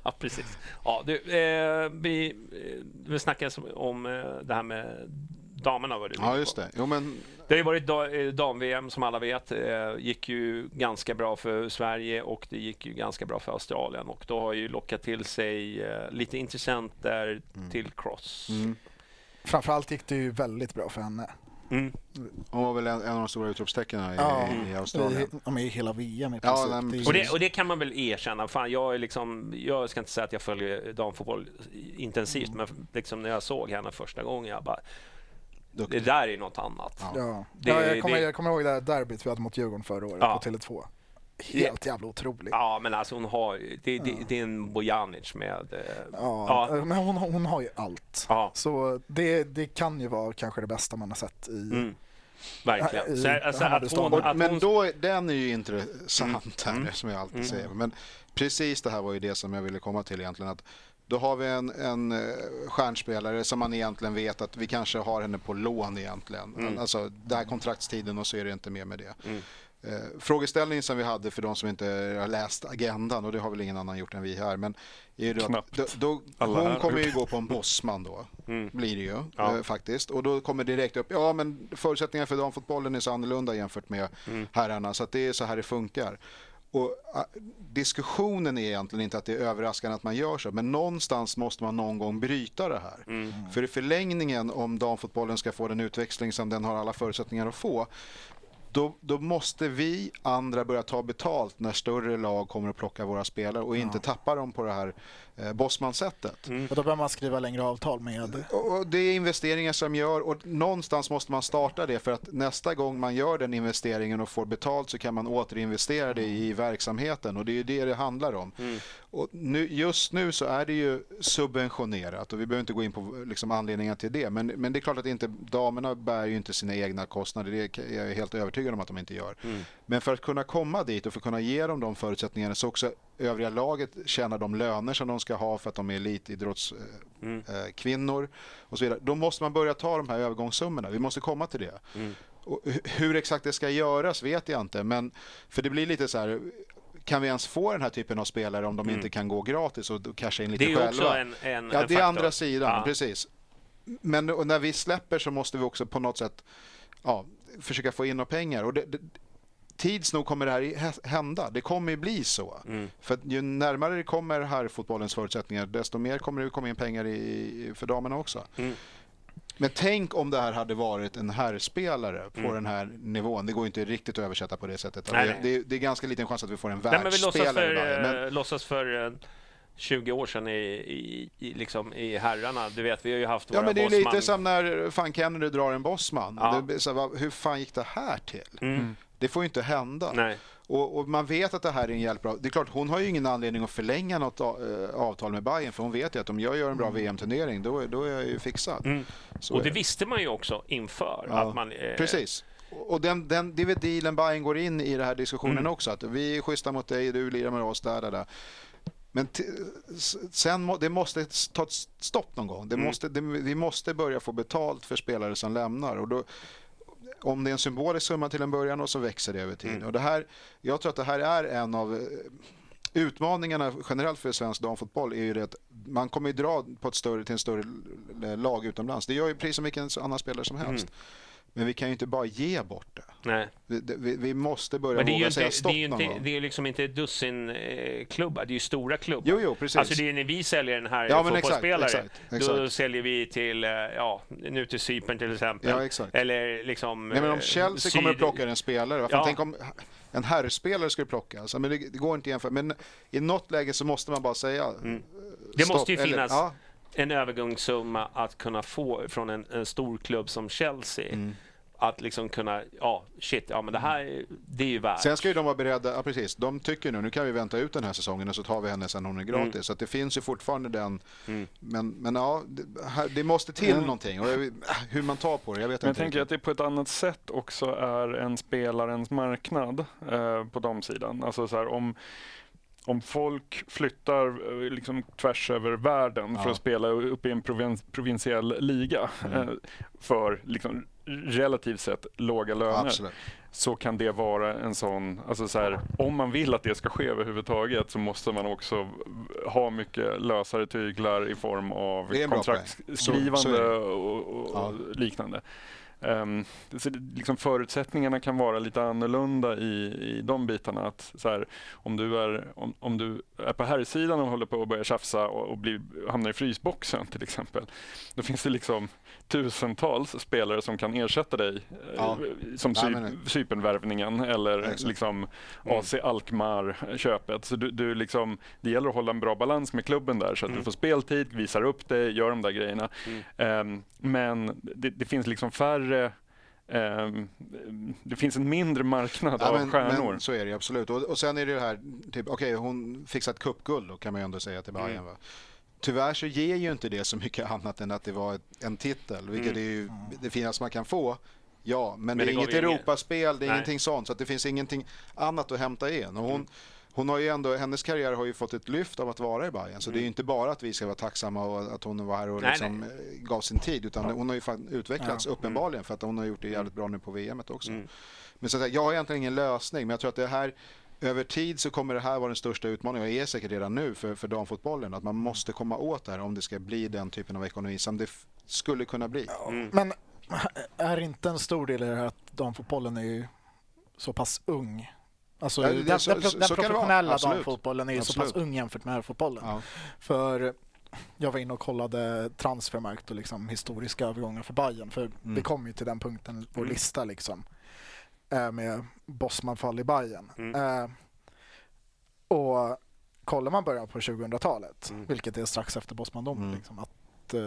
Ja, precis. Ja, du, eh, vi, eh, vi snackade om eh, det här med damerna. Var du inne Ja, just det. Jo, men Det har ju varit eh, dam-VM som alla vet. Eh, gick ju ganska bra för Sverige och det gick ju ganska bra för Australien. Och då har ju lockat till sig eh, lite intressenter till cross. mm. Framförallt gick det ju väldigt bra för henne. Mm. hon var väl en, en av de stora utropstecknen i, Ja. i Australien. I, ja, men i hela VM i Ja, princip. nej, Det är ju- Och, det, och det kan man väl erkänna. Fan, jag, är liksom, jag ska inte säga att jag följer damfotboll intensivt, Mm. men liksom när jag såg henne första gången, jag bara, det Duktig. där är något annat. Ja. Det- ja, jag, kommer, det- jag kommer ihåg det här derbyt vi hade mot Djurgården förra året Ja. på Tele2. Helt jävla otroligt. Ja, men alltså hon har det, det, det är en Bojanic med... eh, Ja, ja. men hon, hon har ju allt. Ja. Så det, det kan ju vara kanske det bästa man har sett i... Mm. Verkligen. I Så, alltså, att hon, att men hon, då, är- den är ju intressant här, Mm. som jag alltid Mm. säger. Men precis det här var ju det som jag ville komma till egentligen. Att då har vi en, en eh, stjärnspelare som man egentligen vet att vi kanske har henne på lån egentligen. Mm. Alltså, det här kontraktstiden och så är det inte mer med det. Mm. Eh, frågeställningen som vi hade för de som inte har läst agendan, och det har väl ingen annan gjort än vi här, men är att, Knappt. då, då, hon här. kommer ju gå på en bossman då, Mm. blir det ju Ja. eh, faktiskt. Och då kommer det direkt upp, ja men förutsättningarna för damfotbollen är så annorlunda jämfört med Mm. herrarna, så att det är så här det funkar. Och ah, diskussionen är egentligen inte att det är överraskande att man gör så, men någonstans måste man någon gång bryta det här. Mm. För i förlängningen, om damfotbollen ska få den utväxling som den har alla förutsättningar att få, då, då måste vi andra börja ta betalt när större lag kommer att plocka våra spelare och inte tappa dem på det här eh, Bosman-sättet. Och då behöver man skriva längre avtal med... Och det är investeringar som gör och någonstans måste man starta det för att nästa gång man gör den investeringen och får betalt så kan man återinvestera det i verksamheten och det är ju det det handlar om. Och nu, just nu så är det ju subventionerat och vi behöver inte gå in på liksom anledningar till det men, men det är klart att inte, damerna bär ju inte sina egna kostnader, det är jag helt övertygad om att de inte gör. Men för att kunna komma dit och för att kunna ge dem de förutsättningarna så också övriga laget tjänar de löner som de ska ha för att de är elitidrottskvinnor eh, kvinnor och så vidare. Då måste man börja ta de här övergångssummorna. Vi måste komma till det. Hu- hur exakt det ska göras vet jag inte. Men för det blir lite så här. Kan vi ens få den här typen av spelare om de inte kan gå gratis och casha in lite Det är ju också själva? en- en- ja, en det är andra sidan. Ja. Precis. Men när vi släpper så måste vi också på något sätt ja, försöka få in några pengar. Och det, det, tids nog kommer det här hä- hända. Det kommer ju bli så. Mm. För ju närmare det kommer här fotbollens förutsättningar desto mer kommer det komma in pengar i, för damerna också. Mm. Men tänk om det här hade varit en herrspelare på Mm. den här nivån. Det går inte riktigt att översätta på det sättet. Nej, det, nej. det, det är ganska liten chans att vi får en Nej, men vi låtsas världsspelare. för, i varje. Men, eh, låtsas för eh, 20 år sedan i, i, i, liksom, i herrarna. Du vet, vi har ju haft ja, våra men det är Bosman. lite som när fan Kennedy drar en bossman. Ja. Det, så hur fan gick det här till? Mm. Det får ju inte hända. Nej. Och, och man vet att det här är en hjälpbra... Det är klart, hon har ju ingen anledning att förlänga något eh, avtal med Bayern för hon vet ju att om jag gör en bra VM-turnering då, är- då är jag ju fixad. Mm. Och är det visste man ju också inför. Att man, eh, Precis. Och den, den, det är väl dealen Bayern går in i den här diskussionen Mm. också. Att vi är schyssta mot dig, du lirar med oss, där, där, där. Men sen må, det måste ta ett stopp någon gång. Det Mm. måste, det, vi måste börja få betalt för spelare som lämnar. Och då, om det är en symbolisk summa till en början och så växer det över tid. Mm. Och det här, jag tror att det här är en av eh, utmaningarna generellt för svensk damfotboll är ju det att man kommer ju dra på ett större, till en större l- lag utomlands. Det gör ju precis som vilken annan spelare som helst. Mm. Men vi kan ju inte bara ge bort det. Nej. Vi, vi, vi måste börja Men det är våga säga inte, stopp det är ju någon inte, gång. det är liksom inte dussin eh, klubbar, det är ju stora klubbar. Jo, jo, precis. Alltså det är när vi säljer den här Ja, men exakt, fotbollsspelare, exakt, då exakt. säljer vi till, eh, ja, nu till Cypern till exempel. Ja, exakt. Eller liksom... Nej, men om eh, Chelsea syd- kommer att plocka en spelare, varför Ja. tänk om en herrspelare skulle plocka? Alltså, men det, det går inte att jämföra. Men i något läge så måste man bara säga Mm. Det stopp. måste ju Eller- finnas ja. en övergångssumma att kunna få från en, en stor klubb som Chelsea. Mm. Att liksom kunna, ja shit, ja men det här, det är ju värt. Sen ska ju de vara beredda, ja precis, de tycker nu, nu kan vi vänta ut den här säsongen och så tar vi henne sen hon är gratis. Mm. Så att det finns ju fortfarande den, Mm. men, men ja, det, här, det måste till Mm. någonting. Och jag, hur man tar på det, jag vet Men jag inte. tänker riktigt. att det på ett annat sätt också är en spelarens marknad eh, på de sidan. Alltså så här, om, om folk flyttar eh, liksom tvärs över världen för Ja. att spela uppe i en provins, provinsiell liga Mm. eh, för liksom relativt sett låga löner Absolut. så kan det vara en sån, alltså så här, om man vill att det ska ske överhuvudtaget så måste man också ha mycket lösare tyglar i form av det. och, och, Ja. och liknande. Ehm, så liksom förutsättningarna kan vara lite annorlunda i, i de bitarna. Att så här, om, du är, om, om du är på här sidan och håller på att börja tjafsa och, och blir, hamnar i frysboxen till exempel. Då finns det liksom tusentals spelare som kan ersätta dig. eh, Ja. Som sy, Cypernvärvningen eller Exakt. liksom Mm. AC Alkmaar-köpet. Så du, du liksom, det gäller att hålla en bra balans med klubben där så att Mm. du får speltid, visar upp dig, gör de där grejerna. Mm. Ehm, men det, det finns liksom färre ehm, det finns en mindre marknad Ja, av men, stjärnor. men så är det absolut. Och, och sen är det det här, typ, okej hon fixat cupguld då kan man ju ändå säga till Bayern. Mm. Va? Tyvärr så ger ju inte det så mycket annat än att det var en titel, vilket Mm. är ju det finaste man kan få. Ja, men, Men det är det gav inget Europaspel, det är Nej. ingenting sånt, så det finns ingenting annat att hämta in. Och hon, Mm. Hon har ju ändå, hennes karriär har ju fått ett lyft av att vara i Bayern. Så det är ju inte bara att vi ska vara tacksamma och att hon var här och Mm. Nej, liksom eh, gav sin tid, utan hon har ju utvecklats Ja. uppenbarligen för att hon har gjort det jävligt bra nu på VM också. Mm. Men så att säga, jag har egentligen ingen lösning, men jag tror att det här över tid så kommer det här vara den största utmaningen, och är säkert redan nu för, för damfotbollen, att man måste komma åt det här om det ska bli den typen av ekonomi som det skulle kunna bli. Mm. Men är inte en stor del i det här att damfotbollen är ju så pass ung? Alltså Ja, det- den, så- den, så- den så professionella damfotbollen är ju så pass ung jämfört med herrfotbollen. Ja. För jag var inne och kollade transfermarkt och liksom historiska övergångar för Bayern för Mm. vi kom ju till den punkten, vår Mm. lista liksom. eh, med Bosman-fall i Bayern. Mm. Eh, och kollar man början på 2000-talet, Mm. vilket är strax efter Bosman-domen, Mm. liksom, att eh,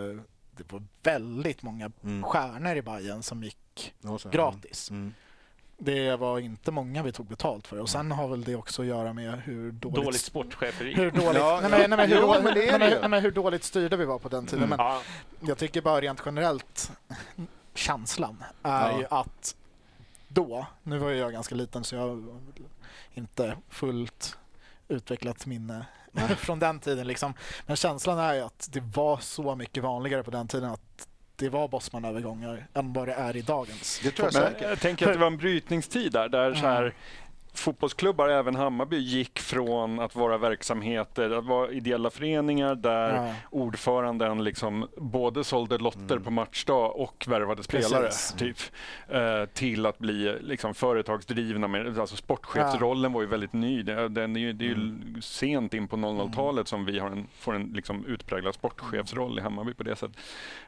det var väldigt många Mm. stjärnor i Bayern som gick gratis. Mm. Det var inte många vi tog betalt för och sen har väl det också att göra med hur dåligt, Dåligt sportcheferi. hur dåligt, Ja, nej, men, nej, men, hur, jo, dåligt, men det är nej, det men, ju. nej, men hur dåligt styrda vi var på den tiden. Mm. Men Ja, jag tycker bara rent generellt, känslan är Ja. ju att då, nu var jag ganska liten så jag har inte fullt utvecklat minne från den tiden liksom. Men känslan är ju att det var så mycket vanligare på den tiden att det var Bosman-övergångar än vad det är i dagens. Det tror jag säkert. jag tänker att det var en brytningstid där, där så här, Mm. Fotbollsklubbar, även Hammarby, gick från att vara verksamheter, att vara ideella föreningar där Ja. ordföranden liksom både sålde lotter på matchdag och värvade spelare, Precis. typ, eh, till att bli liksom företagsdrivna. Med, alltså sportchefsrollen var ju väldigt ny. Den är ju, det är ju sent in på 00-talet som vi har en, får en liksom utpräglad sportchefsroll i Hammarby på det sättet.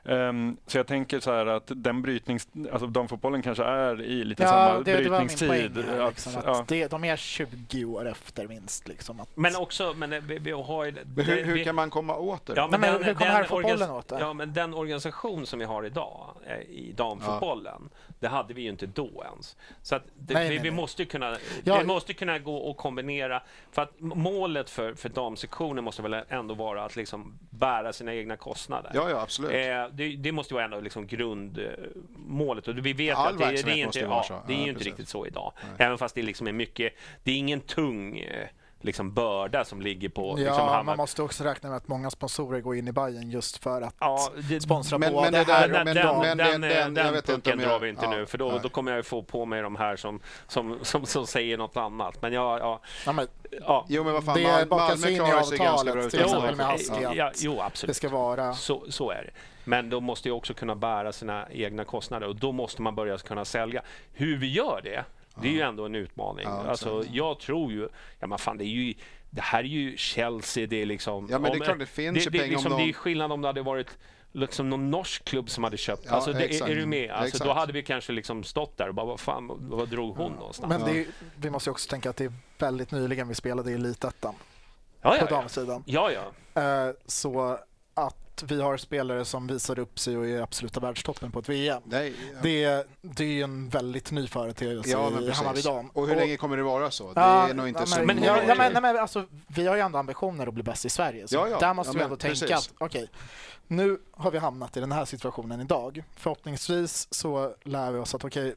Ehm, så jag tänker så här att den brytnings... Alltså damfotbollen kanske är i lite samma det, det var min brytningstid. poäng. Att, liksom, att ja. Det, de är 20 år efter minst. Liksom, att, men också, men vi har ju... Hur, det- hur vi- kan man komma åt det? Ja, men men den, hur kommer herrfotbollen åt det? Ja, men den organisation som vi har idag eh, i damfotbollen, det hade vi ju inte då ens. Så att det, Nej, vi, nej, vi, nej. måste kunna, Ja, vi måste kunna gå och kombinera, för att målet för, för damsektionen måste väl ändå vara att liksom bära sina egna kostnader. Ja, ja, absolut. Eh, det, det måste vara ändå liksom grundmålet. Och vi vet All att det, det, är inte, ja, det är Ja, ju inte riktigt så idag. Även fast det liksom är mycket, det är ingen tung eh, liksom börda som ligger på liksom, ja, Hammar- man måste också räkna med att många sponsorer går in i Bayern just för att Ja, det- sponsra Men- på men det det här. men- den, men den, den- den, den- jag jag- drar vi inte ja, nu, för då, nej. då kommer jag ju få på mig de här som, som, som, som säger något annat. Men ja, ja, ja, men, ja. Jo, men vad fan, Det Malmö in i klarar sig ganska bra avtalet, till utan exempel med det. Husky. ja, jo, det absolut. ska vara... Så, så är det. Men de måste ju också kunna bära sina egna kostnader och då måste man börja kunna sälja. Hur vi gör det, det är ju ändå en utmaning. Ja, alltså, jag tror ju, ja men fan det är ju det här är ju Chelsea, det är liksom... Ja, men det är om- klart det finns ju det, pengar om liksom, någon- Det är skillnad om det hade varit liksom någon norsk klubb som hade köpt. Ja, alltså, det, är, exakt. är du med? Alltså, Exakt. Då hade vi kanske liksom stått där och bara, vad fan, vad drog hon någonstans? Men det vi måste ju också tänka att det är väldigt nyligen vi spelade i Elitettan ja, på ja, ja. damsidan. ja, ja. Eh, Så att vi har spelare som visar upp sig och är absoluta världstoppen på ett VM. Nej, ja. Det, det är ju en väldigt ny företeelse ja, i Hammarby precis. dam. Och hur länge kommer det vara så? Det Ja, är nog inte så men, många ja, men, nej, men, alltså, vi har ju ändå ambitioner att bli bäst i Sverige. Så Ja, ja. Där måste vi men ändå tänka precis. att okej, nu har vi hamnat i den här situationen idag. Förhoppningsvis så lär vi oss att okej,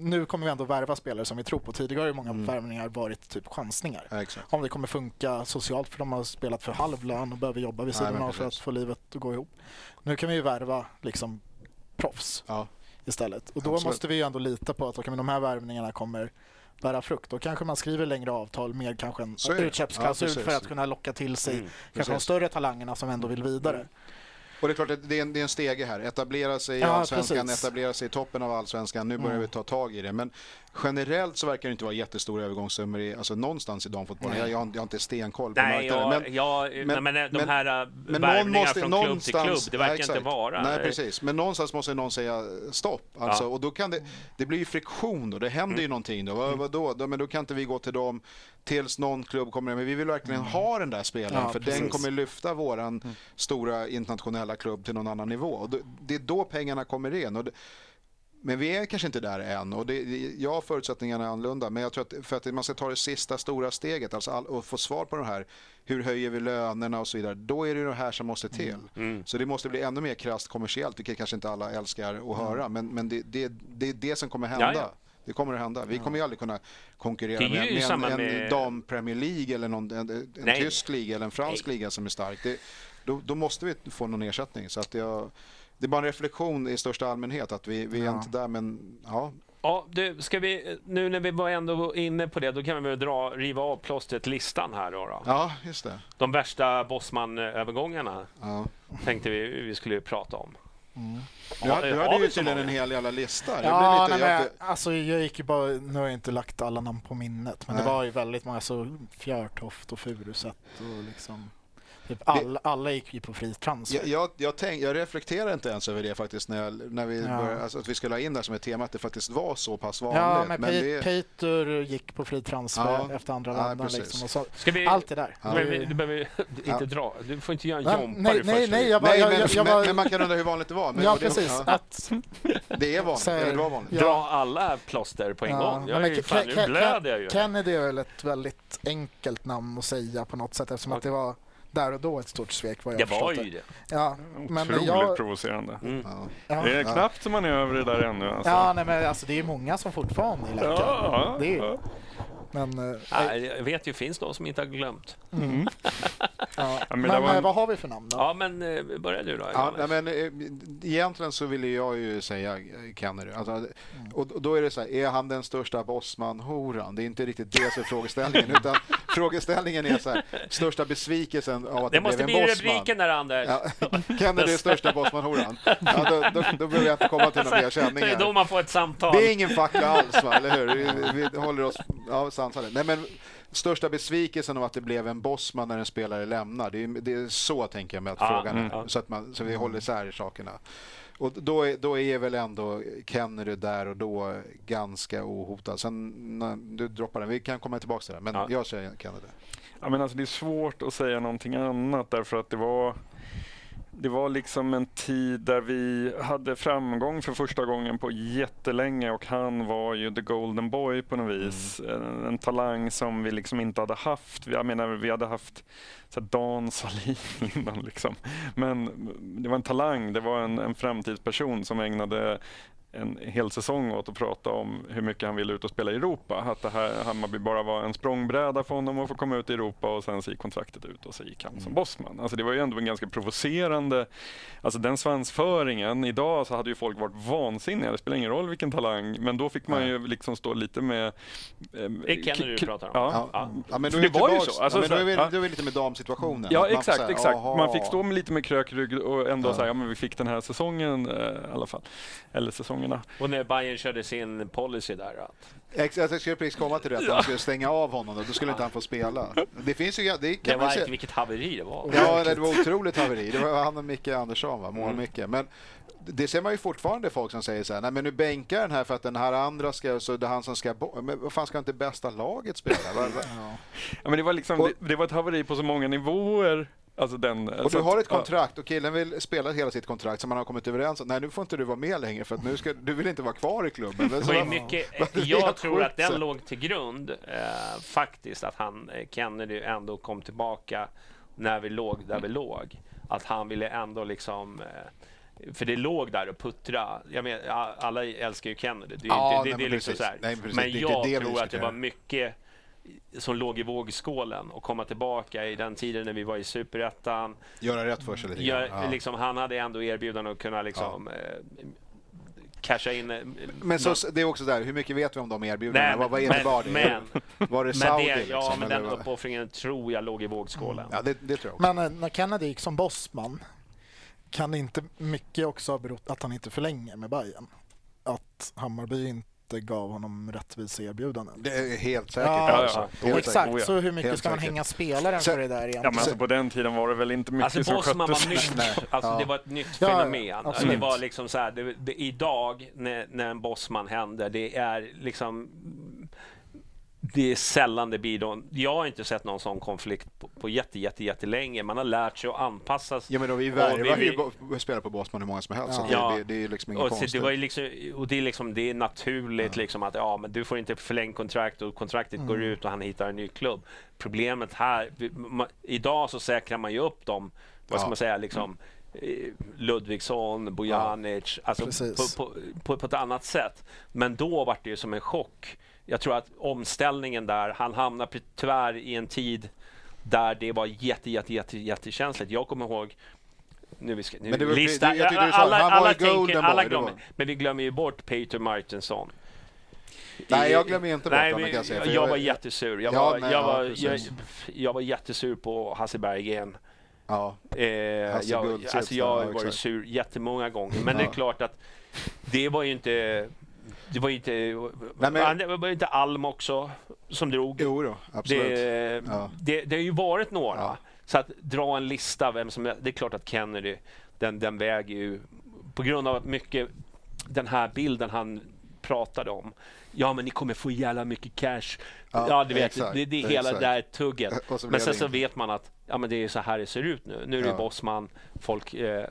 nu kommer vi ändå värva spelare som vi tror på. Tidigare har många Mm. värvningar varit typ chansningar. Ja. Om det kommer funka socialt för de har spelat för halv lön och behöver jobba vid sidan av för att få livet att gå ihop. Nu kan vi ju värva liksom proffs Ja. istället. Och då Absolut. måste vi ju ändå lita på att okay, de här värvningarna kommer bära frukt. Då kanske man skriver längre avtal med kanske en utköpsklausul Ja, för att kunna locka till sig Mm, kanske de större talangerna som ändå vill vidare. Och det är klart att det är en, det är en stege här. Etablera sig i Ja, allsvenskan, precis. etablera sig i toppen av allsvenskan. Nu börjar Mm. vi ta tag i det. Men generellt så verkar det inte vara jättestora övergångssummor i, alltså någonstans i damfotbollen. Jag, jag, har, jag har inte stenkoll på Nej, marknaden. men, ja, men- nej, men de här men någon värvningarna måste från klubb till klubb, det verkar Nej, inte vara. Nej, precis. Men någonstans måste någon säga stopp. Alltså, Ja. Och då kan det, det blir ju friktion då. Det händer ju Mm. någonting då. Vad, vadå? då. Men då kan inte vi gå till dem tills någon klubb kommer. Men vi vill verkligen ha den där spelaren. Mm. Ja, för precis. Mm. den kommer lyfta våran stora internationella klubb till någon annan nivå. Och det är då pengarna kommer in. Och det, men vi är kanske inte där än. Och det, ja, förutsättningarna är annorlunda. Men jag tror att för att man ska ta det sista stora steget alltså all, och få svar på det här. Hur höjer vi lönerna och så vidare. Då är det det här som måste till. Mm. Så det måste bli ännu mer krasst kommersiellt, vilket kanske inte alla älskar att höra. Men, men det, det, det är det som kommer hända. Mm. Det kommer att hända. Vi kommer ju aldrig kunna konkurrera med, med en, med- en dam Premier League eller någon, en, en Nej. tysk liga eller en fransk Nej. liga som är stark. Det, då, då måste vi få någon ersättning. Så att jag, det är bara en reflektion i största allmänhet att vi, vi är Ja. inte där men ja, Ja, du, ska vi, nu när vi var ändå inne på det, då kan vi väl dra, riva av plåstret listan här då. då. ja just det. De värsta Bosman-övergångarna Ja. tänkte vi vi skulle prata om. Du, hade- du hade ju tydligen en hel jävla lista. Jag Ja, blev nej, lite, men, jag, alltså jag gick ju bara, nu har jag inte lagt alla namn på minnet, men Nej. det var ju väldigt många, så Fjärtoft och Furuset och liksom Typ alla, alla gick ju på fri transfer. Jag, jag, jag, tänk, jag reflekterar inte ens över det faktiskt när, jag, när vi Ja. började, alltså att vi skulle ha in det som ett tema, att det faktiskt var så pass vanligt. Ja, men, men det, Peter gick på fri transfer Ja. efter andra Ja, vändan. liksom, och så, Ska vi, allt det där. Du behöver, du behöver inte Ja. dra. Du får inte göra en Nej, jompa nej, i nej, nej, jag bara, nej, men, jag, men, bara, men man kan undra hur vanligt det var. Men, ja, det, precis. ja, Att, det är vanligt. Det var vanligt. Ja. Dra alla plåster på en gång. Jag men är ju Ke- fan, nu blöder jag ju. Kennedy är väl ett väldigt enkelt namn att säga på något sätt eftersom att det var där och då ett stort svek vad jag Det var förstått ju det. Ja, men Otroligt jag... provocerande. Mm. Ja. Det är knappt som man är över det där ännu. Alltså. ja nej, men alltså det är många som fortfarande är läckare. Ja, Det är- ja. Men, eh, Nej, jag vet ju, finns de som inte har glömt. ja. Ja, men men det var eh, vad har vi för namn då? Ja, men eh, börja du då. Ja, nej, men, eh, egentligen så ville jag ju säga eh, Kennedy. Alltså, och, och då är det så här, är han den största Bosman-horan? Det är inte riktigt det som är frågeställningen. utan frågeställningen är så här, största besvikelsen av att det, det måste blev bli en Bosman. rubriken där, Anders. Ja, Kennedy är största Bosman-horan. Ja, då, då, då behöver jag inte komma till några mer Det är då känningar. man får ett samtal. Det är ingen fackla alls, va? eller hur? Vi, vi håller oss ja, sansade. Nej, men största besvikelsen av att det blev en Bosman när en spelare lämnar. Det är, det är så tänker jag med att Ja, frågan är. mm, ja. Så, att man, så vi håller isär sakerna. Och då är, då är väl ändå Kennedy där och då ganska ohotad. Sen, när du droppar den, vi kan komma tillbaka till det, men Ja. jag säger Kennedy. Ja, men alltså, det är svårt att säga någonting annat därför att det var det var liksom en tid där vi hade framgång för första gången på jättelänge och han var ju the golden boy på något vis. En, en talang som vi liksom inte hade haft. Jag menar, vi hade haft så här, Dan Sahlin innan liksom. Men det var en talang, det var en, en framtidsperson som ägnade en hel säsong åt att prata om hur mycket han ville ut och spela i Europa. Att det här Hammarby bara var en språngbräda för honom att få komma ut i Europa och sen så gick kontraktet ut och så gick han som bossman. Alltså det var ju ändå en ganska provocerande, alltså den svansföringen. Idag så hade ju folk varit vansinniga, det spelar ingen roll vilken talang, men då fick man ju liksom stå lite med... Eh, Det är Kennedy du pratar om. Ja. Ja, ja, men då är det var ju så. Alltså, ja, men då, är vi, då är vi lite med damsituationen. Ja, exakt, säga, exakt. "Aha." Man fick stå med lite med krökrygg och ändå Ja. säga, ja men vi fick den här säsongen eh, i alla fall. Eller säsongerna. Och när Bayern körde sin policy där. Att Ex- Jag skulle precis komma till det, att man skulle stänga av honom då, då skulle inte han få spela. Det finns ju, det det kan man var se. vilket haveri det var. Ja, det var otroligt haveri. Det var han och Micke Andersson, va? mål-Micke. Men det ser man ju fortfarande folk som säger så här, nej men nu bänkar den här för att den här andra ska, så det är han som ska bo-" Men vad fan ska inte bästa laget spela? Va- Ja, men det, var liksom, Och- det, det var ett haveri på så många nivåer. Alltså den, Och så du har ett kontrakt och killen vill spela hela sitt kontrakt som man har kommit överens om. Nej, nu får inte du vara med längre för att nu ska, du vill inte vara kvar i klubben. Det var mycket, jag tror att den låg till grund eh, faktiskt att han, eh, Kennedy ändå kom tillbaka när vi låg där vi låg. Att han ville ändå liksom eh, för det låg där och puttra. Jag men, a- alla älskar ju Kennedy. Det är, Ja, inte, det, nej, det är men liksom precis. så här. Nej, men precis. Men jag tror att det var mycket som låg i vågskålen och komma tillbaka i den tiden när vi var i superettan. Göra rätt för sig lite Ja, grann. Ja. liksom, han hade ändå erbjudande att kunna liksom, eh, casha in. eh, Men så, det är också där, hur mycket vet vi om de erbjudandena? Vad, vad innebar det? men- var det men, Saudi det, liksom? ja, men den vad? uppoffringen tror jag låg i vågskålen. Ja, det, det tror jag också. Men eh, när Kennedy gick som bossman kan det inte mycket också ha berott att han inte förlänger med Bayern? Att Hammarby inte gav honom rättvisa erbjudanden? Det är helt säkert. Ja, alltså. ja. Helt Exakt, Oh ja. så hur mycket Helt ska man säkert. hänga spelaren Sen- för det där Ja, men egentligen? alltså, på den tiden var det väl inte mycket Alltså som Bosman var sköttes. nytt. Nej. Alltså, Ja. Det var ett nytt Ja, ja, fenomen. absolut. det var liksom så här, det, det, idag när, när en Bosman händer, det är liksom det är sällan det blir någon, Jag har inte sett någon sån konflikt på, på jätte, jätte, jättelänge. Man har lärt sig att anpassa sig. Ja, men då, vi värvar vi- ju spelare på Bosman hur många som helst. Så Ja. det, det, det är liksom inget och, så konstigt. det, var liksom, och det är liksom det är naturligt liksom att ja, men du får inte förlängt kontrakt och kontraktet går ut och han hittar en ny klubb. Problemet här, vi, ma, idag så säkrar man ju upp dem, vad ska Ja. man säga, liksom eh, Ludvigsson, Bojanic, alltså Precis. på, på, på, på ett annat sätt. Men då var det ju som en chock. Jag tror att omställningen där, han hamnade p- tyvärr i en tid där det var jätte, jätte, jätte, jättekänsligt. Jag kommer ihåg nu vi ska, nu Men det var- lista, jag sa, alla, alla golden tänker, alla glömmer, men vi glömmer ju bort Peter Martinsson. Nej, jag glömmer inte bort Nej, honom, jag säga, Jag jag- var jättesur. Jag Ja, var, nej, jag, ja, var, jag, jag var jättesur på Hasse Berggren. Ja. Eh, jag, alltså jag har ja, varit sur jättemånga gånger. Men det är Ja. klart att det var ju inte... Det var inte... Nej, men- var inte Alm också som drog. Jo då, absolut. Det, Ja. det, det har ju varit några. Ja. Så att dra en lista, vem som det är klart att Kennedy, den, den väger ju på grund av att mycket den här bilden han pratade om. Ja, men ni kommer få jävla mycket cash. Ja, Ja, du vet, exakt, det, det är hela exakt. det där tugget. Men sen så vet man att ja, men det är så här det ser ut nu. Nu är det Ja. Bosman, folk eh,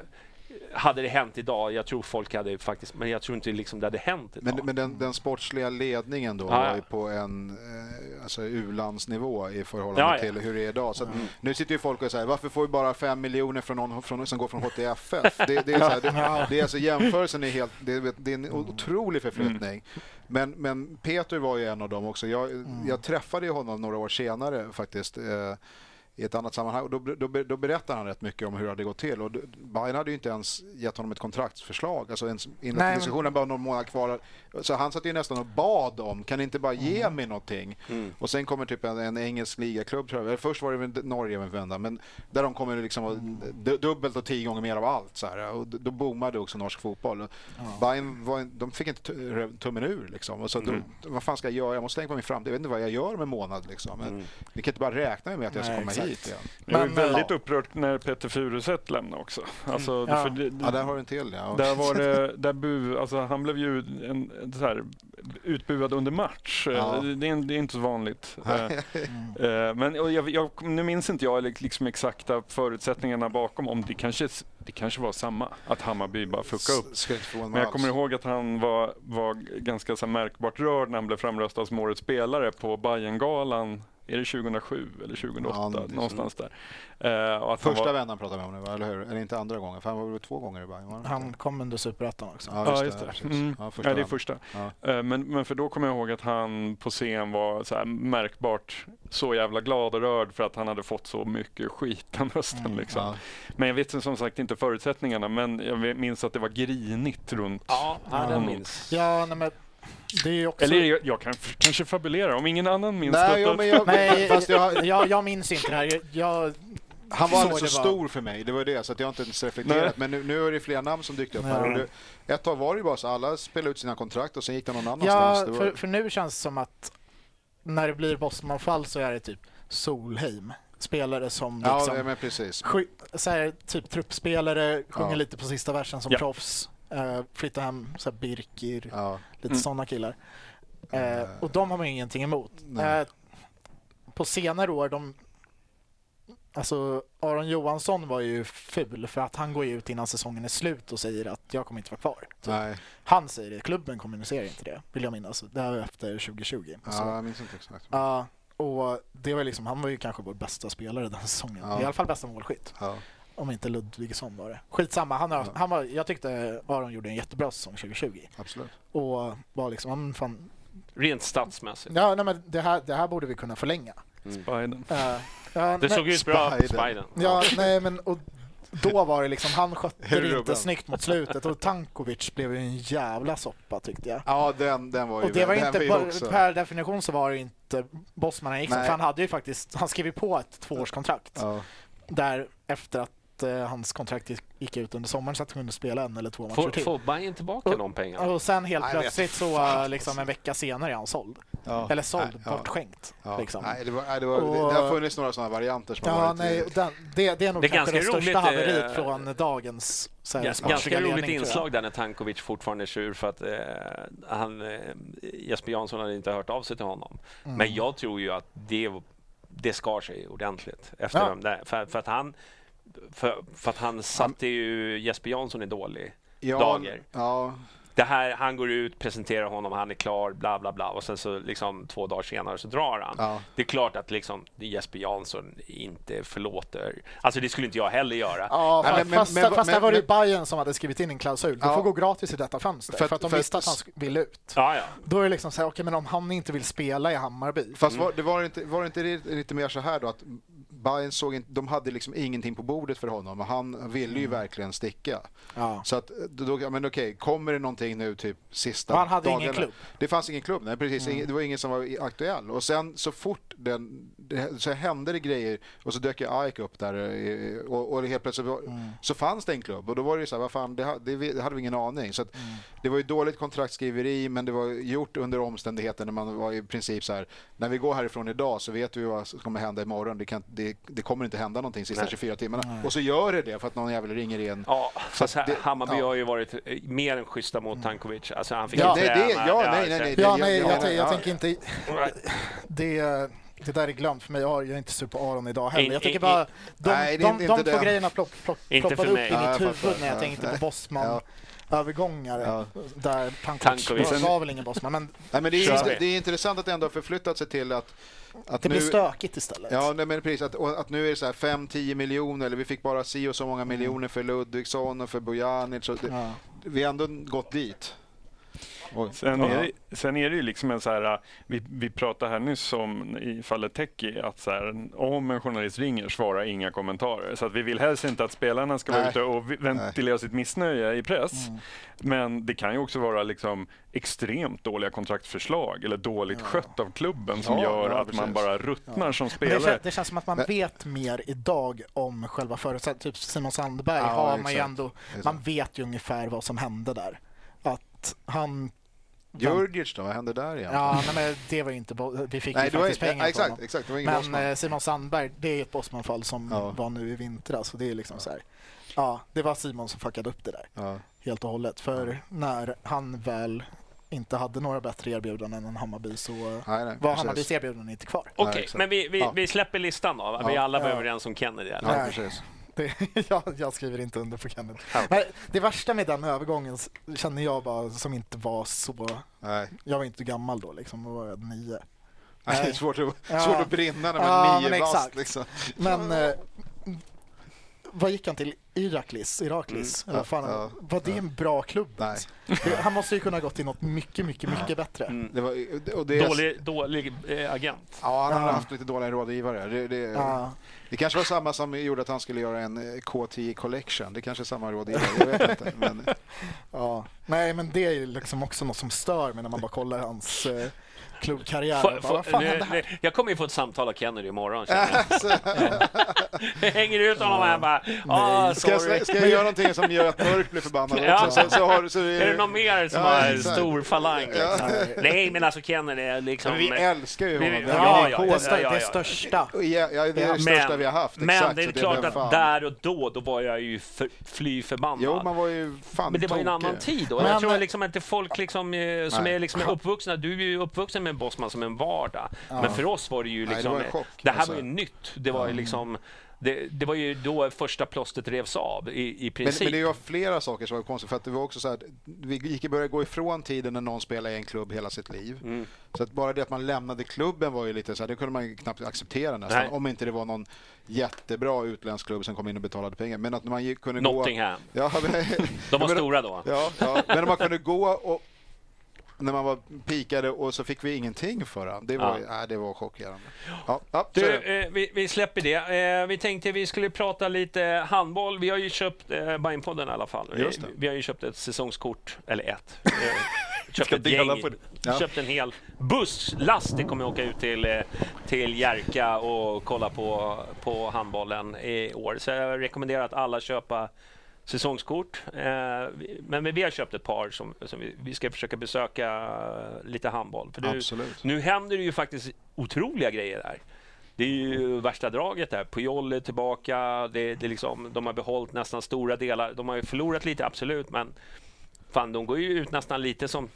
hade det hänt idag, jag tror folk hade faktiskt, men jag tror inte liksom det hade hänt idag. Men, men den, den sportsliga ledningen då Ja, ja. var ju på en eh, alltså u-landsnivå i förhållande Ja, ja. till hur det är idag. Så att Nu sitter ju folk och säger varför får vi bara fem miljoner från någon från, som går från HTFF? Det, det, är, så här, det, det är alltså jämförelsen är helt, det, är- det är en otrolig förflyttning. Men, men Peter var ju en av dem också. Jag, jag träffade ju honom några år senare faktiskt. Eh, i ett annat sammanhang. Och då, då, då berättar han rätt mycket om hur det hade gått till. Och Bayern hade ju inte ens gett honom ett kontraktsförslag. Alltså ens innan diskussionen bara någon månad kvar. Så han satt ju nästan och bad om, kan ni inte bara ge Mm. mig någonting? Och sen kommer typ en, en engelsk ligaklubb tror jag. Eller Först var det Norge en vända, men där de kommer liksom Mm. du- dubbelt och tio gånger mer av allt. Så här. Och då boomade också norsk fotboll. Bayern var, de fick inte tu- tummen ur liksom. Och så Mm. då, vad fan ska jag göra? Jag måste tänka på min framtid. Jag vet inte vad jag gör om en månad liksom. Men vi kan inte bara räkna med att jag ska Mm. Nej, komma exakt. hit igen. Jag var Men, väldigt ja. upprört när Peter Furuset lämnade också. Alltså, Ja. för det, Ja, där har du en till ja. Där var det, där bu, alltså han blev ju en, här, utbuad under match. Ja. Eh, Det, är, det är inte så vanligt. Eh, Men jag, jag, nu minns inte jag liksom exakta förutsättningarna bakom. Om det kanske, det kanske var samma, att Hammarby bara fuckade upp. Men jag kommer ihåg att han var, var ganska så märkbart rörd när han blev framröstad som årets spelare på Bajengalan är det 2007 eller 2008? Ja, det så. någonstans där. Eh, och att han Första var, vändan pratar vi om nu, eller hur? Eller inte andra gången? För han var väl två gånger i Bayern? han kom under superettan också. Ja, Ja, just det. precis. Mm. Ja, Ja, första det är första. Ja. Eh, Men, men för då kommer jag ihåg att han på scen var så här märkbart så jävla glad och rörd för att han hade fått så mycket skit den hösten. Liksom. Ja. Men jag vet som sagt inte förutsättningarna, men jag minns att det var grinigt runt. Ja, ja, den Mm. minns. Ja, nej, men det också... Eller jag, jag kan kanske fabulera, om ingen annan minns Nej, detta. ja, men jag, Nej, fast jag, jag, jag minns inte det här. Jag, han var så alldeles för det var. stor för mig, det var det. Så att jag har inte ens reflekterat. Men nu, nu är det fler namn som dykt upp här. Ja. Det, ett tag var det ju bara så alla spelade ut sina kontrakt och sen gick det någon Ja, annanstans. det var, för, för nu känns det som att när det blir Bosmanfall så är det typ Solheim. Spelare som ja, liksom, ja, men precis. sky, så här, typ truppspelare, sjunger Ja. lite på sista versen som Ja. proffs. Uh, flyttar hem så här, Birkir, Ja. lite Mm. sådana killar. Eh, och de har man ju ingenting emot. Eh, på senare år, de, alltså Aron Johansson var ju ful för att han går ut innan säsongen är slut och säger att jag kommer inte vara kvar. Nej, Han säger det, klubben kommunicerar inte det, vill jag minnas. Det här var efter 2020. Så, ja, jag minns inte exakt. ja, och det var liksom, han var ju kanske vår bästa spelare den säsongen. Ja. I alla fall bästa målskytt. Ja. Om inte Ludvigsson var det. Skitsamma, han, har, Ja. han var, jag tyckte Aron gjorde en jättebra säsong 2020. Absolut. Och var liksom, han fan, Rent statsmässigt. ja, nej, men det, här, det här borde vi kunna förlänga. Biden. Eh, ja, Det nej, såg ut bra, Spiden. Spiden. Ja, nej men och då var det liksom, han skötte det inte snyggt mot slutet och Tankovic blev ju en jävla soppa tyckte jag. Ja, den, den var ju... Och det var den inte, ju per, definition så var det inte Bosman han gick för han hade ju faktiskt, han skrev ju på ett tvåårskontrakt Ja. där efter att eh, hans kontrakt gick- ut under sommaren så att han kunde spela en eller två matcher Får, till. får Bayern tillbaka Och- de pengarna? Och sen helt Nej, plötsligt så fan, liksom en vecka senare är han såld. Ja. Eller såld, Nej, bortskänkt. Ja. Liksom. Nej, det, var, det, var, Och- det, det har funnits några sådana varianter som har Ja, varit... nej, den, det, det är nog Det är kanske det ganska största roligt, haveriet eh, från dagens så här, Ja, sportsliga ganska roligt ledning, inslag där när Tankovic fortfarande är sur för att eh, han, eh, Jesper Jansson hade inte hört av sig till honom. Mm. Men jag tror ju att det, det skar sig ordentligt efter Ja. de där. För, för att han för, för att han satte ju Jesper Jansson i dålig ja, dagar. Ja, Det här, han går ut, presenterar honom, han är klar, bla bla bla och sen så liksom två dagar senare så drar han. ja. Det är klart att liksom Jesper Jansson inte förlåter. Alltså det skulle inte jag heller göra. Ja, men- men- fast, men- fast där var det ju Bayern som hade skrivit in en klausul. Du Ja. får gå gratis i detta fönster. För För, att- de för visste att- han ville ut. Ja, ja. Då är det liksom så här, okej men om han inte vill spela i Hammarby. Fast var, det var, inte, var det inte lite, lite mer så här då att Bayern såg inte, de hade liksom ingenting på bordet för honom och han ville ju Mm. verkligen sticka. Ja. Så att, då, ja, men okej, kommer det någonting nu typ sista Och han hade ingen dagarna? klubb. Det fanns ingen klubb, nej precis. Mm. Ingen, det var ingen som var aktuell. Och sen så fort den, det, så hände det grejer och så dök ju AIK upp där eh, och, och helt plötsligt var, Mm. så fanns det en klubb och då var det ju så här, vad fan, det, det, det hade vi ingen aning. Så att, Mm. det var ju dåligt kontraktskriveri men det var gjort under omständigheter när man var i princip så här, när vi går härifrån idag så vet vi vad som kommer hända imorgon. Det, kan, det det, det kommer inte hända någonting de sista Nej. 24 timmarna. Nej. Och så gör det det för att någon jävel ringer in. Ja, fast det- Hammarby ja. har ju varit eh, mer än schyssta mot Tankovic. Alltså han fick Ja, det- det- träna. ja, nej, nej, nej, Ja, nej, ja, jag, ja, jag ja. tänker inte... Det, det där är glömt för mig. Jag jag är inte sur på Aron idag heller. Jag tycker in- bara... De, Nej, de, inte- de inte två det. grejerna plopp, plopp, Inte ploppade upp i Ja, jag mitt huvud när jag Ja, tänkte på. Bosman. Ja. Övergångar Ja. där Tankovic Tankovic. var, var väl ingen Bosman, men Nej, men det, är, det är intressant att det ändå har förflyttat sig till att, att det nu, blir stökigt istället. Ja, nej, men precis. Att, att nu är det så här 5-10 miljoner, eller vi fick bara si och så många miljoner för Ludvigsson och för Bojanic. Så det, Ja. Vi har ändå gått dit. Sen Ja. är, det, sen är det ju liksom en så här, vi, vi pratade här nyss om i fallet Teki att så här, om en journalist ringer, svara inga kommentarer. Så att vi vill helst inte att spelarna ska vara Nej. ute och ventilera sitt missnöje i press. Mm. Men det kan ju också vara liksom extremt dåliga kontraktförslag eller dåligt skött av klubben som Ja, gör ja, att man precis. bara ruttnar som Men det, spelare. kän- det känns som att man Men- vet mer idag om själva förutsättningarna. Typ Simon Sandberg Ja, har man ju exakt. ändå... Exakt. Man vet ju ungefär vad som hände där. Att han... Djurdjic då, vad hände där igen? Ja, nej, men det var ju inte... Vi fick Nej, ju faktiskt pengar ja, exakt, honom. exakt, det var ingen Men Bosman. eh, Simon Sandberg, det är ju ett Bosman-fall som Ja. var nu i vintras. Och det är liksom så här. Ja, det var Simon som fuckade upp det där Ja. helt och hållet. För när han väl inte hade några bättre erbjudanden än Hammarby så Nej, nej, var precis. Hammarbys erbjudanden inte kvar. Okej, exakt. men vi, vi, Ja. vi släpper listan då. Vi Ja. alla var Ja. överens om Kennedy. Eller? Ja, Nej. precis. Det, jag, jag skriver inte under på Kenneth. Nej, det värsta med den övergången känner jag bara som inte var så... Nej. Jag var inte gammal då, liksom. Då var jag nio. Nej. Det är svårt att, Ja. svårt att brinna när man Ja, är nio men bast. exakt. Liksom. Men eh, vad gick han till? Iraklis? Iraklis? Mm. Eller vad fan? Ja. Var det en bra klubb? Nej. Han måste ju kunna ha gått till något mycket, mycket, mycket bättre. Mm. Det var, och det, Dålig, dålig eh, agent. Ja, han har haft lite dåliga rådgivare. Det, det, Ja det kanske var samma som gjorde att han skulle göra en eh, K10 Collection. Det kanske är samma rådgivare, jag vet inte. Men, Ja. Nej, men det är liksom också något som stör mig när man bara kollar hans eh, klubbkarriär. Få- vad fan nu- hände här? nu- jag kommer ju få ett samtal av Kennedy imorgon. jag. Hänger ut honom jag bara, ah, ska, jag, ska jag göra någonting som gör att Mörk blir förbannad Ja. också? Så, så har, så Är det någon mer som Ja, har exakt. stor falang? Ja. Liksom? Nej, men alltså Kennedy är liksom... Men vi älskar ju Vi- honom. ja, är ja, ja, det, ja, det ja. största. Ja, ja, det är det Men- största vi har haft. Men Exakt, det är klart blev att fan. där och då, då var jag ju för, fly förbannad. Jo, man var ju fan Men det var ju en annan tid då. Men- jag tror liksom inte folk liksom, eh, som Nej. är liksom uppvuxna, du är ju uppvuxen med Bosman som en vardag. Men för oss var det ju Nej, det liksom, chock, det här alltså. var ju nytt. Det var ju liksom, det, det var ju då första plåstret revs av i, i Men, princip. men det var flera saker som var konstigt. För att det var också så här, vi gick börja gå ifrån tiden när någon spelade i en klubb hela sitt liv. Mm. Så att bara det att man lämnade klubben var ju lite så här, det kunde man knappt acceptera nästan. Nej. Om inte det var någon jättebra utländsk klubb som kom in och betalade pengar. Men att man gick- kunde Nottingham. gå... Ja, men, De var men- stora då. Ja, ja, men om man kunde gå och när man var pikade och så fick vi ingenting för den. Det var, Ja. nej, det var chockerande. Ja, ja, Du, eh, vi, vi släpper det. Eh, vi tänkte vi skulle prata lite handboll. Vi har ju köpt eh, Bajenpodden i alla fall. Vi, vi har ju köpt ett säsongskort, eller ett. Eh, köpt ett gäng. Ja. Köpt en hel busslast. Det kommer åka ut till, eh, till Jerka och kolla på, på handbollen i år. Så jag rekommenderar att alla köpa säsongskort. Eh, men vi har köpt ett par som, som vi, vi ska försöka besöka lite handboll. För nu, nu händer det ju faktiskt otroliga grejer där. Det är ju värsta draget där. Pujol är tillbaka. Det, det liksom, de har behållit nästan stora delar. De har ju förlorat lite, absolut, men fan, de går ju ut nästan lite som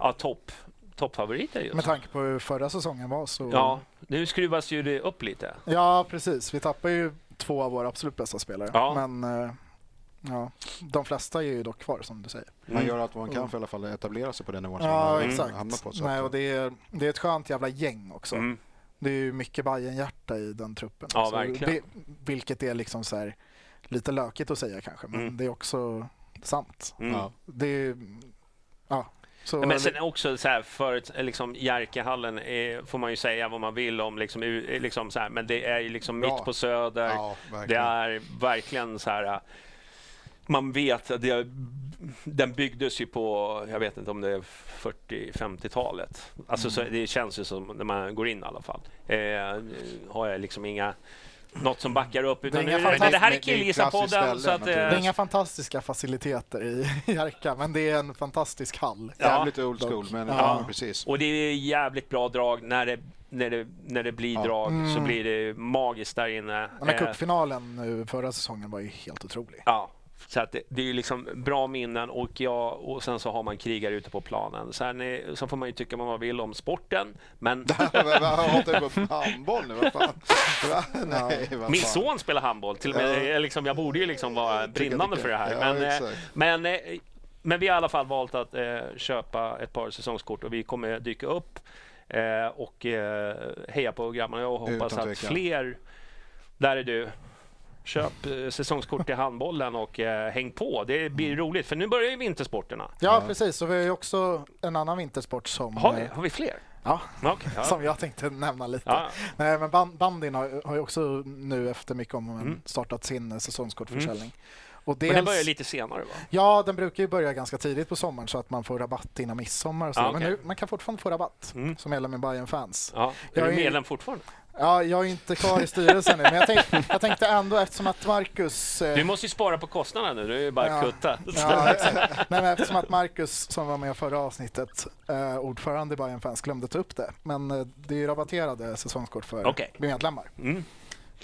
ja, topp, toppfavoriter just. Med tanke på hur förra säsongen var så... Ja, nu skruvas ju det upp lite. Ja, precis. Vi tappar ju två av våra absolut bästa spelare. Ja. Men eh, ja, de flesta är ju dock kvar som du säger. Man gör allt vad man kan för i alla fall etablera sig på den nivån som Ja, man exakt. hamnar på. Så Nej, och det, är, det är ett skönt jävla gäng också. Mm. Det är ju mycket Bajen-hjärta i den truppen. Ja, Så verkligen. Det, vilket är liksom så här, lite lökigt att säga kanske, men Mm. det är också sant. Mm. Ja. Det är, ja, så, Ja, Men sen också så här, för ett- liksom Jerkahallen är, får man ju säga vad man vill om, liksom, liksom så här, men det är ju liksom Bra. mitt på Söder. Ja, det är verkligen så här... Man vet att det, den byggdes ju på, jag vet inte om det är 40-50-talet. Alltså så, det känns ju som när man går in i alla fall. Eh, har jag liksom inga något som backar upp. Utan Det är men det här är Killgissarpodden. det Så klassiskt Det är eh, inga fantastiska faciliteter i Jerka, men det är en fantastisk hall. Jävligt old school, men Ja. ja, precis. och det är jävligt bra drag. När det, när det, när det blir drag så Mm. blir det magiskt där inne. Den här Eh, cupfinalen nu förra säsongen var ju helt otrolig. Ja, så att det, det är ju liksom bra minnen och, jag, och sen så har man krigare ute på planen. Sen är, så får man ju tycka vad man vill om sporten, men hatar du på handboll nu? Vad fan? Va? Nej, vad min son spelar handboll. Till och med, Ja. jag liksom, jag borde ju liksom vara brinnande för det här. Ja, Men, eh, exakt. men, eh, men vi har i alla fall valt att eh, köpa ett par säsongskort och vi kommer dyka upp eh, och eh, heja på grabbarna. Jag hoppas att fler, där är du, Köp eh, säsongskort till handbollen och eh, häng på. Det blir roligt för nu börjar ju vintersporterna. Ja, precis. Och vi har ju också en annan vintersport som... Har vi, eh, har vi fler? Ja, Okej, ja. som jag tänkte nämna lite. Ja. Nej, men ban- bandyn har, har ju också nu efter mycket om och men Mm. startat sin eh, säsongskortförsäljning. Och Men dels, den börjar lite senare va? Ja, den brukar ju börja ganska tidigt på sommaren så att man får rabatt innan midsommar. Och så. Ah, Men okej. nu, man kan fortfarande få rabatt Mm. som medlem i Bayern fans Ja. Jag Är du är- medlem fortfarande? Ja, jag är inte kvar i styrelsen nu, men jag tänkte, jag tänkte ändå eftersom att Marcus... eh, Du måste ju spara på kostnaderna nu, du är ju bara Ja. kutta. Ja. Nej, men eftersom att Marcus som var med i förra avsnittet, eh, ordförande i Bayern Fans, glömde ta upp det. Men eh, det är ju rabatterade säsongskort för Okej. medlemmar, Mm.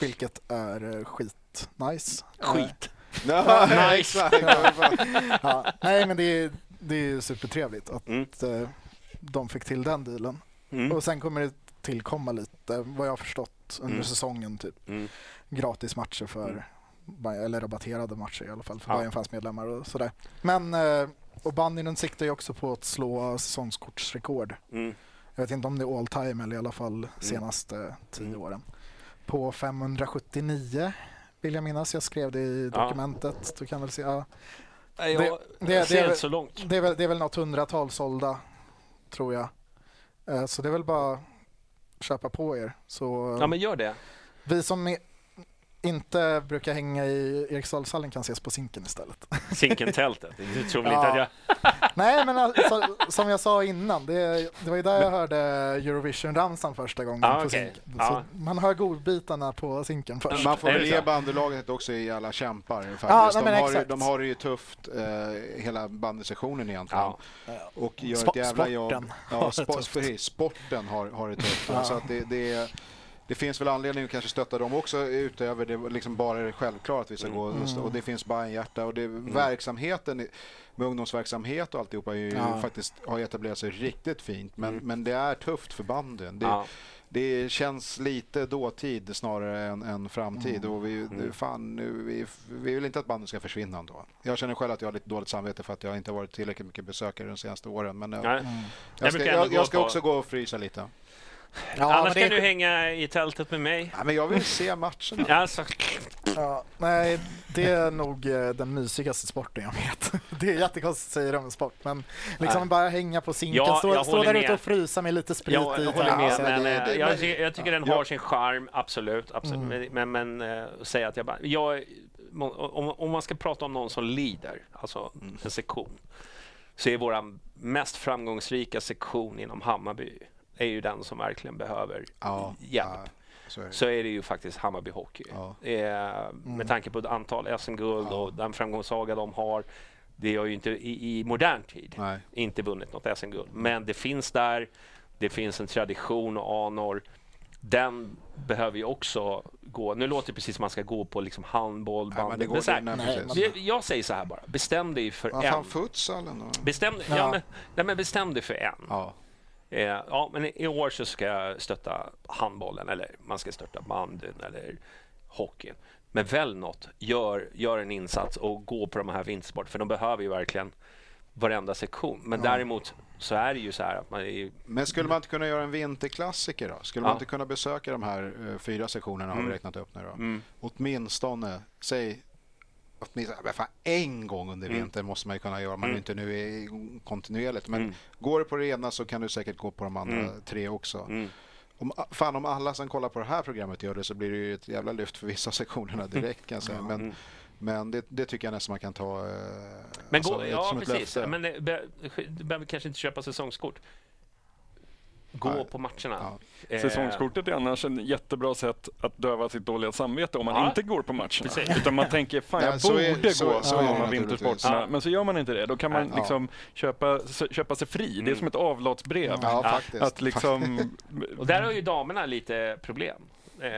vilket är eh, skitnice. Skit. Ja, Nice. Eh, ja, nej, men det är, det är supertrevligt att Mm. eh, de fick till den dealen. Mm. Och sen kommer det tillkomma lite, vad jag har förstått, under Mm. säsongen typ Mm. gratis matcher för Mm. Eller rabatterade matcher i alla fall för Ja. Bayern fans medlemmar och sådär. Men eh, och bandyn siktar ju också på att slå säsongskortsrekord. Mm. Jag vet inte om det är all time eller i alla fall senaste tio Mm. åren. På 579 vill jag minnas. Jag skrev det i Ja. dokumentet. Du kan väl se. Ja. Nej, Det- jag det- det ser är inte väl- så långt. Det, är väl, det är väl något hundratal sålda tror jag. Eh, så det är väl bara köpa på er. Så Ja, men gör det. vi som inte brukar hänga i Eriksdalshallen kan ses på Zinken istället. Zinkentältet. Du tror väl Ja. inte att jag... Nej, men alltså, som jag sa innan, det, det var ju där jag hörde Eurovision-ramsan första gången Ah, på okej. Zinken. Så man hör godbitarna på Zinken först. Man får Är väl ge så? bandylaget också i alla kämpar faktiskt. Ja, nej, de, har, ju- de har det ju tufft eh, hela bandysessionen egentligen. Ja. Och gör Spo- ett jävla jobb. sporten har Ja, precis, sporten har, har det tufft. Så att det, det, det finns väl anledning att kanske stötta dem också utöver det liksom bara det självklart att vi ska Mm. gå och, och det finns bara en hjärta och det, verksamheten i- med ungdomsverksamhet och alltihopa är ju Ja. faktiskt har etablerat sig riktigt fint men, men det är tufft för banden. Det, Mm. Ja. det känns lite dåtid snarare än, än framtid. Och vi, Mm. fan, vi, vi vill inte att bandet ska försvinna ändå. Jag känner själv att jag har lite dåligt samvete för att jag inte har varit tillräckligt mycket besökare de senaste åren. Men jag, Nej. Mm. jag ska, jag, jag ska också gå och frysa lite. Ja, Annars det kan du hänga i tältet med mig. Ja, men jag vill se matcherna. Alltså, Ja, nej, det är nog eh, den mysigaste sporten jag vet. Det är jättekonstigt att säga det om en sport, men liksom Nej. bara hänga på Zinken, Ja, stå, jag stå där ute och frysa med lite sprit jag, i. jag håller med, men det- eh, det- jag, ty- jag tycker den Ja. har sin charm, absolut. absolut. Mm. Men, men, men eh, säga att jag bara... Jag, om, om man ska prata om någon som lider, alltså Mm. en sektion, så är vår mest framgångsrika sektion inom Hammarby är ju den som verkligen behöver Ja, hjälp. ja, så är det. så är det ju faktiskt Hammarby Hockey. Ja. Eh, med tanke på ett antal SM-guld och den framgångssaga de har. Det har ju inte i, i modern tid Nej. inte vunnit något SM-guld. Men det finns där. Det finns en tradition och anor. Den behöver ju också gå. Nu låter det precis som man ska gå på liksom handboll, bandy. det går Men här, nej, Nej, men- jag säger så här bara. Bestäm dig för Vad en. fan, futsalen då? Bestäm, ja. Ja. men, nej, men bestäm dig för en. Ja. Eh, ja, men i år så ska jag stötta handbollen eller man ska stötta bandyn eller hockeyn. Men välj något, gör, gör en insats och gå på de här vintersporterna för de behöver ju verkligen varenda sektion. Men däremot så är det ju så här att man är ju, Men skulle man inte kunna göra en vinterklassiker då? Skulle man Ja. inte kunna besöka de här eh, fyra sektionerna har vi Mm. räknat upp nu då? Mm. Åtminstone, säg åtminstone, fan, en gång under Mm. vintern måste man ju kunna göra, man Mm. inte nu är kontinuerligt. Men Mm. går det på det ena så kan du säkert gå på de andra Mm. tre också. mm. Om, fan, om alla som kollar på det här programmet gör det så blir det ju ett jävla lyft för vissa sektionerna direkt kan jag säga. Men, Mm. men det, det tycker jag nästan man kan ta eh, Men alltså, gå, ett- ja, som ett precis. löfte. Men det be- du behöver kanske inte köpa säsongskort. Gå Ja. på matcherna. Eh, Säsongskortet är annars en jättebra sätt att döva sitt dåliga samvete om man Ja. inte går på matcherna. Precis. Utan man tänker, fan jag Ja, så är- borde så- gå så är av naturligtvis. vintersporterna. Ja. Men så gör man inte det. Då kan man liksom köpa, köpa sig fri. Det är som ett avlatsbrev. Ja, Ja. Att liksom... Och där har ju damerna lite problem. Eh,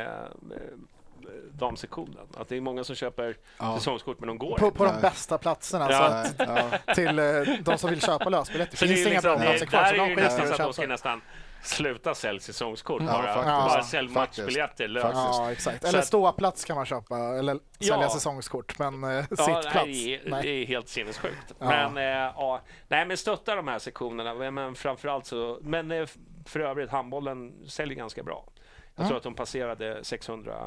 damsektionen. Att det är många som köper Ja. säsongskort men de går På, på de bästa platserna. Ja. Så att, Nej, ja. till eh, de som vill köpa lösbiljetter. Så finns det det är inga liksom, bra det, platser kvar. där är ju nästan så att att de ska nästan sluta sälja säsongskort. Ja, bara bara sälj matchbiljetter. lös. Ja, exakt. Eller att- ståplats kan man köpa, eller sälja Ja. säsongskort. Men eh, Ja, sittplats, nej, det, är, nej. det är helt sinnessjukt. Ja. Men, eh, ja, nej, men stötta de här sektionerna. Men framförallt så... Men eh, för övrigt, handbollen säljer ganska bra. Jag tror att de passerade 600 eh,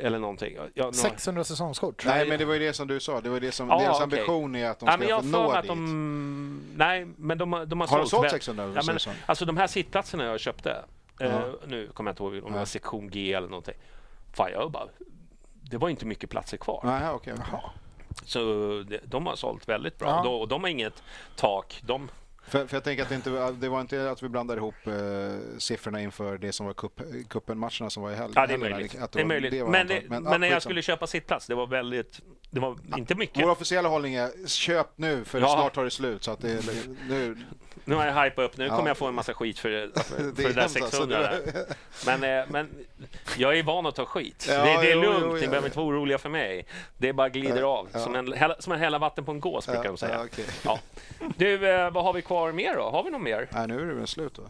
eller någonting. Ja, nå- 600 säsongskort. Nej, men det var ju det som du sa. Det var det som, Ja, deras ambition är att de Ja, ska har få nå dit. de... Nej, men de, har- de har, Har de sålt väl- 600 Ja, men, alltså de här sittplatserna jag köpte, eh, Ja. nu kommer jag inte ihåg om det var sektion G eller någonting. Fan, jag bara... Det var inte mycket platser kvar. Nej, okej. okej. Så de har sålt väldigt bra. Ja. De, och de har inget tak. De, För, för jag tänker att det, inte, det var inte att vi blandade ihop eh, siffrorna inför det som var cup, cupen-matcherna som var i helgen. ja, det är möjligt. att Det är var- möjligt. var men, det, men, ja, när jag skitsamma. skulle köpa sittplats, det var väldigt... Det var inte mycket. Vår officiella hållning är köp nu för Ja. snart tar det slut. Så att det, nu, Nu har jag hypat upp. Nu Ja. kommer jag få en massa skit för, för, Det är det där hemskt, alltså. 600. där. Men, eh, men jag är van att ta skit. Ja, det, det är jo, lugnt. jo, Ni behöver inte vara oroliga för mig. Det bara glider Ja, av. Som, en, som en hälla vatten på en gås brukar de säga. Ja, okej. Ja. Du, eh, vad har vi kvar mer då? Har vi något mer? Nej, nu är det väl slut då?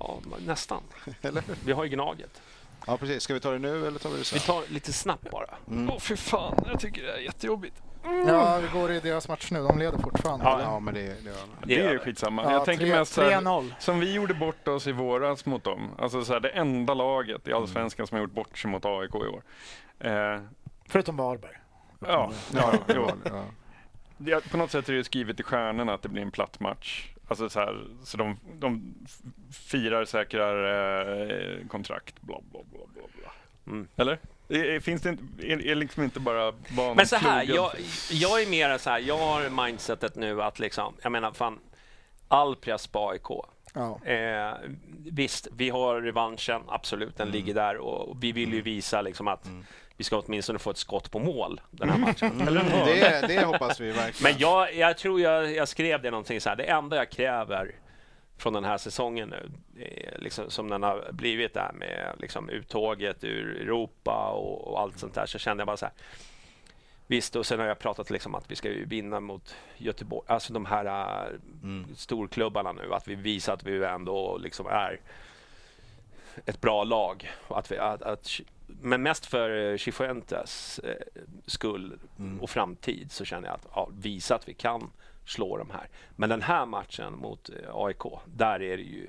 Ja, nästan. Eller? Vi har ju Gnaget. Ja, precis. Ska vi ta det nu eller tar vi det sen? Vi tar lite snabbt bara. Mm. Åh fy fan, jag tycker det är jättejobbigt. Ja, vi går i deras match nu. De leder fortfarande. Ja? Ja, men det, det Det är skitsamma. Ja, jag tänker tre- mest så här, 3-0. som vi gjorde bort oss i våras mot dem. Alltså så här, det enda laget i Allsvenskan som har gjort bort sig mot AIK i år. Eh, Förutom Varberg. ja, Ja, jo. ja. Det, på något sätt är det skrivet i stjärnorna att det blir en platt match. Alltså så, här, så de, de firar, säkrar eh, kontrakt, bla bla bla bla. bla. Mm. Eller? Är, är- finns det inte, är, är liksom inte bara banan Men så här, jag, jag är mer så här, jag har mindsetet nu att liksom, jag menar fan, all press på AIK. Ja. Eh, visst, vi har revanschen, absolut, den ligger där och vi vill ju visa liksom att vi ska åtminstone få ett skott på mål den här matchen. Eller hur? Det, det hoppas vi verkligen. Men jag, jag tror jag, jag skrev det någonting så här, det enda jag kräver från den här säsongen nu, eh, liksom, som den har blivit där med liksom, uttåget ur Europa och, och allt sånt där, så kände jag bara så här. Visst, och sen har jag pratat liksom att vi ska vinna mot Göteborg, alltså de här äh, storklubbarna nu, att vi visar att vi ändå liksom är ett bra lag. Att vi, att, att, men mest för eh, Cifuentes eh, skull och framtid så känner jag att ja, visa att vi kan slå de här. Men den här matchen mot eh, AIK, där är det ju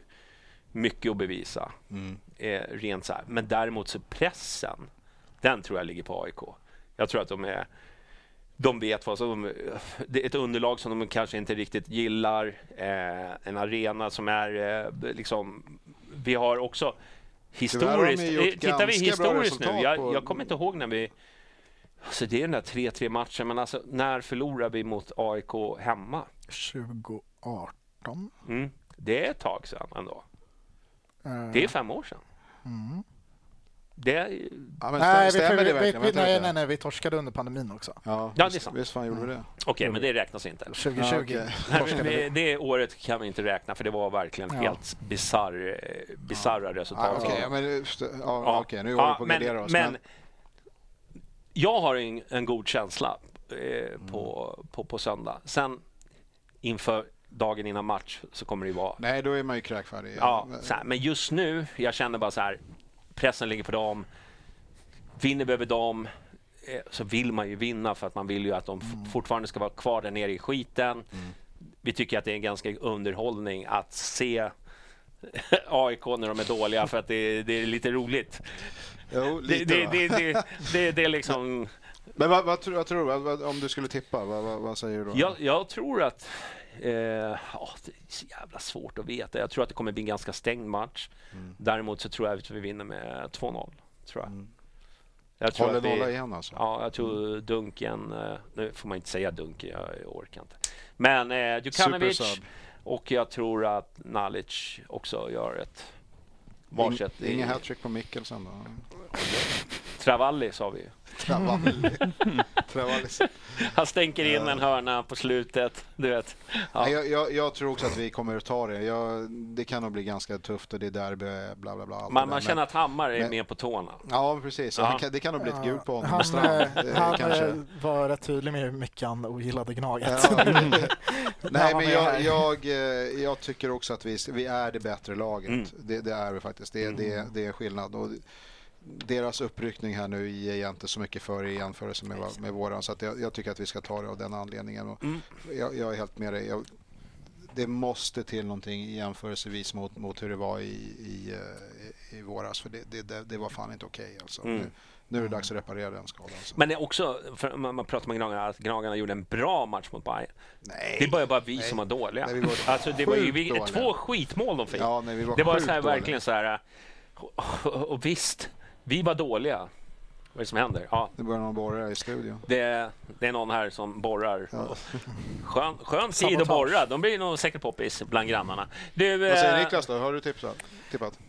mycket att bevisa. Eh, rent så här. Men däremot så pressen, den tror jag ligger på AIK. Jag tror att de är de vet vad som... Det är ett underlag som de kanske inte riktigt gillar. Eh, en arena som är eh, liksom... Vi har också har historiskt... gjort eh, Tittar vi historiskt nu. Jag, jag kommer inte ihåg när vi... Alltså det är den där 3-3 matchen, men alltså när förlorar vi mot AIK hemma? 2018. Mm. Det är ett tag sedan ändå. Eh, Det är fem år sedan. Det är, Ja, men nej, vi, vi, det vi, verkligen? vi, nej, nej, nej, vi torskade under pandemin också. Ja, det är sant. visst fan gjorde vi det. Okej, men det räknas inte. 2020 Ja, okej. Nej, men det, det året kan vi inte räkna för det var verkligen Ja. helt eh, bizarra Ja, resultat. Okej, ja, men, det. ja, Ja. nu håller vi Ja, på att men, gardera oss. men jag har en, en god känsla eh, på, på, på söndag. Sen inför dagen innan match så kommer det ju vara... nej, då är man ju kräkfärdig. Ja, här, men just nu, jag känner bara så här, pressen ligger på dem. Vinner vi över dem eh, så vill man ju vinna för att man vill ju att de f- fortfarande ska vara kvar där nere i skiten. Vi tycker att det är en ganska underhållning att se AIK när de är dåliga för att det, det är lite roligt. Jo, Det, lite, det, det, det, det, det är liksom... Men vad, vad, vad tror du? Vad, om du skulle tippa, vad, säger du då? Jag, jag tror att... Eh, ja, det är så jävla svårt att veta. Jag tror att det kommer bli en ganska stängd match. Mm. Däremot så tror jag att vi vinner med 2-0. Tror jag. Jag tror Håller nolla igen alltså? Ja, jag tror Dunken... Eh, nu får man inte säga Dunken, jag orkar inte. Men eh, Djukanovic. Och jag tror att Nalic också gör ett varsitt. Ing, Inga hattrick på Mikkelsen då? Travalli sa vi. Travalli. Travalli. Han stänker in en hörna på slutet. Du vet. Ja. Jag, jag, jag tror också att vi kommer att ta det. Jag, det kan nog bli ganska tufft och det är derby, bla bla bla. Man, man känner att Hammar är men- med på tårna. Ja, precis. Ja. Kan, det kan nog bli ett gult på honom. Han, Strand, eh, eh, han kanske. eh, var rätt tydlig med hur mycket han ogillade Gnaget. Ja. Nej, men jag, jag, jag tycker också att vi, vi är det bättre laget. Mm. Det, det är vi faktiskt. Det, det, det är skillnad. Och deras uppryckning här nu ger jag inte så mycket för i jämförelse med, med våran. Så jag, jag tycker att vi ska ta det av den anledningen. Och Mm. jag, jag är helt med dig. Jag, det måste till någonting jämförelsevis mot, mot hur det var i, i, eh, i våras. För det, det, det, var fan inte okej. alltså. Mm. nu, nu är det dags att reparera den skadan. Så. Men det är också, man, man pratar med Gnagarna, att Gnagarna gjorde en bra match mot Bayern. nej, Det var ju bara vi Nej. som var dåliga. Nej, vi var alltså, det var ju vi, två skitmål de fick. ja, nej, vi var det var så här, verkligen så här... Och, och visst, vi var dåliga. Vad är det som händer? Ja, Det börjar någon borra i studion. det, det är någon här som borrar. Ja. Skön, skön tid att borra. De blir nog säkert poppis bland grannarna. Du, Vad säger eh, Niklas då? Har du tipsat? tippat?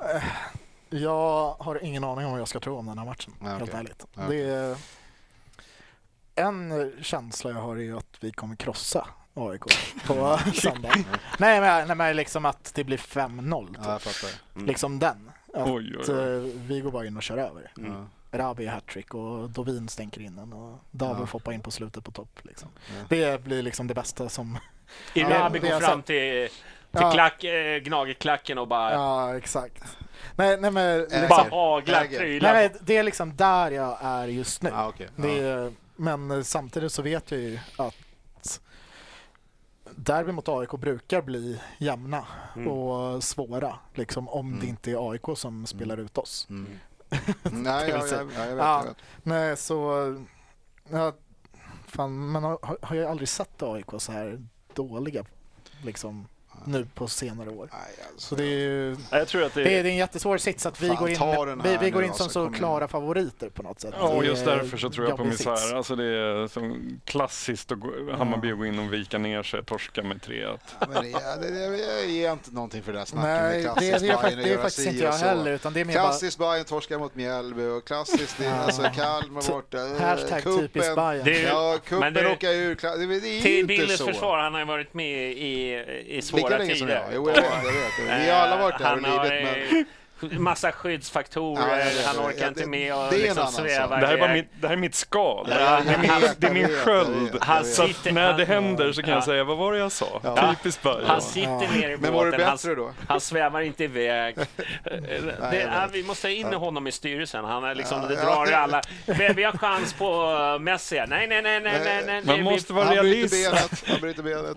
Jag har ingen aning om vad jag ska tro om den här matchen, Nej, helt okej. ärligt. Nej, Det är... En känsla jag har är att vi kommer krossa AIK på söndag. nej, men, nej, men liksom att det blir 5-0. Typ. Ja, jag fattar. Mm. Liksom den. Att Oj, oj, oj. vi går bara in och kör över. Mm. Ja. Rabi hattrick och Dovin stänker in den och Davo Ja. får hoppa in på slutet på topp. Liksom. Ja. Det blir liksom det bästa som... Irabi det går fram till, till Ja. klack, eh, Gnagerklacken och bara, Ja, exakt. Nej, nej, men, liksom, bara haglar prylar. nej, det är liksom där jag är just nu. Ah. Det Ja. är, men samtidigt så vet jag ju att derby mot AIK brukar bli jämna Mm. och svåra liksom, om Mm. det inte är AIK som spelar ut oss. Mm. Nej, jag, jag, jag, jag vet. Ja. Jag vet. Nej, så... Ja, fan, man har, har jag aldrig sett AIK så här dåliga liksom, nu på senare år. Nej, alltså. Så det är ju... Ja, Jag tror att det Det är, det är en jättesvår sits att vi Fan, går in, den vi, vi går in som så kom igen. klara favoriter på något sätt. Ja, och Det just är därför så tror jag på misär. Alltså det är som klassiskt att gå- Hammarby gå in och vika ner sig, torska med 3-1. Ja, men det, det, det, jag ger inte någonting för det där snacket Nej, med det, det, klassiskt är, Bayern det är faktiskt inte jag så. heller. Utan det är mer bara Klassiskt Bayern torskar mot Mjällby och klassiskt det, alltså Kalmar borta. eh, hashtag kuppen. typiskt Bayern. Det är Ja, det- åka ur. Det, det är Till inte så. försvar, han har ju varit med i, i Lika länge som jag. tider. Jo, jag vet, jag vet. Vi har alla varit där och lidit, men massa skyddsfaktorer, Ja, jag vet, han orkar inte med och Det liksom sväva. Det här, är bara iväg. mitt, det här är mitt skal. Ja, det är min, det är min sköld. Han sitter- när det händer så kan Ja. jag säga, vad var det jag sa? Ja. Typiskt Bayern. Han sitter ner i Men var det båten, han, bättre då? han svävar inte iväg. det, är, vet. vi måste ha in honom i styrelsen. Han är liksom, Ja, det ja. drar i alla. Vi, har chans på uh, Messi. Nej, nej, nej, nej, nej, nej. Man vi, måste vara realist. benet. Han bryter benet.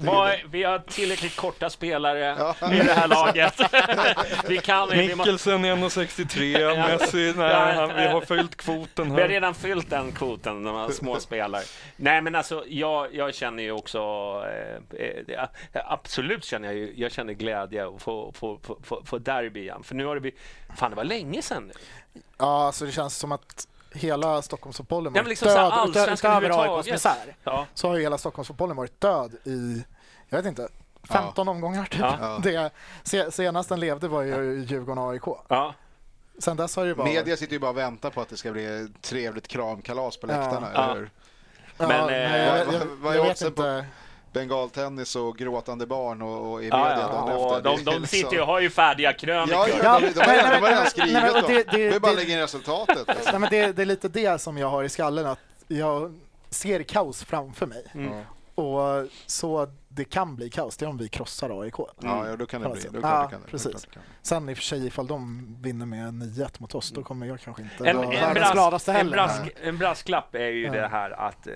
vi har tillräckligt korta spelare Ja. i det här laget. vi kan Mikkelsen är 1,63, Messi, nej, han, vi har fyllt kvoten Vi har här. redan fyllt den kvoten, de här små spelare. Nej, men alltså, jag, jag känner ju också... Eh, eh, absolut känner jag ju, jag känner glädje att få, få, få, få, få derby igen. För nu har det blivit... Fan, det var länge sedan nu. Ja, så det känns som att hela Stockholmsfotbollen varit liksom så här död. Utöver AIKs misär Ja. så har ju hela Stockholmsfotbollen varit död i, jag vet inte, 15 omgångar typ. Ja. Det, se, senast den levde var ju Djurgården och AIK. Ja. Sen dess har det ju bara... Media sitter ju bara och väntar på att det ska bli trevligt kramkalas på Ja. läktarna, Ja. eller hur? Ja, Men, nej, eh, jag, vad- jag, vad är jag vet oddsen på- inte. Bengaltennis och gråtande barn och, och i Ja, media ja, dagen efter. de, de sitter ju liksom- och har ju färdiga krönikor. Ja, Ja, ja, de, de, har redan- nej, de har redan nej, skrivit nej, men dem. det- Det det- är bara lägga in resultatet. liksom. Nej, men det, det är lite det som jag har i skallen, att jag ser kaos framför mig. Mm. Och så det kan bli kaos, det är om vi krossar AIK. Ja, ja, då kan det bli. Då kan Ja, det, kan det. precis. Då kan det. Sen i och för sig ifall de vinner med 9-1 mot oss, då kommer jag kanske inte En, vara en, världens brask, gladaste en, heller. brask, en brasklapp är ju Ja. det här att eh,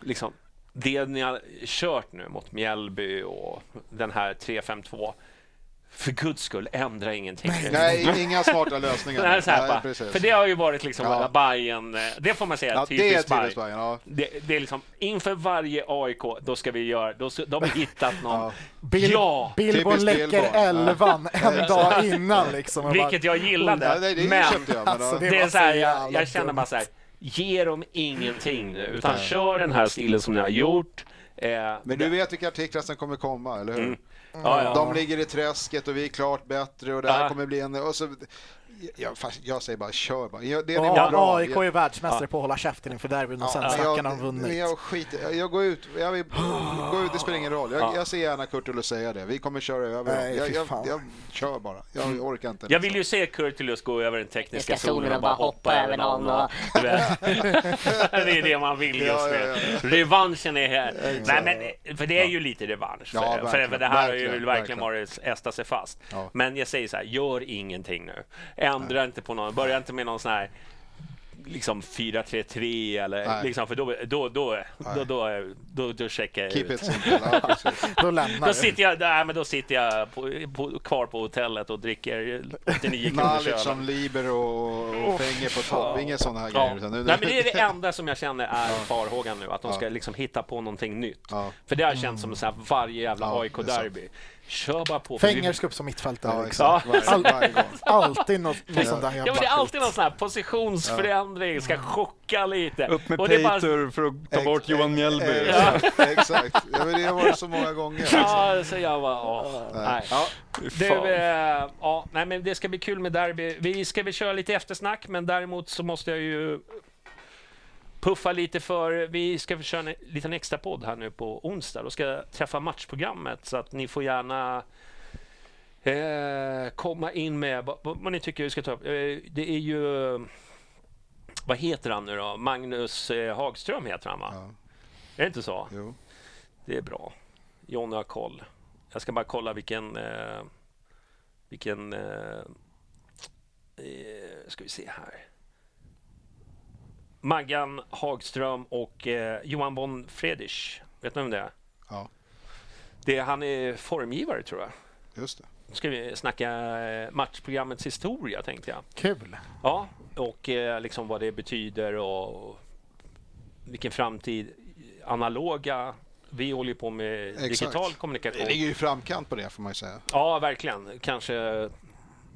liksom, det ni har kört nu mot Mjällby och den här 3-5-2 för guds skull, ändra ingenting. Nej, inga smarta lösningar. Så här, Nej, precis. för det har ju varit liksom Ja. Bayern, eh, det får man säga, ja, det är typiskt Bayern. typiskt Bayern. Ja. Det, det är liksom inför varje AIK, då ska vi göra, då, då har vi hittat någon. Ja. Bil, Ja, typiskt läcker elvan en dag innan liksom. Vilket jag gillade. Nej, det men jag. Men, Alltså, det är så här, jag, känner bara så här, ge dem ingenting nu, utan kör den här stilen som ni har gjort. Eh, Men du vet vilka artiklar som kommer komma, eller hur? Mm. Ja, ja. De ligger i träsket och vi är klart bättre och det här kommer bli en... Och så, jag, fast jag säger bara kör bara. Jag, det är Ja, bra. AIK är Jag- världsmästare på att hålla käften inför derbyn och sen men snacka när de vunnit. men jag skiter jag, går ut, jag vill gå ut, det spelar ingen roll. Jag, jag ser gärna Kurtulus säga det. Vi kommer köra över Nej. Jag, jag, jag kör bara. Jag orkar inte. Jag vill ju se Kurtulus gå över den tekniska Ska zonen och bara hoppa över någon. Och... Det är det man vill just Ja, nu. ja, ja. Revanschen är här. Nej, men, för det är ju lite revansch. Ja, för, för, det här har ju verkligen, varit ästa sig fast. Ja. Men jag säger så här, gör ingenting nu. Ändra inte på någon, börja inte med någon sån här liksom 4-3-3 eller Nej. liksom, för då, då, då, då, då, då, då checkar jag Keep ut. it simple. Ja. Då lämnar Då sitter jag, nej, men då sitter jag på, på, kvar på hotellet och dricker 89 kronors Malic öl. som liber och, och fänger på topp. Inga sådana här Ja. grejer. Utan nu, Nej, men det är det enda som jag känner är farhågan nu, att de Ja. ska liksom hitta på någonting nytt. Ja. För det har känts som så här varje jävla Ja. AIK-derby. Kör bara på. Fenger ska upp som mittfältare. Ja, liksom. exakt. Varje gång. Alltid något, något sånt där Ja, men det är alltid någon sån här positionsförändring, ska chocka lite. Upp med är bara- Peter för att ta bort Ex- Johan Mjällby. Exakt. exakt. Ja, men det har varit så många gånger. Ja, så jag bara, åh, nej. Ja. Du, eh, ja, nej, men det ska bli kul med derby. Vi ska väl köra lite eftersnack, men däremot så måste jag ju puffa lite för, vi ska köra en liten extra podd här nu på onsdag. Då ska jag träffa matchprogrammet så att ni får gärna eh, komma in med vad, vad ni tycker vi ska ta upp. Eh, det är ju, vad heter han nu då? Magnus eh, Hagström heter han va? Ja. Är det inte så? Jo. Det är bra. Johnny har koll. Jag ska bara kolla vilken... Eh, vilken... Eh, eh, ska vi se här. Maggan Hagström och eh, Johan von Friedrich. Vet ni vem det är? Ja, det? är- Han är formgivare tror jag. just det. Nu ska vi snacka eh, matchprogrammets historia tänkte jag. Kul. Ja, och eh, liksom vad det betyder och vilken framtid. Analoga. Vi håller ju på med Exakt. digital Det kommunikation. ligger ju i framkant på det får man ju säga. Ja, verkligen. Kanske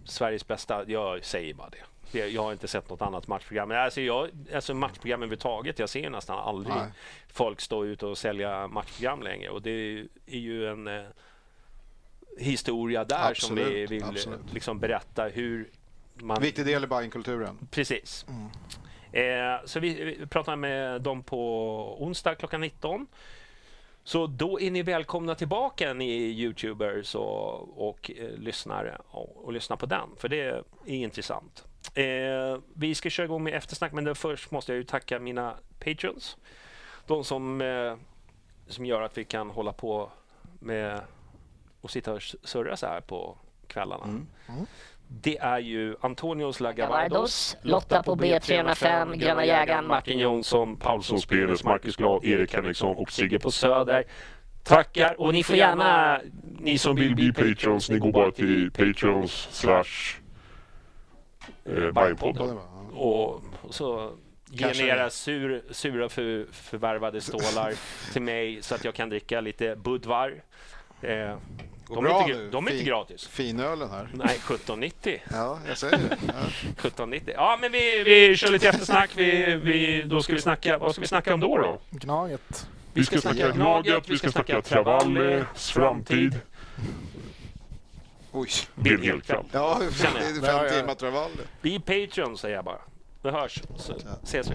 Sveriges bästa. Jag säger bara det. Jag har inte sett något annat matchprogram. Alltså, jag, alltså matchprogram överhuvudtaget. Jag ser nästan aldrig Nej. folk stå ut och sälja matchprogram längre. Och det är ju en eh, historia där som vi Absolut, vill eh, absolut. liksom berätta hur man... Viktig del i Bajenkulturen. Precis. Eh, så vi, vi pratar med dem på onsdag klockan 19. Så då är ni välkomna tillbaka ni Youtubers och, och eh, lyssnare och, och lyssna på den, för det är intressant. Eh, vi ska köra igång med eftersnack, men först måste jag ju tacka mina patrons. De som, eh, som gör att vi kan hålla på med och sitta och surra så här på kvällarna. Mm. Mm. Det är ju Antonios Lagavardos, Lotta på B305, Gröna jägaren, Martin Jonsson, Paulsson Speles, Marcus Glad, Erik Henriksson och Sigge på Söder. Tackar! Och ni får gärna, ni som vill bli patrons, ni går bara till patrons slash eh, Bajenpodden. Och så ger ni era sur, sura för, förvärvade stålar till mig så att jag kan dricka lite Budvar. Eh, Går de, är inte, nu. de är inte Fin- gratis. Finölen här. Nej, 1790. Ja, jag säger det. Ja. 1790. Ja, men vi, vi kör lite eftersnack. Vi, vi, då ska vi snacka, vad ska vi snacka om då? då? Gnaget. Vi ska snacka Gnaget, vi ska snacka Travalles framtid. Oj. Det är en hel kväll. Ja, det är fem timmar travaller. Vi är Patreon säger jag bara. Vi hörs, så ses vi.